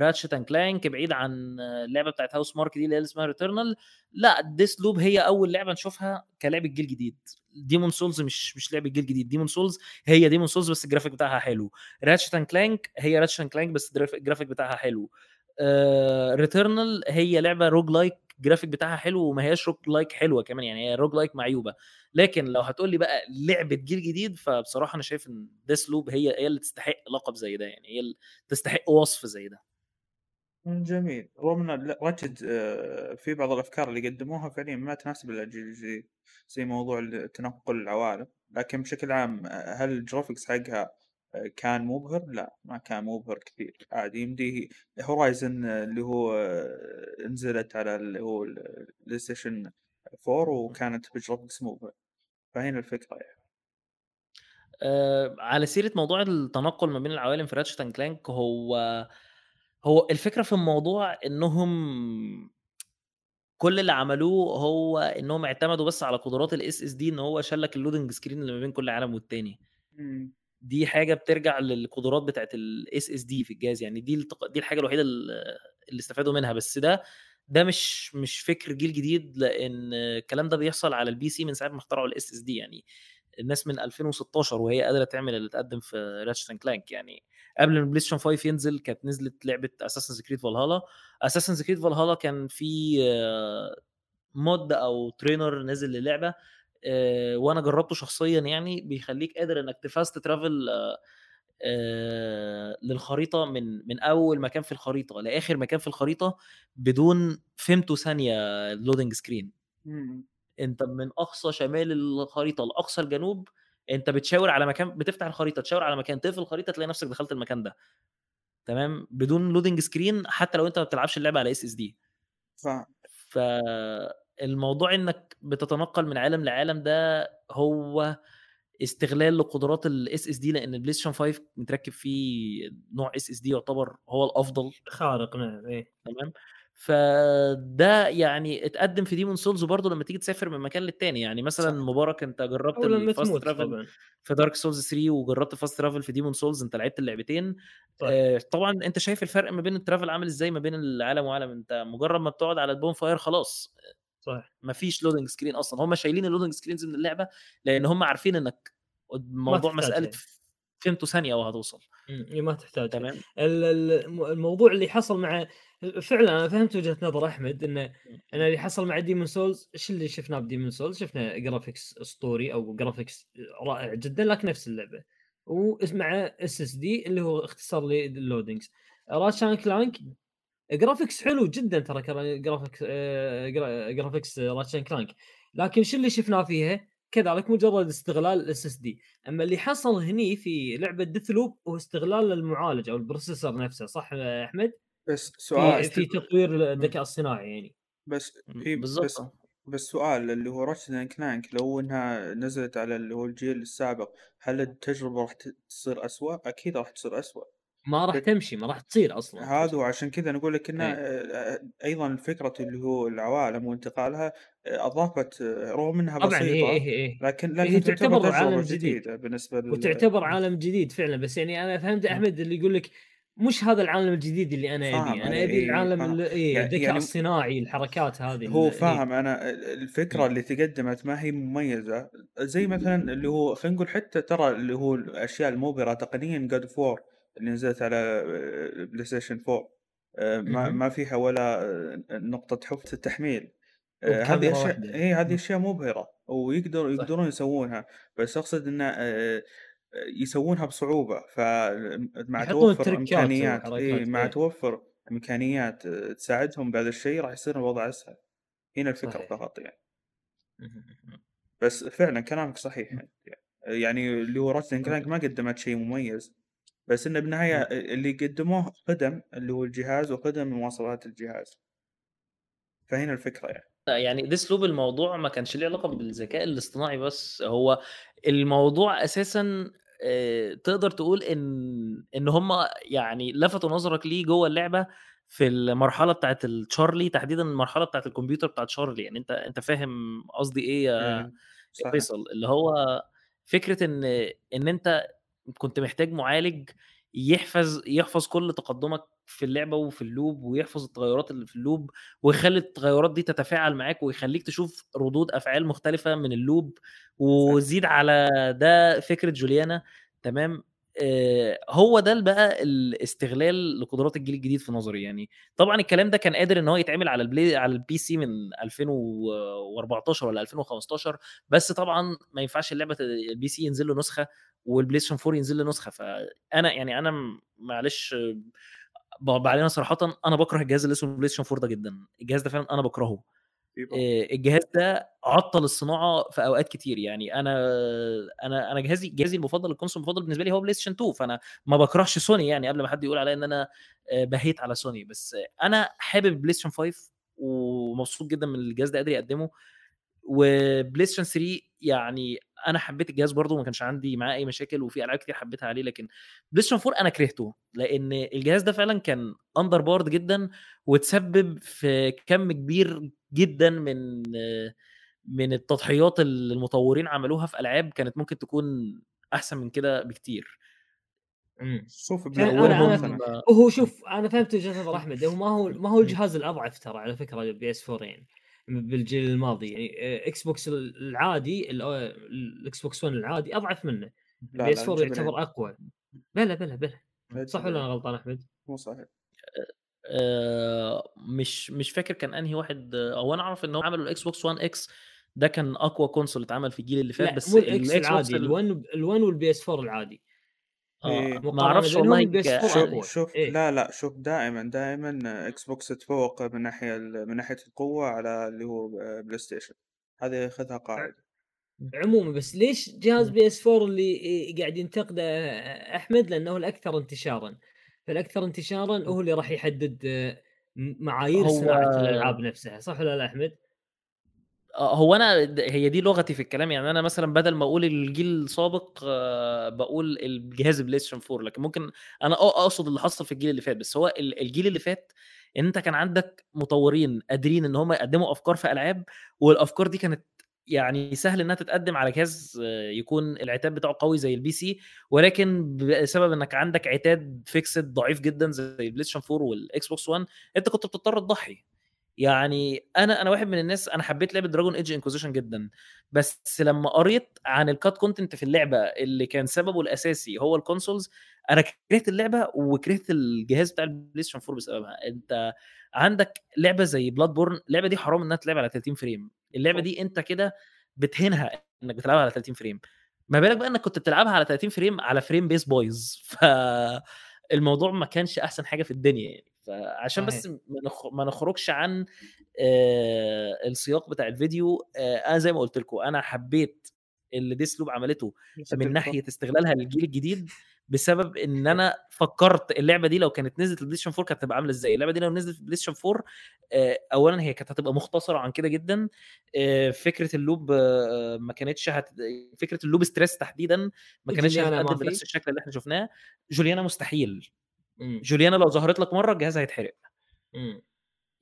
Ratchet and Clank بعيد عن اللعبة بتاعت Housemarque دي اللي اسمها Returnal لا Deathloop هي أول لعبة نشوفها كلعبة جيل جديد. Demon's Souls مش مش لعبة جيل جديد. Demon's Souls هي Demon's Souls بس الجرافيك بتاعها حلو. Ratchet and Clank هي Ratchet and Clank بس ال graph- ال graphic بتاعها حلو. Returnal هي لعبة roguelike ال graphic بتاعها حلو وما هياش roguelike حلوة كمان يعني هي roguelike معيوبه لكن لو هتقول لي بقى لعبة جيل جديد فبصراحة أنا شايف إن Deathloop هي هي اللي تستحق لقب زي ده يعني هي اللي تستحق وصف زي ده. جميل. لا، Ratchet آه، في بعض الأفكار اللي قدموها فعليا ما تناسب الجيل الجديد زي موضوع تنقل العوالم. لكن بشكل عام آه، هل ال graphics حقها آه، كان مبهر؟ لا ما كان مبهر كثير عادي يمدي Horizon اللي هو نزلت على اللي هو ال PlayStation 4 وكانت ب graphics مبهر فهنا الفكرة يعني آه، على سيرة موضوع التنقل ما بين العوالم في Ratchet and Clank هو هو الفكرة في الموضوع إنهم كل اللي عملوه هو إنهم اعتمدوا بس على قدرات ال SSD إن هو شلك ال loading screen اللي ما بين كل عالم والتاني. دي حاجة بترجع للقدرات بتاعت ال SSD في الجهاز يعني دي. دي الحاجة الوحيدة اللي استفادوا منها بس ده ده مش مش فكر جيل جديد لأن الكلام ده بيحصل على ال PC من ساعة ما اخترعوا ال SSD يعني الناس من 2016 وهي قادرة تعمل اللي اتقدم في Ratchet Clank يعني قبل ما ال PlayStation 5 ينزل كانت نزلت لعبة Assassin's Creed Valhalla Assassin's Creed Valhalla كان في mod أو trainer نزل للعبة آه، وأنا جربته شخصيا يعني بيخليك قادر إنك ت fast travel آه، للخريطة من من أول مكان في الخريطة لآخر مكان في الخريطة بدون فهمته ثانية loading screen أنت من أقصى شمال الخريطة لأقصى الجنوب أنت بتشاور على مكان بتفتح الخريطة تشاور على مكان تقفل الخريطة تلاقي نفسك دخلت المكان ده. تمام؟ بدون loading screen حتى لو أنت ما بتلعبش اللعبة على SSD فالموضوع إنك بتتنقل من عالم لعالم ده هو استغلال لقدرات ال SSD لأن ال PlayStation 5 متركب فيه نوع SSD يعتبر هو الأفضل. خارق نعم إيه. تمام؟ فده يعني اتقدم في Demon's Souls وبرضه لما تيجي تسافر من مكان للتاني. يعني مثلا صح. مبارك أنت جربت ال fast travel في Dark Souls 3 وجربت fast travel في Demon's Souls أنت لعبت اللعبتين. آه طبعا أنت شايف الفرق ما بين ال travel عامل إزاي ما بين العالم وعالم. أنت مجرد ما بتقعد على ال bonfire خلاص. صح ما فيش loading screen أصلا. هم شايلين ال loading screens من اللعبة لأن هم عارفين إنك الموضوع مسألة فهمته ثانية وهتوصل. ما تحتاج تمام؟ الموضوع اللي حصل مع فعلا أنا فهمت وجهة نظر أحمد انه أنا اللي حصل مع Demon's Souls إيش اللي شفناه ب Demon's Souls شفنا graphics اسطوري أو graphics رائع جدا لكن نفس اللعبة. ومع SSD اللي هو اختصار لل loadings Ratchet & Clank graphics حلو جدا ترى graphics graphics Ratchet & Clank لكن شو اللي شفناه فيها؟ كذلك مجرد استغلال ال SSD أما اللي حصل هني في لعبة Deathloop هو استغلال المعالج أو ال processor نفسه صح أحمد؟ بس سؤال في, في تطوير الذكاء الصناعي يعني. بس في بالضبط. بس, بس سؤال اللي هو Ratchet & Clank لو إنها نزلت على اللي هو الجيل السابق هل التجربة راح تصير أسوأ؟ أكيد راح تصير أسوأ. ما راح تمشي ما راح تصير أصلا هذا وعشان كذا نقول لك إنه إيه. أيضا فكرة اللي هو العوالم وانتقالها أضافت رغم إنها طبعا بسيطة إيه إيه إيه. لكن لكن هي تعتبر عالم جديد بالنسبة لل... وتعتبر عالم جديد فعلا بس يعني أنا فهمت أحمد اللي يقول لك مش هذا العالم الجديد اللي أنا أبي أنا أبي العالم إيه يعني الذكاء يعني الصناعي الحركات هذه هو فاهم إيه؟ أنا الفكرة اللي تقدمت ما هي مميزة زي مثلا اللي هو خلينا نقول حتى ترى اللي هو الأشياء المبهرة تقنيا God of War اللي نزلت على PlayStation 4 ما ما فيها ولا آه، نقطة حفظ التحميل. آه، هذه أشياء هي هذه أشياء مبهرة ويقدروا يقدرون يسوونها بس أقصد انه آه، يسوونها بصعوبة. فمع توفر إمكانيات اي مع توفر إمكانيات تساعدهم بهذا الشيء راح يصير الوضع أسهل. هنا الفكرة صحيح. فقط يعني. بس فعلا كلامك صحيح يعني. اللي هو راتشن كلانك ما قدمت شيء مميز. بس إنه بالنهايه اللي قدموه خدم اللي هو الجهاز وخدم مواصفات الجهاز. فهنا الفكرة يعني. يعني أسلوب الموضوع ما كانش ليه علاقة بالذكاء الاصطناعي بس هو الموضوع أساسا آه، تقدر تقول إن إن هم يعني لفتوا نظرك ليه جوه اللعبة في المرحلة بتاعت التشارلي تحديدا المرحلة بتاعت الكمبيوتر بتاعت تشارلي. يعني أنت أنت فاهم قصدي إيه يا فيصل؟ اللي هو فكرة إن إن أنت كنت محتاج معالج يحفظ يحفظ كل تقدمك في اللعبة وفي ال loop ويحفظ التغيرات اللي في ال loop ويخلي التغيرات دي تتفاعل معاك ويخليك تشوف ردود أفعال مختلفة من ال loop وزيد على ده فكرة جوليانا تمام؟ هو ده بقى الاستغلال لقدرات الجيل الجديد في نظري. يعني طبعا الكلام ده كان قادر إن هو يتعمل على البلاي على ال PC من 2014 ولا 2015 بس طبعا ما ينفعش اللعبة ال PC ينزل له نسخة وال PlayStation 4 ينزل له نسخة. فأنا يعني أنا معلش بعدين صراحة أنا بكره الجهاز اللي اسمه PlayStation 4 ده جدا. الجهاز ده فعلا أنا بكرهه. الجهاز ده عطل الصناعة في أوقات كتير. يعني أنا أنا أنا جهازي جهازي المفضل ال console المفضل بالنسبة لي هو PlayStation 2 فأنا ما بكرهش سوني يعني قبل ما حد يقول عليا إن أنا بهيت على سوني. بس أنا حابب PlayStation 5 ومبسوط جدا من الجهاز ده قادر يقدمه. و PlayStation 3 يعني أنا حبيت الجهاز برضه ما كانش عندي معاه أي مشاكل وفي ألعاب كتير حبيتها عليه لكن PlayStation 4 أنا كرهته لأن الجهاز ده فعلا كان under powered جدا وتسبب في كم كبير جدا من من التضحيات اللي المطورين عملوها في ألعاب كانت ممكن تكون أحسن من كده بكتير مم. شوف سنة. وهو شوف أنا فهمت وجهة نظر أحمد هو ما هو ما هو الجهاز الأضعف ترى على فكرة ال PS 4 يعني بالجيل الماضي يعني آه، Xbox العادي ال- آه، ال Xbox One العادي أضعف منه ال PS لا 4 جبلين. يعتبر أقوى بلا بلا بلا لا صح. ولا أنا غلطان أحمد؟ مو صحيح آه، مش مش فاكر كان أنهي واحد آه، أو أنا أعرف ان هم عملوا ال Xbox One X ده كان أقوى console اتعمل في الجيل اللي فات بس مو الاكس العادي ال- ال1 ال1 وال PS 4 العادي إيه. آه ما أعرفش والله ال PS 4 ك- أقوى. شوف شوف إيه. لا لا شوف دائما دائما Xbox تتفوق من ناحية من ناحية القوة على اللي هو PlayStation هذه خذها قاعدة عموما بس ليش جهاز. PS 4 اللي إيه قاعد ينتقده أحمد لأنه الأكثر انتشارا فالأكثر انتشارا هو اللي راح يحدد آه، معايير هو- صناعة الألعاب نفسها صح ولا لا أحمد؟ آه، هو أنا هي دي لغتي في الكلام. يعني أنا مثلا بدل ما أقول الجيل السابق آه، بقول الجهاز PlayStation 4 لكن ممكن أنا أقصد اللي حصل في الجيل اللي فات. بس هو ال- الجيل اللي فات ان أنت كان عندك مطورين قادرين إن هم يقدموا أفكار في ألعاب والأفكار دي كانت يعني سهل إنها تتقدم على جهاز آه، يكون العتاد بتاعه قوي زي ال PC ولكن بسبب إنك عندك عتاد fixed ضعيف جدا زي ال PlayStation 4 وال Xbox One أنت كنت بتضطر تضحي. يعني أنا أنا واحد من الناس أنا حبيت لعبة Dragon Age Inquisition جدا بس لما قريت عن ال cut content في اللعبة اللي كان سببه الأساسي هو ال consoles أنا كرهت اللعبة وكرهت الجهاز بتاع ال PlayStation 4 بسببها. أنت عندك لعبة زي Bloodborne اللعبة دي حرام إنها تلعب على 30 frame. اللعبة دي أنت كده بتهينها إنك بتلعبها على 30 frame. ما بالك بقى إنك كنت بتلعبها على 30 frame على frame pace بايظ ف الموضوع ما كانش أحسن حاجة في الدنيا يعني. فعشان بس. ما نخ- ما نخرجش عن السياق بتاع الفيديو أنا زي ما قلت لكم أنا حبيت اللي Deathloop عملته من ناحية استغلالها للجيل الجديد بسبب إن أنا فكرت اللعبة دي لو كانت نزلت ال PlayStation 4 كانت هتبقى عاملة إزاي؟ اللعبة دي لو نزلت في ال PlayStation 4 آه، اولا هي كانت هتبقى مختصرة عن كده جدا فكرة ال loop ما كانتش هت... فكرة ال loop stress تحديدا ما كانتش هتقدم؟ بنفس الشكل اللي إحنا شفناه. جوليانا مستحيل. مم. جوليانا لو ظهرت لك مرة الجهاز هيتحرق مم.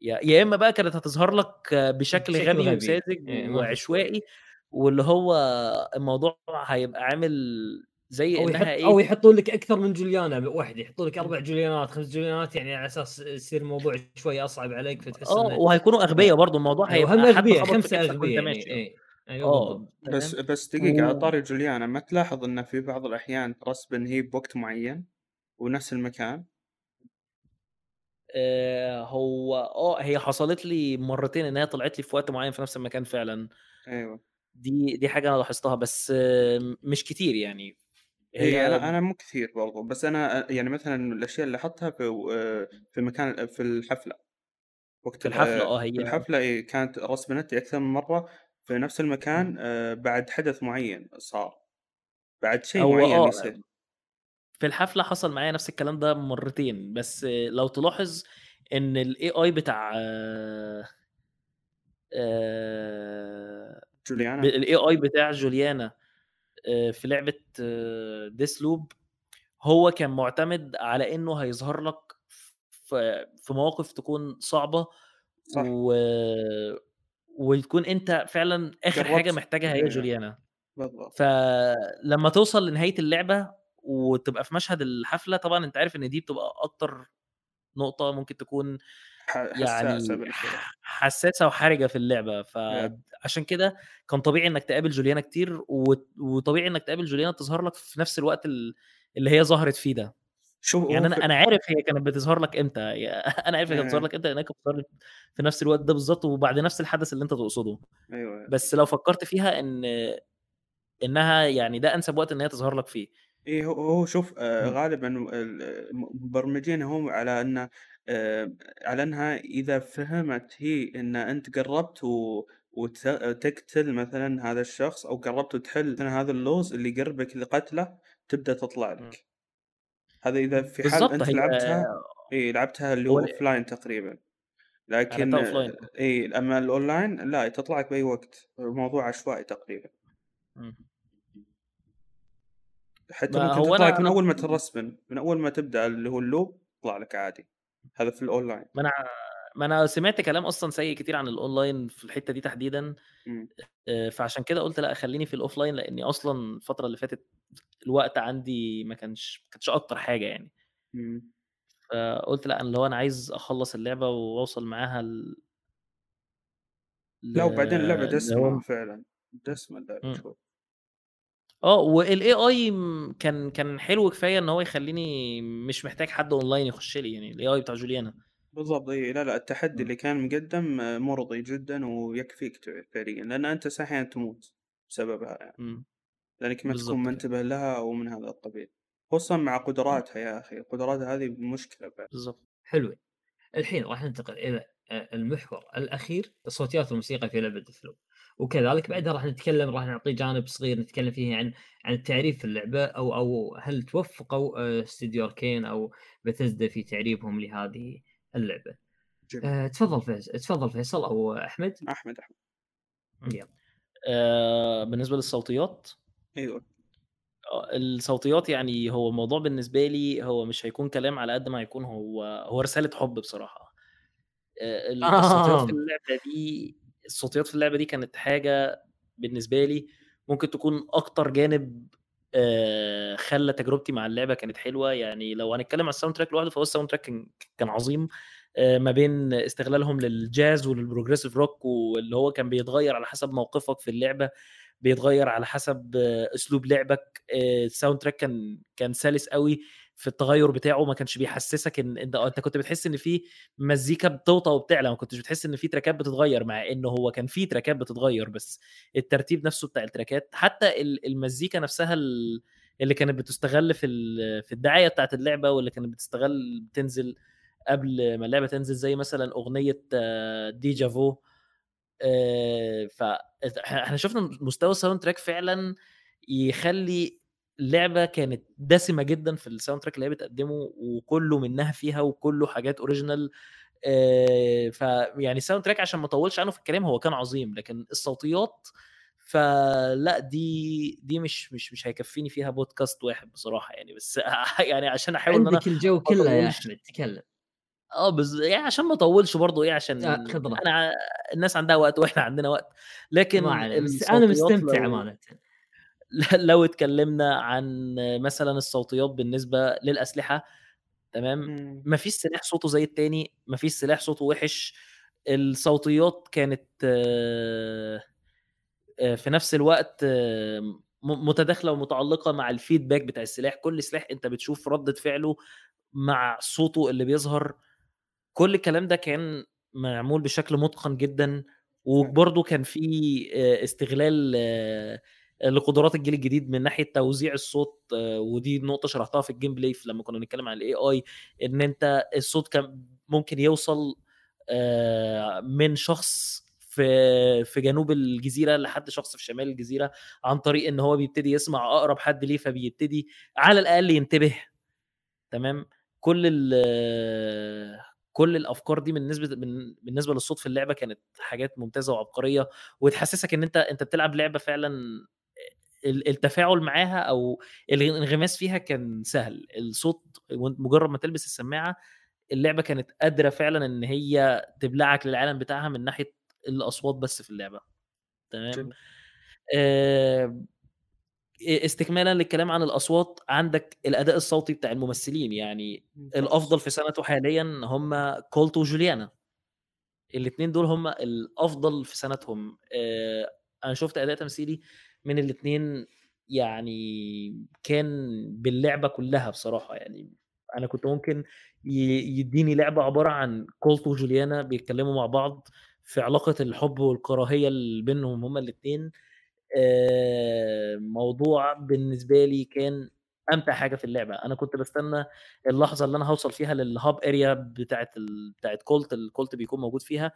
يا يا إما بقى كانت هتظهر لك بشكل بشكل غبي. وساذج إيه، في وعشوائي واللي هو الموضوع هيبقى عامل زي أو يحط انها إيه أو يحطوا لك أكثر من جوليانا واحدة يحطوا لك أربع جوليانات خمس جوليانات يعني على أساس يصير الموضوع شوي أصعب عليك فتحس آه إنه وهيكونوا أغبياء برضو الموضوع أيوة، هيبقى هم أغبياء خمسة أغبياء يعني إيه أيوه بالضبط بس؟ بس دقيقة على طاري جوليانا ما تلاحظ انه في بعض الأحيان رسب هي بوقت معين ونفس المكان؟ آه، هو آه هي حصلت لي مرتين إن هي طلعت لي في وقت معين في نفس المكان فعلا. أيوه. دي دي حاجة أنا لاحظتها بس آه، مش كتير يعني. هي أنا أنا مو كثير برضو بس أنا يعني مثلا الأشياء اللي احطها في في مكان في الحفلة. وقت في الحفلة؟ آه هي الحفلة إيه، كانت respawn تي أكثر من مرة في نفس المكان آه، بعد حدث معين صار. بعد شيء معين آه يصير. في الحفلة حصل معايا نفس الكلام ده مرتين بس لو تلاحظ إن ال AI بتاع جوليانا. ال AI بتاع جوليانا آه، في لعبة Deathloop هو كان معتمد على إنه هيظهر لك في مواقف تكون صعبة صح. و... وتكون أنت فعلا آخر حاجة محتاجها هي. جوليانا. بالضبط. فلما توصل لنهاية اللعبة وتبقى في مشهد الحفلة طبعا أنت عارف إن دي بتبقى أكتر نقطة ممكن تكون يعني حساسة وحرجة في اللعبة. فعشان كده كان طبيعي إنك تقابل جوليانا كتير وطبيعي إنك تقابل جوليانا تظهر لك في نفس الوقت ال- اللي هي ظهرت فيه ده شوف يعني أنا. أنا عارف هي كانت بتظهر لك إمتى (laughs) أنا عارف هي كانت بتظهر. لك إمتى لأنها كانت بتظهر في نفس الوقت ده بالظبط وبعد نفس الحدث اللي أنت تقصده أيوه بس لو فكرت فيها إن إنها يعني ده أنسب وقت إن هي تظهر لك فيه إيه هو هو شوف آه مم. غالبا المبرمجين هم على أن آه على أنها إذا فهمت هي أن أنت قربت و... وتقتل مثلا هذا الشخص أو قربت وتحل مثلا هذا اللغز اللي يقربك لقتله تبدأ تطلع. لك. هذا إذا في حال أنت هي لعبتها AI لعبتها اللي هو هو offline تقريبا. لكن لعبتها AI أما الاونلاين لا تطلع لك بأي وقت. الموضوع عشوائي تقريبا. حتى ما ممكن هو تطلع من أول ما ت respawn من أول ما تبدأ اللي هو ال loop يطلع لك عادي هذا في الأونلاين ما أنا ما أنا سمعت كلام أصلا سيء كتير عن الأونلاين في الحتة دي تحديدا إمم. آه، فعشان كده قلت لأ خليني في ال offline لأني أصلا الفترة اللي فاتت الوقت عندي ما كانش ما كانش أكتر حاجة يعني إمم. فقلت لأ اللي هو أنا عايز أخلص اللعبة وأوصل معاها ل... لا وبعدين دسمة هو فعلًا، إمم. شوي. آه وال AI كان كان حلو كفاية إن هو يخليني مش محتاج حد أونلاين يخش لي يعني ال AI بتاع جوليانا بالضبط إي، لا، لا التحدي إمم. اللي كان مقدّم مرضي جدًا ويكفيك فعليًا، لأن أنت س أحيانًا تموت بسببها يعني، إمم. لأنك ما تكون. منتبه لها أو من هذا القبيل، خصوصًا مع قدراتها يا أخي، قدراتها هذه مشكلة بعد. بالضبط حلو الحين راح ننتقل إلى آه، المحور الأخير الصوتيات والموسيقى في لعبة ديثلوب وكذلك بعدها راح نتكلم راح نعطي جانب صغير نتكلم فيه عن عن التعريف في اللعبة أو أو هل توفقوا آه، استوديو اركين أو بثزدا في تعريبهم لهذه اللعبة. جميل. أه تفضل فيصل تفضل فيصل أو أحمد أحمد، أحمد. يلا آه بالنسبة للصوتيات. آه، الصوتيات يعني هو الموضوع بالنسبة لي هو مش هيكون كلام على قد ما هيكون هو هو رسالة حب بصراحة آه، ال- الصوتيات في آه. اللعبة دي الصوتيات في اللعبة دي كانت حاجة بالنسبة لي ممكن تكون أكتر جانب آه، خلى تجربتي مع اللعبة كانت حلوة. يعني لو هنتكلم على ال soundtrack لوحده فهو ال soundtrack كان عظيم آه، ما بين استغلالهم للجاز ولل progressive rock واللي هو كان بيتغير على حسب موقفك في اللعبة بيتغير على حسب آه، أسلوب لعبك. ال soundtrack كان كان سلس قوي. في التغير بتاعه ما كانش بيحسسك إن انت أنت كنت بتحس إن في مزيكا بتوطى وبتعلى ما كنتش بتحس إن في تراكات بتتغير مع انه هو كان في تراكات بتتغير بس الترتيب نفسه بتاع التراكات حتى ال- المزيكا نفسها ال- اللي كانت بتستغل في في الدعاية بتاعت اللعبة واللي كانت بتستغل بتنزل قبل ما اللعبة تنزل زي مثلا أغنية آه، Déjà Vu آه، فاحنا شفنا مستوى ال soundtrack فعلا يخلي اللعبه كانت دسمة جدا في ال soundtrack اللي هي بتقدمه وكله منها فيها وكله حاجات original فيعني ال soundtrack عشان ما اطولش عنه في الكلام هو كان عظيم لكن الصوتيات فلا دي دي مش مش مش هيكفيني فيها بودكاست واحد بصراحة يعني. بس (laughs) يعني عشان أحاول إن أنا عندك الجو كله يا أحمد تكلم. آه بز... يعني عشان ما اطولش برضه إيه عشان آه، خبرة. أنا الناس عندها وقت (laughs) وإحنا عندنا وقت. لكن بس أنا مستمتع امانه لو (laughs) اتكلمنا عن مثلا الصوتيات بالنسبة للأسلحة تمام؟ إمم. ما فيش سلاح صوته زي التاني ما فيش سلاح صوته وحش. الصوتيات كانت آه، في نفس الوقت آه، متداخلة ومتعلقة مع ال feedback بتاع السلاح. كل سلاح انت بتشوف ردة فعله مع صوته اللي بيظهر. كل الكلام ده كان معمول بشكل متقن جدا. وبرضه كان في آه، استغلال لقدرات الجيل الجديد من ناحية توزيع الصوت آه، ودي نقطة شرحتها في ال gameplay لما كنا بنتكلم عن ال AI إن أنت الصوت كان ممكن يوصل آه، من شخص في في جنوب الجزيرة لحد شخص في شمال الجزيرة عن طريق إن هو بيبتدي يسمع أقرب حد ليه فبيبتدي على الأقل ينتبه. تمام؟ كل ال كل الأفكار دي بالنسبة بالنسبة للصوت في اللعبة كانت حاجات ممتازة وعبقرية وتحسسك إن أنت أنت بتلعب لعبة فعلا التفاعل معاها أو الانغماس فيها كان سهل. الصوت مجرد ما تلبس السماعة اللعبة كانت قادرة فعلا إن هي تبلعك للعالم بتاعها من ناحية الأصوات بس في اللعبة. تمام. آه، استكمالا للكلام عن الأصوات عندك الأداء الصوتي بتاع الممثلين. يعني. الأفضل في سنته حاليا هم كولت وجوليانا. الاثنين دول هم الأفضل في سنتهم. آه، أنا شفت أداء تمثيلي من الاثنين يعني كان باللعبة كلها بصراحة. يعني أنا كنت ممكن يديني لعبة عبارة عن كولت وجوليانا بيتكلموا مع بعض في علاقة الحب والكراهية اللي بينهم هما الاثنين موضوع بالنسبة لي كان أمتع حاجة في اللعبة. أنا كنت بستنى اللحظة اللي أنا هوصل فيها لل hub area بتاعه ال... بتاعه كولت الكولت بيكون موجود فيها.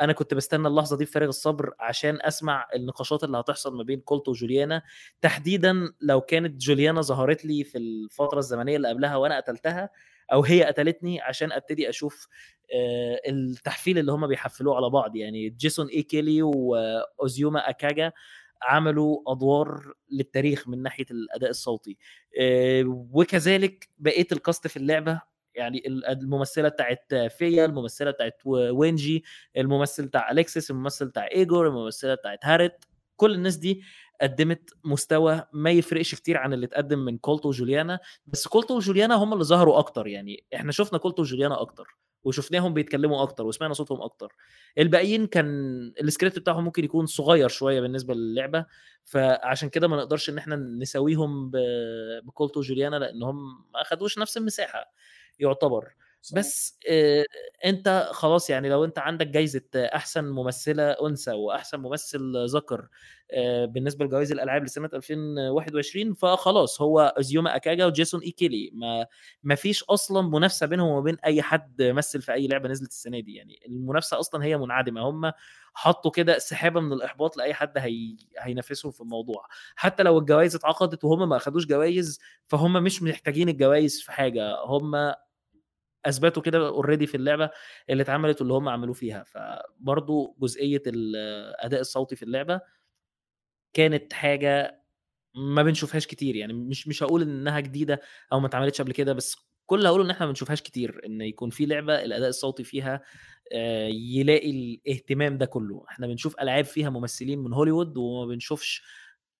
أنا كنت بستنى اللحظة دي بفارغ الصبر عشان أسمع النقاشات اللي هتحصل ما بين كولت وجوليانا. تحديدا لو كانت جوليانا ظهرت لي في الفترة الزمنية اللي قبلها وأنا قتلتها أو هي قتلتني عشان أبتدي أشوف آه، التحفيل اللي هم بيحفلوه على بعض. يعني جيسون اي كيلي واوزيوما أكاجا عملوا أدوار للتاريخ من ناحية الأداء الصوتي. آه، وكذلك بقية ال cast في اللعبة يعني ال- الممثلة بتاعت فيا الممثلة بتاعت وينجي الممثل بتاع أليكسيس الممثل بتاع إيجور الممثلة بتاعت هارت كل الناس دي قدمت مستوى ما يفرقش كتير عن اللي اتقدم من كولتو وجوليانا. بس كولتو وجوليانا هم اللي ظهروا أكتر يعني إحنا شفنا كولتو وجوليانا أكتر وشفناهم بيتكلموا أكتر وسمعنا صوتهم أكتر. الباقيين كان السكريبت بتاعهم ممكن يكون صغير شوية بالنسبة للعبة فعشان كده ما نقدرش إن إحنا نساويهم بكولتو وجوليانا لأنهم ما أخدوش نفس المساحة. يعتبر. صح. بس آه، أنت خلاص يعني لو أنت عندك جايزة أحسن ممثلة أنثى وأحسن ممثل ذكر آه، بالنسبة لجوائز الألعاب لسنة 2021 فخلاص هو أزيوما أكاجا وجيسون ايكيلي ما ما فيش أصلا منافسة بينهم وما بين أي حد مثل في أي لعبة نزلت السنة دي. يعني المنافسة أصلا هي منعدمة. هم حطوا كده سحابة من الإحباط لأي حد هي... هينافسهم في الموضوع. حتى لو الجوائز اتعقدت وهم ما أخدوش جوائز فهم مش محتاجين الجوائز في حاجة. هم أثبتوا كده اوريدي في اللعبة اللي اتعملت واللي هم عملوه فيها. فبرضو جزئية الاداء الصوتي في اللعبة كانت حاجة ما بنشوفهاش كتير. يعني مش مش هقول إنها جديدة أو ما اتعملتش قبل كده بس كل اللي هقوله إن إحنا ما بنشوفهاش كتير. إن يكون في لعبة الأداء الصوتي فيها آه، يلاقي الاهتمام ده كله. إحنا بنشوف ألعاب فيها ممثلين من هوليوود وما بنشوفش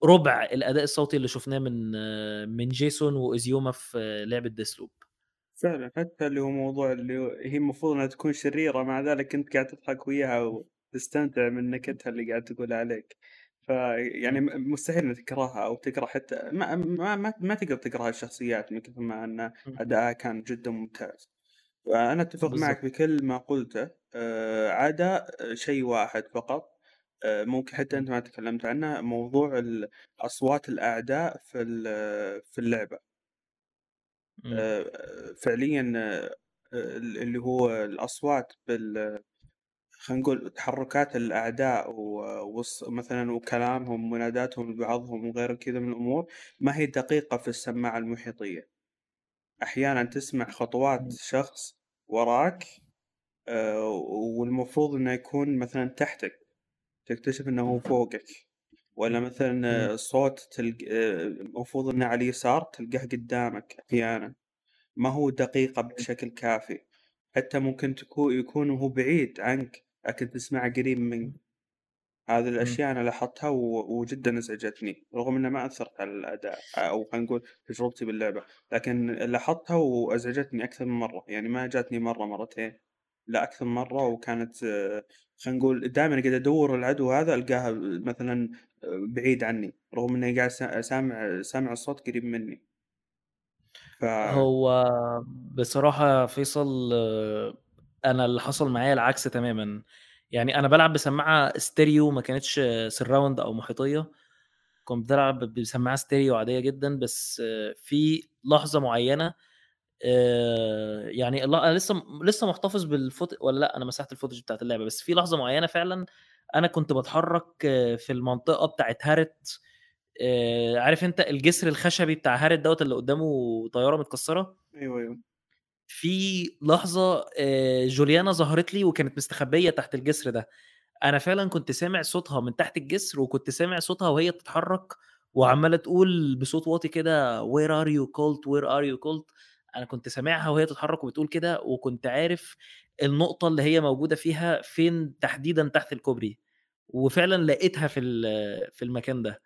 ربع الأداء الصوتي اللي شفناه من آه، من جيسون وازيوما في آه، لعبة ديسلوب فعلا حتى اللي هو موضوع اللي هو هي المفروض إنها تكون شريرة مع ذلك انت قاعد تضحك وياها وتستمتع من نكتها اللي قاعد تقول عليك. فيعني م- مستحيل إنك تكرهها أو تكره حتى ما ما ما, ما تقدر تكره الشخصيات من كثر ما إن ادائها كان جدا ممتاز. وأنا أتفق بالظبط. معك بكل ما قلته. آه، عدا شيء واحد فقط. آه، ممكن حتى أنت ما تكلمت عنه موضوع أصوات الأعداء في في اللعبة. فعليا آه، اللي هو الأصوات بال خلينا نقول تحركات الأعداء ومثلا وكلامهم ومناداتهم لبعضهم وغير كذا من الأمور ما هي دقيقة في السماعة المحيطية. أحيانا تسمع خطوات شخص وراك آه، والمفروض إنه يكون مثلا تحتك تكتشف إنه هو فوقك. ولا مثلا آه، صوت تلق... المفروض إنه على اليسار تلقاه قدامك أحيانا ما هو دقيقة بشكل كافي. حتى ممكن تكون يكون هو بعيد عنك لكن تسمعه قريب منك. هذه الأشياء أنا لاحظتها و- وجدا أزعجتني رغم إنها ما أثرت على الأداء أو خلينا نقول تجربتي باللعبة لكن لاحظتها وأزعجتني أكثر من مرة. يعني ما جاتني مرة مرتين لا أكثر من مرة وكانت خلينا نقول دائما قاعد أدور العدو هذا ألقاها مثلا بعيد عني رغم إني قاعد سا- سامع سامع الصوت قريب مني. ف... هو بصراحة فيصل أنا اللي حصل معايا العكس تماما. يعني أنا بلعب بسماعة ستيريو ما كانتش surround أو محيطية. كنت بلعب بسماعة ستيريو عادية جدا بس في لحظة معينة آه، يعني أنا لسه لسه محتفظ بال footage ولا لأ أنا مسحت ال footage بتاعت اللعبة. بس في لحظة معينة فعلا أنا كنت بتحرك آه، في المنطقة بتاعت هارت آه، عارف أنت الجسر الخشبي بتاع هارت دوت اللي قدامه طيارة متكسرة؟ أيوه أيوه. في لحظة آه، جوليانا ظهرت لي وكانت مستخبية تحت الجسر ده. أنا فعلا كنت سامع صوتها من تحت الجسر وكنت سامع صوتها وهي بتتحرك وعمالة تقول بصوت واطي كده where are you Colt where are you Colt أنا كنت سامعها وهي تتحرك وبتقول كده وكنت عارف النقطة اللي هي موجودة فيها فين تحديدا تحت الكوبري. وفعلا لقيتها في في المكان ده.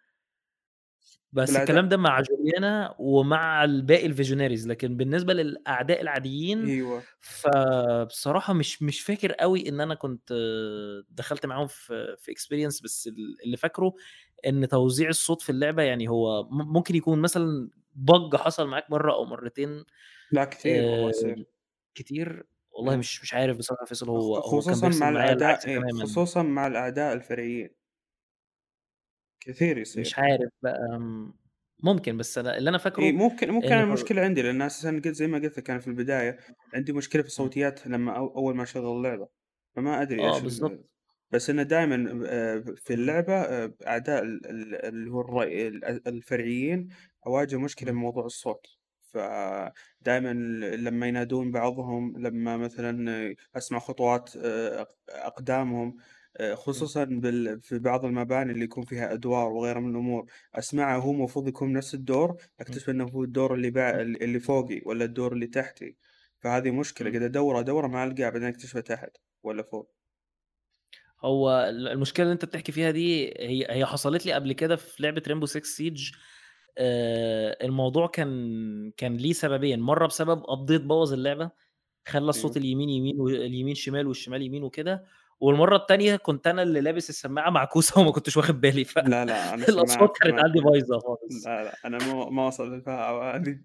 بس بالعادة- الكلام ده مع جوليانا ومع الباقي ال visionaries لكن بالنسبة للأعداء العاديين أيوه. فبصراحة مش مش فاكر قوي إن أنا كنت دخلت معاهم في في اكسبيرينس بس ال- اللي فاكره إن توزيع الصوت في اللعبة يعني هو ممكن يكون مثلا بج حصل معاك مرة أو مرتين لا والله آه، كتير. والله. مش مش عارف بصراحة فيصل هو هو كان خصوصا بيحصل مع الاعداء إيه، خصوصا مع الاعداء الفرعيين كثير يصير مش عارف بقى ممكن بس أنا اللي أنا فاكره ممكن ممكن أنا المشكلة عندي لأن أساسا قلت زي ما قلت لك أنا في البداية عندي مشكلة في. الصوتيات لما أو أول ما أشغل اللعبة فما أدري آه إيش بس انه دائما في اللعبة آه، اعداء ال- اللي هو الفرعيين أواجه مشكلة م. بموضوع الصوت فدائما لما ينادون بعضهم لما مثلا أسمع خطوات أقدامهم. خصوصا بال... في بعض المباني اللي يكون فيها أدوار وغيرها من الأمور اسمعه هو المفروض يكون نفس الدور. أكتشف إنه هو الدور اللي بع... اللي فوقي ولا الدور اللي تحتي فهذه مشكلة إمم. قاعد أدور أدور ما ألقاه بعدين أكتشفه تحت ولا فوق هو ال المشكلة اللي أنت بتحكي فيها دي هي هي حصلت لي قبل كده في Rainbow Six Siege آآ الموضوع كان كان ليه سببين، مرّة بسبب update بوّظ اللعبة، خلّى الصوت. اليمين يمين واليمين شمال والشمال يمين وكده، والمرّة التانية كنت أنا اللي لابس السماعة معكوسة وما كنتش واخد بالي ف لا، لا، أنا (laughs) الأصوات سمعت كانت عندي بايظة خالص. لا، لا، أنا ما ما وصل للفئة هذه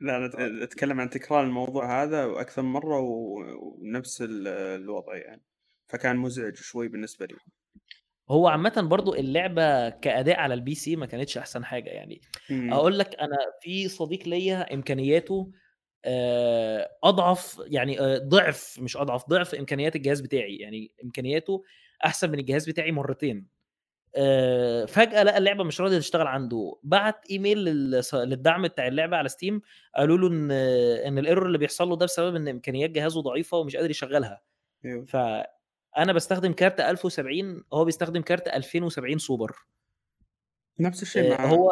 لا آه. أتكلم عن تكرار الموضوع هذا وأكثر من مرة و ونفس ال الوضع يعني، فكان مزعج شوي بالنسبة لي. هو عامةً برضه اللعبة كأداء على الPC ما كانتش أحسن حاجة يعني، إمم. أقول لك أنا في صديق ليّا إمكانياته أضعف يعني ضِعف مش أضعف، ضِعف إمكانيات الجهاز بتاعي، يعني إمكانياته أحسن من الجهاز بتاعي مرّتين. فجأة لقى اللعبة مش راضية تشتغل عنده، بعت إيميل للدعم بتاع اللعبة على Steam قالوا له إن إن ال error اللي بيحصل له ده بسبب إن إمكانيات جهازه ضعيفة ومش قادر يشغّلها. أيوه. فأنا باستخدم كارت 1070 هو بيستخدم كارت 2070 سوبر. نفس الشيء آآ مع هو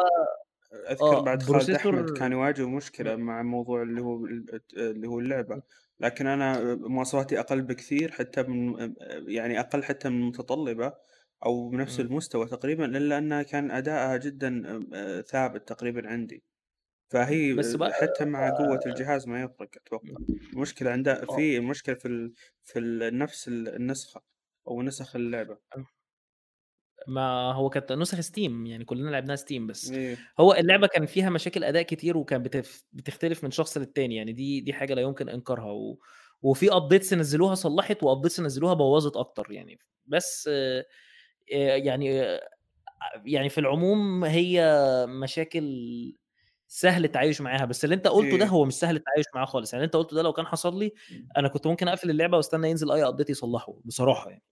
أذكر آه، بعد خالد processor كان يواجه مشكلة إمم. مع موضوع اللي هو الت اللي هو اللعبة، إمم. لكن أنا مواصفاتي أقل بكثير حتى من يعني أقل حتى من المتطلبة أو بنفس. المستوى تقريبًا، إلا أنها كان أداءها جدًا ثابت تقريبًا عندي. فهي بس بقى حتى مع قوة الجهاز ما يفرق أتوقع، إمم. المشكلة عندها آه. في المشكلة في ال في ال نفس ال النسخة أو نسخ اللعبة. آه. ما هو كانت نسخ Steam يعني كلنا لعبناها Steam بس إيه. هو اللعبة كان فيها مشاكل أداء كتير وكانت بتف بتختلف من شخص للتاني، يعني دي دي حاجة لا يمكن إنكارها و وفي updates نزّلوها صلّحت وupdates نزّلوها بوّظت أكتر يعني، بس يعني يعني في العموم هي مشاكل سهل التعايش معاها، بس اللي أنت قُلته ده إيه. هو مش سهل التعايش معاه خالص، يعني اللي أنت قُلته ده لو كان حصل لي إمم. أنا كنت ممكن أقفل اللعبة واستنى ينزل أي update يصلّحه بصراحة يعني.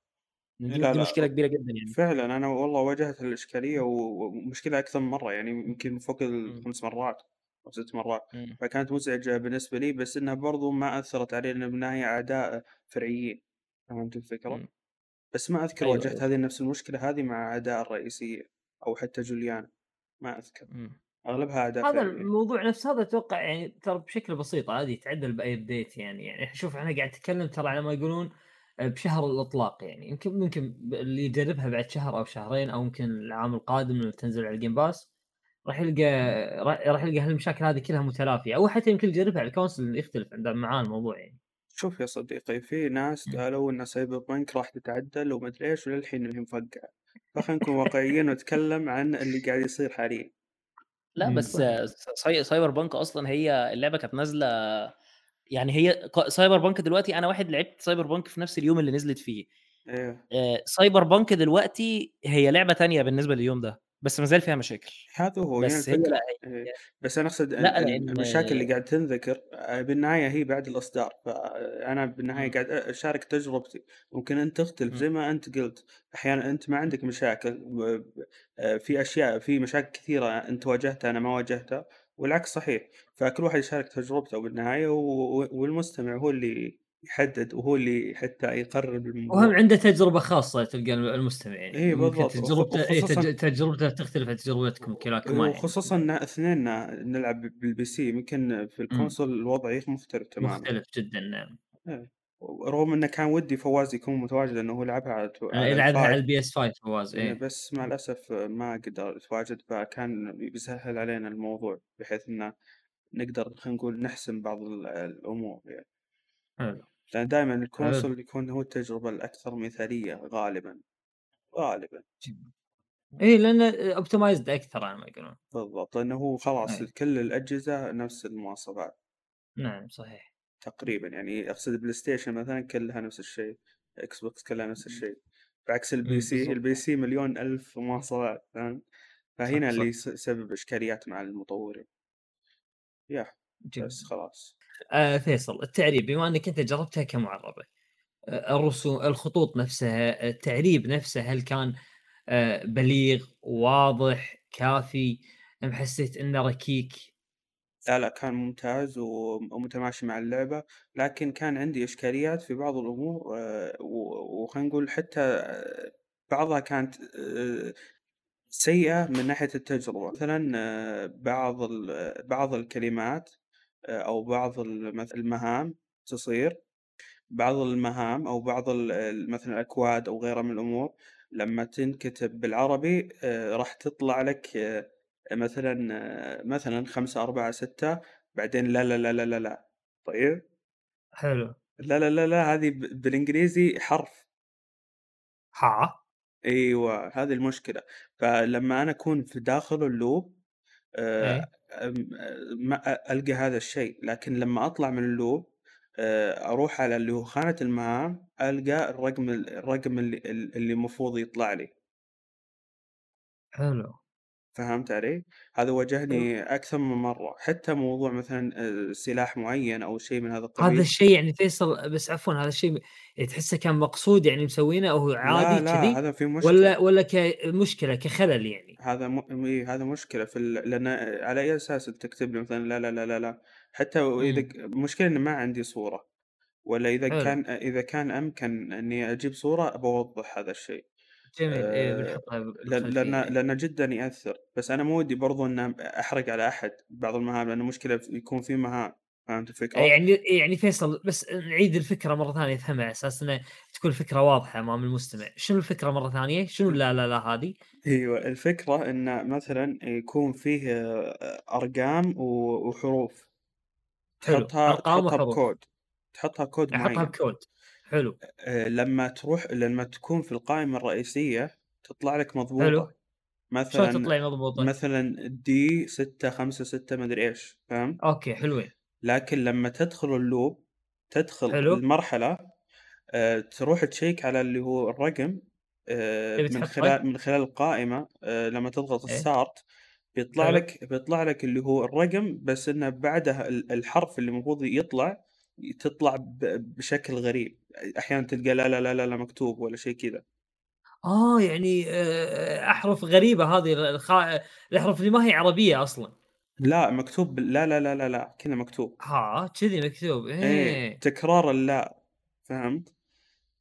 دي لا، دي لأ، مشكلة كبيرة جدًا يعني. فعلًا أنا والله واجهت الإشكالية إمم. و ومشكلة أكثر من مرة يعني يمكن فوق إمم. ال5 مرات أو 6 مرات، إمم. فكانت مزعجة بالنسبة لي بس إنها برضه ما أثّرت علي لأن بالنهاية أعداء فرعيين، فهمت الفكرة؟ إمم. بس ما أذكر أيوه، واجهت أيوه. هذه نفس المشكلة هذه مع أعداء الرئيسية أو حتى جوليانا، ما أذكر، إمم. أغلبها أعداء هذا. الموضوع نفسه هذا أتوقع يعني ترى بشكل بسيط عادي يتعدل بأي update يعني، يعني شوف إحنا قاعد نتكلم ترى على ما يقولون آآ بشهر الإطلاق يعني، يمكن ممكن اللي يجربها بعد شهر أو شهرين أو يمكن العام القادم لما تنزل على ال Game Pass راح يلقى را راح يلقى هالمشاكل هذه كلها متلافية، أو حتى يمكن يجربها على ال console يختلف عند معاه الموضوع يعني. شوف يا صديقي في ناس. قالوا إن سايبر بانك راح تتعدل وما أدري إيش وللحين اللي هي مفقعة، فخلينا نكون واقعيين ونتكلم عن اللي قاعد يصير حاليًا. لأ إمم، بس ساي سايبر بانك أصلًا هي اللعبة كانت نازلة يعني هي ق سايبر بانك دلوقتي أنا واحد لعبت سايبر بانك في نفس اليوم اللي نزلت فيه. آآ سايبر بانك دلوقتي هي لعبة تانية بالنسبة لليوم ده، بس ما زال فيها مشاكل. هذا هو يعني بس هي الفكرة هي بس أنا أقصد ال لأ ال لإن المشاكل اللي قاعد تنذكر آآ بالنهاية هي بعد الإصدار، فأنا بالنهاية إمم. قاعد أ أشارك تجربتي، ممكن أنت تختلف. زي ما أنت قلت، أحيانًا أنت ما. عندك مشاكل آآ في أشياء في مشاكل كثيرة أنت واجهتها أنا ما واجهتها، والعكس صحيح، فكل واحد يشارك تجربته و والمستمع هو اللي يحدد وهو اللي حتى يقرر وهم بالموضوع. عنده تجربة خاصة تلقى ال المستمع يعني، إيه ممكن بالضبط وخ تجربته إيه تجربته تختلف عن تجربتكم كلاكما يعني. وخصوصًا إن اثنيننا نلعب بال PC يمكن في. ال console الوضع مختلف تمامًا. مختلف جدًا نعم. إيه، ورغم إنه كان ودي فواز يكون متواجد لأنه هو يلعبها على ت آآ على على ال5 ال PS5 فواز إيه، إيه. بس مع إمم. الأسف ما قدر يتواجد فكان بيسهل علينا الموضوع بحيث إنه نقدر خلينا نقول نحسم بعض ال الأمور يعني. حلو. لأن دايمًا حلو. ال console يكون هو التجربة الأكثر مثالية غالبًا، غالبًا. إيه لأنه optimized أكثر على ما يقولون. بالضبط، لأنه هو خلاص أي. كل الأجهزة نفس المواصفات. نعم صحيح. تقريبًا يعني أقصد البلاي ستيشن مثلًا كلها نفس الشيء، إكس بوكس كلها نفس إمم. الشيء، بعكس إمم، ال PC بالضبط. ال PC مليون ألف مواصفات؟ صح، فهنا اللي صح. يس يسبب إشكاليات مع المطورين. جميل. بس خلاص. آآ فيصل التعريب بما إنك أنت جربتها كمعربة، آآ الرسوم الخطوط نفسها، التعريب نفسه هل كان آآ بليغ، واضح، كافي، أم حسيت إنه ركيك؟ لا، لأ كان ممتاز ومتماشي مع اللعبة، لكن كان عندي إشكاليات في بعض الأمور و وخلينا نقول حتى بعضها كانت سيئة من ناحية التجربة، مثلًا بعض بعض الكلمات آه، أو بعض المهام تصير بعض المهام أو بعض مثلا الأكواد أو غيرها من الأمور لما تنكتب بالعربي آه، راح تطلع لك آه، مثلا آه، مثلا خمسة أربعة ستة بعدين لا لا لا لا لا لا. طيب؟ حلو. لا لا لا لا هذه ب- بالإنجليزي حرف. ها إيوه هذه المشكلة. فلما أنا أكون في داخل اللوب ألقى هذا الشيء. لكن لما أطلع من اللوب آه، أروح على اللي هو خانة المهام ألقى الرقم الرقم اللي المفروض يطلع لي. حلو. فهمت علي؟ هذا واجهني أكثر من مرة حتى موضوع مثلا آه، سلاح معين أو شيء من هذا هذا القبيل. الشيء يعني فيصل بس عفوا هذا الشيء تحسه كان مقصود يعني مسوينه أو لا عادي لا كذي هذا في مشكلة. ولا ولا كمشكله كخلل يعني؟ هذا م... هذا مشكلة في ال... لأن على أي أساس تكتب لي مثلا لا لا لا لا لا؟ حتى إذا مم. ك- مشكلة إن ما عندي صورة ولا إذا حلو. كان إذا كان أمكن إني أجيب صورة بوضح هذا الشيء. جميل إيه آه، بنحطها لأن إيه. لأن جدا يأثر بس أنا مو ودي برضو إن أحرق على أحد بعض المهام لأن مشكلة في- يكون في مهام فهمت الفكرة؟ يعني يعني فيصل بس نعيد الفكرة مرة ثانية افهمها على أساس إنه تكون الفكرة واضحة أمام المستمع، شنو الفكرة مرة ثانية؟ شنو لا لا لا هذه؟ أيوه الفكرة إن مثلا يكون فيه آه، أرقام و- وحروف حلو تحطها أرقام تحطها وحروف بكود تحطها كود معين بكود حلو. لما تروح لما تكون في القائمة الرئيسية تطلع لك حلو. مضبوطة شلون مثلا تطلع مضبوطة؟ مثلا دي ستة خمسة ستة مدري إيش فهمت؟ okay حلوين. لكن لما تدخل ال loop تدخل حلو. المرحلة آه، تروح تشيّك على اللي هو الرقم آه، من خلال؟ من خلال القائمة آه، لما تضغط إيه. start بيطلع حلو. لك بيطلع لك اللي هو الرقم بس إنه بعده ال- الحرف اللي المفروض يطلع تطلع بشكل غريب. أحيانا تلقى لا لا لا لا, لا مكتوب ولا شيء كذا. آه يعني آه، أحرف غريبة هذه الخ... الأحرف اللي ما هي عربية أصلا. لا مكتوب لا لا لا لا لا كذا مكتوب. ها كذي مكتوب. إيه. إيه تكرار اللا فهمت؟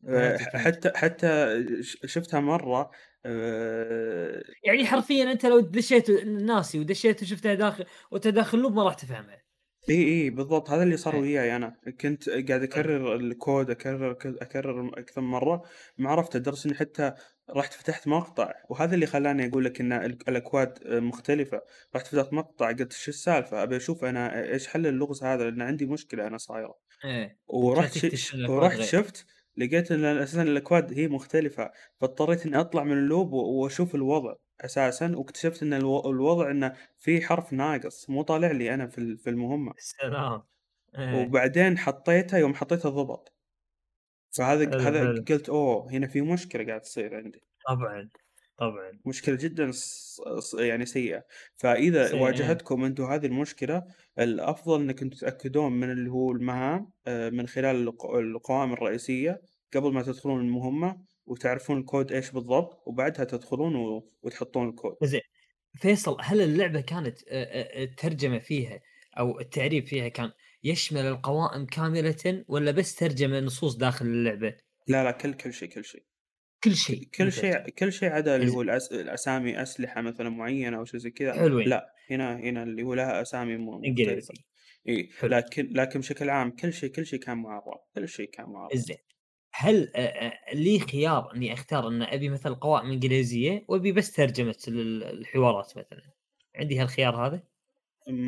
آه، حتى حتى شفتها مرة آه، يعني حرفيا أنت لو دشيت ناسي ودشيت وشفتها داخل وانت داخل loop ما راح تفهمها اي اي بالضبط. هذا اللي صار إيه. وياي أنا. كنت قاعد أكرر الكود أكرر أكرر أكثر من مرة. ما عرفت ادرس إني حتى رحت فتحت مقطع. وهذا اللي خلاني أقول لك إن ال- الأكواد مختلفة. رحت فتحت مقطع قلت شو السالفة؟ أبي أشوف أنا إيش حل اللغز هذا؟ لأن عندي مشكلة أنا صايرة. إيه. ورحت ش... ورحت شفت لقيت إن أساسا الأكواد هي مختلفة. فاضطريت إني أطلع من اللوب وأشوف الوضع. أساسا واكتشفت إن ألو... الوضع إنه في حرف ناقص مو طالع لي أنا في ال- في المهمة. سلام إيه. وبعدين حطيتها يوم حطيتها ضبط فهذا حلو هذا حلو. قلت أوه هنا في مشكلة قاعد تصير عندي. طبعا طبعا. مشكلة جدا ص- ص- يعني سيئة. فإذا سي إيه واجهتكم أنتم هذه المشكلة الأفضل إنكم تتأكدون من اللي هو المهام آه، من خلال الق- القوائم الرئيسية قبل ما تدخلون المهمة وتعرفون الكود إيش بالضبط وبعدها تدخلون و- وتحطون الكود زين. فيصل هل اللعبة كانت الترجمه فيها أو التعريب فيها كان يشمل القوائم كاملة ولا بس ترجمة نصوص داخل اللعبة؟ لا لا كل كل شيء كل شيء. كل شيء. كل شيء كل شيء عدا اللي هو الأس... الأسامي أسلحة مثلا معينة أو شيء زي كذا. حلوين. لا هنا هنا اللي هو لها أسامي إنجليزي. إي. لكن لكن بشكل عام كل شيء كل شيء كان معرب كل شيء كان معرب زين هل لي خيار إني أختار إن أبي مثلا قوائم إنجليزية وأبي بس ترجمة ال- الحوارات مثلا؟ عندي هالخيار هذا؟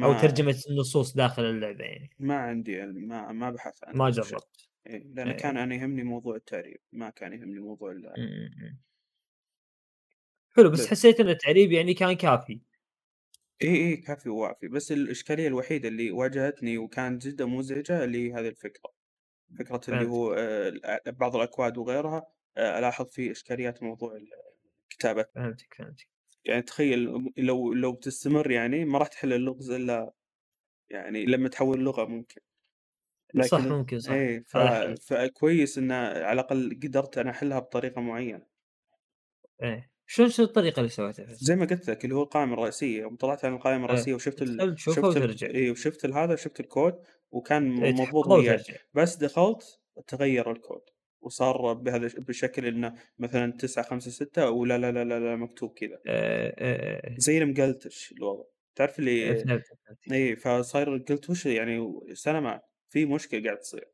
أو ترجمة النصوص داخل اللعبة يعني. ما عندي ما ما بحثت عن ما جربت. إيه لأن كان أنا يهمني موضوع التعريب ما كان يهمني موضوع ال م- م- م. حلو بس بس حسيت إن التعريب يعني كان كافي. إي إي كافي ووافي بس الإشكالية الوحيدة اللي واجهتني وكانت جدا مزعجة اللي هذه الفكرة. فكرة اللي هو آه، بعض الأكواد وغيرها آه، ألاحظ فيه إشكاليات موضوع الكتابة. فهمتك فهمتك. يعني تخيل لو لو بتستمر يعني ما راح تحل اللغز إلا يعني لما تحول لغة ممكن. صح لكن ممكن صح. إيه ف... فكويس إن على الأقل قدرت أنا أحلها بطريقة معينة. إيه. شلون شو الطريقة اللي سويتها؟ زي ما قلت لك اللي هو القائمة الرئيسية يوم طلعت عن القائمة إيه. الرئيسية وشفت ال... شفت ال... إيه وشفت ال- هذا شفت الكود وكان إيه، مضبوط وياي بس دخلت تغير الكود وصار بهذا بشكل إنه مثلا تسعة خمسة ستة ولا لا لا لا, لا مكتوب كذا. إيه، إيه، إيه. زي المقلتش الوضع. تعرف إيه، اللي اي فصاير قلت وش يعني؟ سلامات في مشكلة قاعد تصير.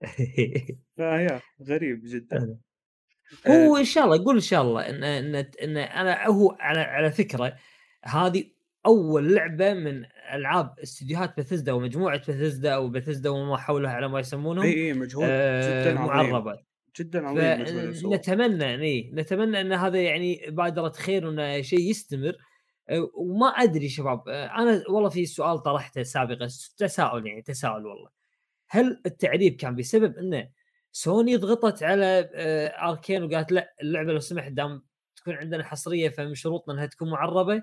(laughs) فيا غريب جدا. هو إن شاء الله قول إن شاء الله إن إن, إن أنا هو على على فكرة هذه أول لعبة من ألعاب استديوهات بثزدا ومجموعة بثزدا أو بثزدا وما حولها على ما يسمونهم إي إي مجهود آه جدا عظيم معربه جدا عظيم مجهود السوق. نتمنى يعني نتمنى إن هذا يعني بادرة خير وإنه شيء يستمر. آه، وما أدري شباب آه، أنا والله في سؤال طرحته سابقا تساؤل يعني تساؤل والله. هل التعريب كان بسبب إنه سوني ضغطت على آه، أركين وقالت لا اللعبة لو سمحت دام تكون عندنا حصرية فمن شروطنا إنها تكون معربة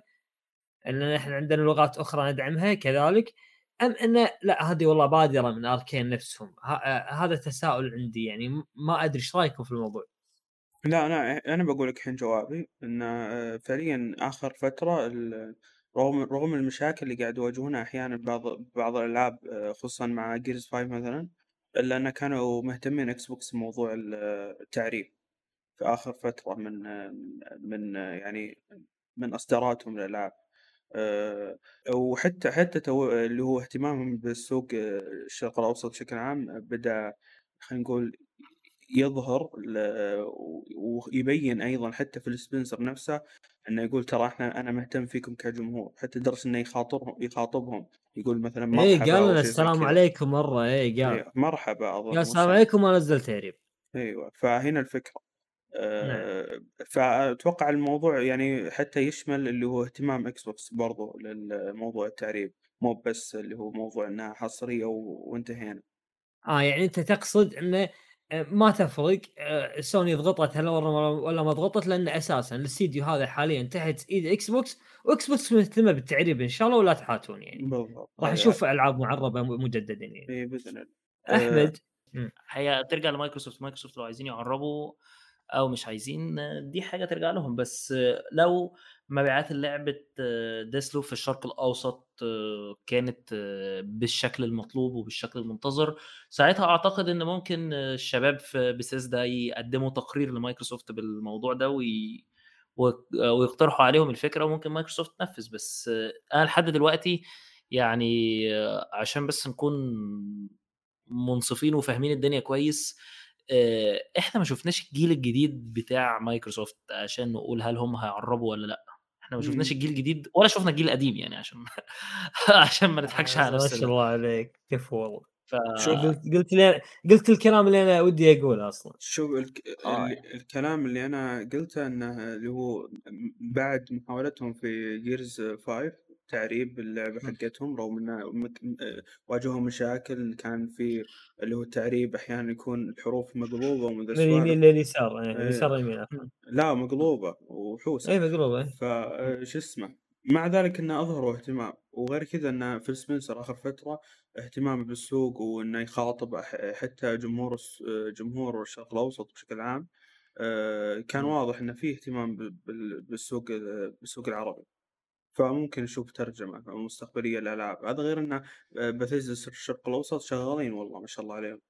إن إحنا عندنا لغات أخرى ندعمها كذلك. أم انه لا هذه والله بادرة من أركين نفسهم. هذا تساؤل عندي يعني ما أدري إيش رأيكم في الموضوع؟ لا أنا أنا بقول لك الحين جوابي إن آه، فعليا آخر فترة رغم رغم المشاكل اللي قاعد يواجهونها أحيانا بعض بعض الألعاب آه، خصوصا مع Gears 5 مثلا إلا أن كانوا مهتمين إكس بوكس بموضوع التعريب في آخر فترة من من يعني من إصداراتهم للألعاب. وحتى حتى تو اللي هو اهتمامهم بالسوق آه، الشرق الأوسط بشكل عام بدأ خلينا نقول يظهر ويبين أيضا حتى فيل سبنسر نفسه إنه يقول ترى إحنا أنا مهتم فيكم كجمهور حتى لدرجه إنه يخاطبهم يخاطبهم يقول مثلا مرحبا اي قال لنا السلام عليكم مرة اي قال. إيه مرحبا أظن قال السلام عليكم ونزل تعريب أيوه فهنا الفكرة. نعم. آه فأتوقع الموضوع يعني حتى يشمل اللي هو اهتمام إكس بوكس برضو للموضوع التعريب مو بس اللي هو موضوع إنها حصرية وانتهينا. آه يعني أنت تقصد إنه ما تفرق آه، سوني ضغطت هل ولا ما ضغطت لأن أساسا الاستديو هذا حاليا تحت إيد إكس بوكس واكس بوكس مهتمة بالتعريب إن شاء الله ولا تحاتون يعني. بالضبط راح نشوف ألعاب معربة مجددا يعني. إي بإذن الله. أحمد. هي ترجع لمايكروسوفت. مايكروسوفت لو عايزين يعربوا أو مش عايزين دي حاجة ترجع لهم. بس لو مبيعات لعبه ديسلو في الشرق الأوسط كانت بالشكل المطلوب وبالشكل المنتظر. ساعتها أعتقد إن ممكن الشباب في بيسيسدا يقدموا تقرير لمايكروسوفت بالموضوع ده وي... ويقترحوا عليهم الفكرة وممكن مايكروسوفت تنفذ. بس أنا لحد دلوقتي يعني عشان بس نكون منصفين وفاهمين الدنيا كويس إحنا ما شفناش الجيل الجديد بتاع مايكروسوفت عشان نقول هل هم هيعربوا ولا لأ. إحنا ما شفناش الجيل الجديد ولا شفنا الجيل القديم يعني عشان (laughs) عشان ما نضحكش على نفسنا. ما شاء الله عليك. كيف والله. ف... قلت قلت لي قلت الكلام اللي أنا ودي أقوله أصلا. شوف الك... آه. الكلام اللي أنا قلته إنه اللي هو بعد محاولتهم في Gears 5 تعريب اللعبة حقتهم رغم مك... واجهوا مشاكل كان في اللي هو التعريب أحيانا يكون الحروف مقلوبة ومن اليمين لليسار إيه، اليسار يمين. لا مقلوبة وحوسة. اي مقلوبة فش اسمه مع ذلك إنه اظهروا اهتمام. وغير كذا إنه في سبنسر آخر فترة اهتمامه بالسوق وإنه يخاطب حتى جمهور جمهور الشرق الأوسط بشكل عام آه، كان واضح إنه في اهتمام بالسوق بالسوق العربي. فممكن نشوف ترجمة مستقبلية للألعاب. هذا غير أن بثيزا الشرق الأوسط شغالين والله ما شاء الله عليهم.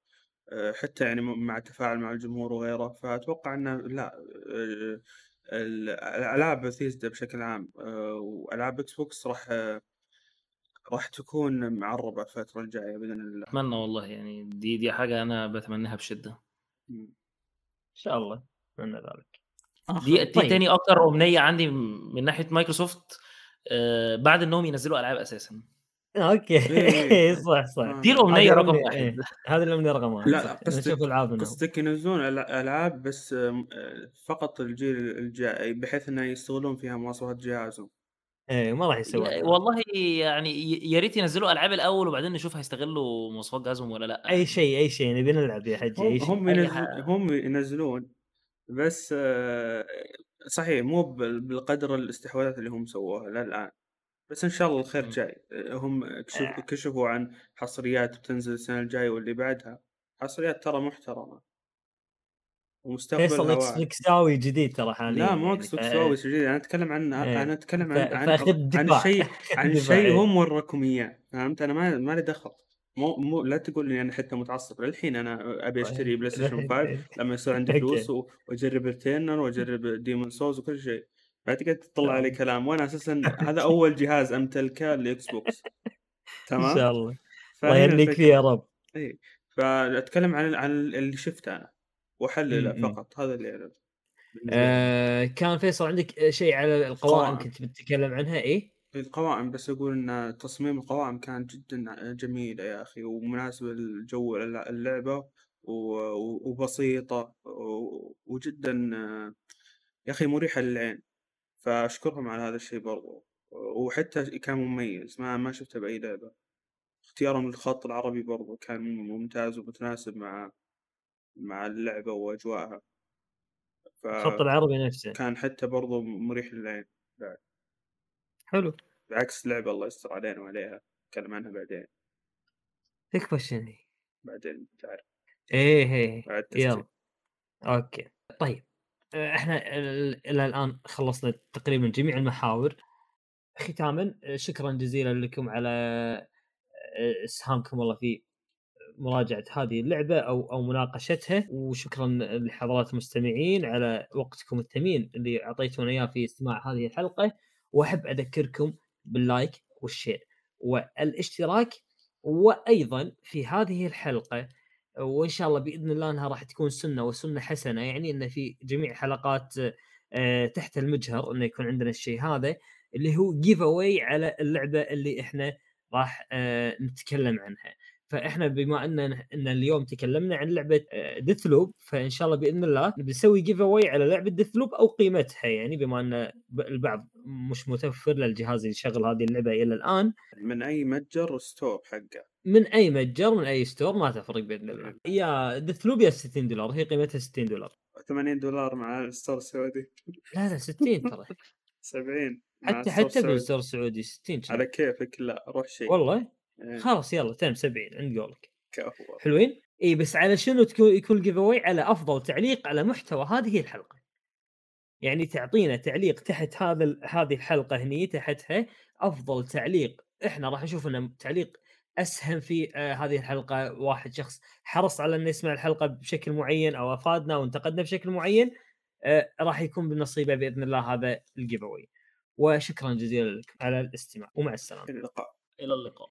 آه، حتى يعني مع التفاعل مع الجمهور وغيره. فأتوقع أنه لا آه، الألعاب بثيزدا بشكل عام آه، وألعاب إكس بوكس راح راح تكون معربة الفترة الجاية بإذن الله. أتمنى والله يعني دي دي حاجة أنا بتمناها بشدة. إن شاء الله أتمنى ذلك دي, دي طيب. تاني أكتر أمنية عندي من ناحية مايكروسوفت. آه، بعد إنهم ينزلوا ألعاب أساسا. أوكي. إيه، (laughs) صح صح. دي الأمنية رقم واحد. إيه. هذه الأمنية رقم واحد لا قصدك ألعاب قصدك ينزلون ألعاب بس آه، فقط الجيل الجاي بحيث إنه يستغلون فيها مواصفات جهازهم. إيه ما راح يسوي والله يعني يا ريت ينزلوا ألعاب الأول وبعدين نشوف هيستغلوا مواصفات جهازهم ولا لا. أي شيء أي شيء نبي نلعب يا حجي أي شيء. هم ينزل هم ينزلون بس آه، صحيح مو بالقدر الاستحواذات اللي هم سووها للان بس إن شاء الله الخير جاي. هم آه. كشفوا عن حصريات بتنزل السنة الجاية واللي بعدها. حصريات ترى محترمة. ومستقبل فيصل إكس فلكساوي جديد ترى حاليا لا مو إكس فلكساوي جديد. أنا أتكلم عن إيه. أنا أتكلم عن عن, عن شيء (laughs) عن شيء هم وراكم اياه فهمت؟ أنا ما ما لي دخل. مو مو لا تقول لي أنا حتى متعصب. للحين أنا أبي أشتري بلاي ستيشن 5 لما يصير عندي فلوس وأجرب Returnal وأجرب Demon's Souls وكل شيء. بعد تقعد تطلع علي كلام. وأنا أساسا (laughs) هذا أول جهاز أمتلكه لإكس بوكس. إن تمام شاء الله. الله يهنيك فيه يا رب. إي. فأتكلم عن عن اللي شفته أنا. وأحلله. فقط. هذا اللي لي. آه كان فيصل عندك شيء على القوائم قوائم. كنت بتتكلم عنها؟ إيه القوائم بس أقول إن تصميم القوائم كان جدا جميله يا أخي ومناسبه لجو الل- اللعبة و- وبسيطة و- وجدا يا أخي مريحة للعين. فأشكرهم على هذا الشيء برضو. وحتى كان مميز ما ما شفته بأي لعبة. اختيارهم للخط العربي برضو كان ممتاز ومتناسب مع مع اللعبة وأجواءها. الخط العربي نفسه. فكان حتى برضو مريح للعين. حلو. بعكس لعبة الله يستر علينا وعليها نتكلم عنها بعدين. تكفى شنو بعدين تعرف إيه إيه بعد يلا. أوكي. طيب. آه، إحنا ال- إلى الآن خلصنا تقريبا جميع المحاور. ختاما آه، شكرا جزيلا لكم على آه، إسهامكم والله في مراجعة هذه اللعبة أو أو مناقشتها. وشكرا لحضرات المستمعين على وقتكم الثمين اللي أعطيتونا إياه في استماع هذه الحلقة. وأحب أذكركم بال like وال share والاشتراك وأيضا في هذه الحلقة وإن شاء الله بإذن الله إنها راح تكون سنة وسنة حسنة يعني إن في جميع حلقات آه، تحت المجهر إنه يكون عندنا الشيء هذا اللي هو giveaway على اللعبة اللي إحنا راح آه، نتكلم عنها. فإحنا بما ان إن اليوم تكلمنا عن لعبة Deathloop فإن شاء الله بإذن الله بنسوي giveaway على لعبة Deathloop أو قيمتها. يعني بما أن البعض مش متوفر له الجهاز اللي يشغل هذه اللعبة إلى الآن. من أي متجر store حقه. من أي متجر من أي store ما تفرق بإذن الله. يا Deathloop يا 60 دولار هي قيمتها 60 دولار. 80 دولار مع ال store السعودي. (laughs) لا لا 60 ترى. 70 مع حتى حتى. بال store السعودي 60 على كيفك؟ لا روح شيء. والله؟ خلاص يلا تم 70 عند قولك. كفو. حلوين؟ إي بس على شنو تكون يكون ال giveaway على أفضل تعليق على محتوى هذه الحلقة. يعني تعطينا تعليق تحت هذا ال- هذه الحلقة هني تحتها أفضل تعليق. إحنا راح نشوف إنه تعليق اسهم في آه هذه الحلقة. واحد شخص حرص على إنه يسمع الحلقة بشكل معين أو أفادنا أو انتقدنا بشكل معين آه راح يكون بنصيبه بإذن الله هذا الجيف اواي وشكرا جزيلا لكم على الاستماع. ومع السلامة. إلى اللقاء. إلى اللقاء.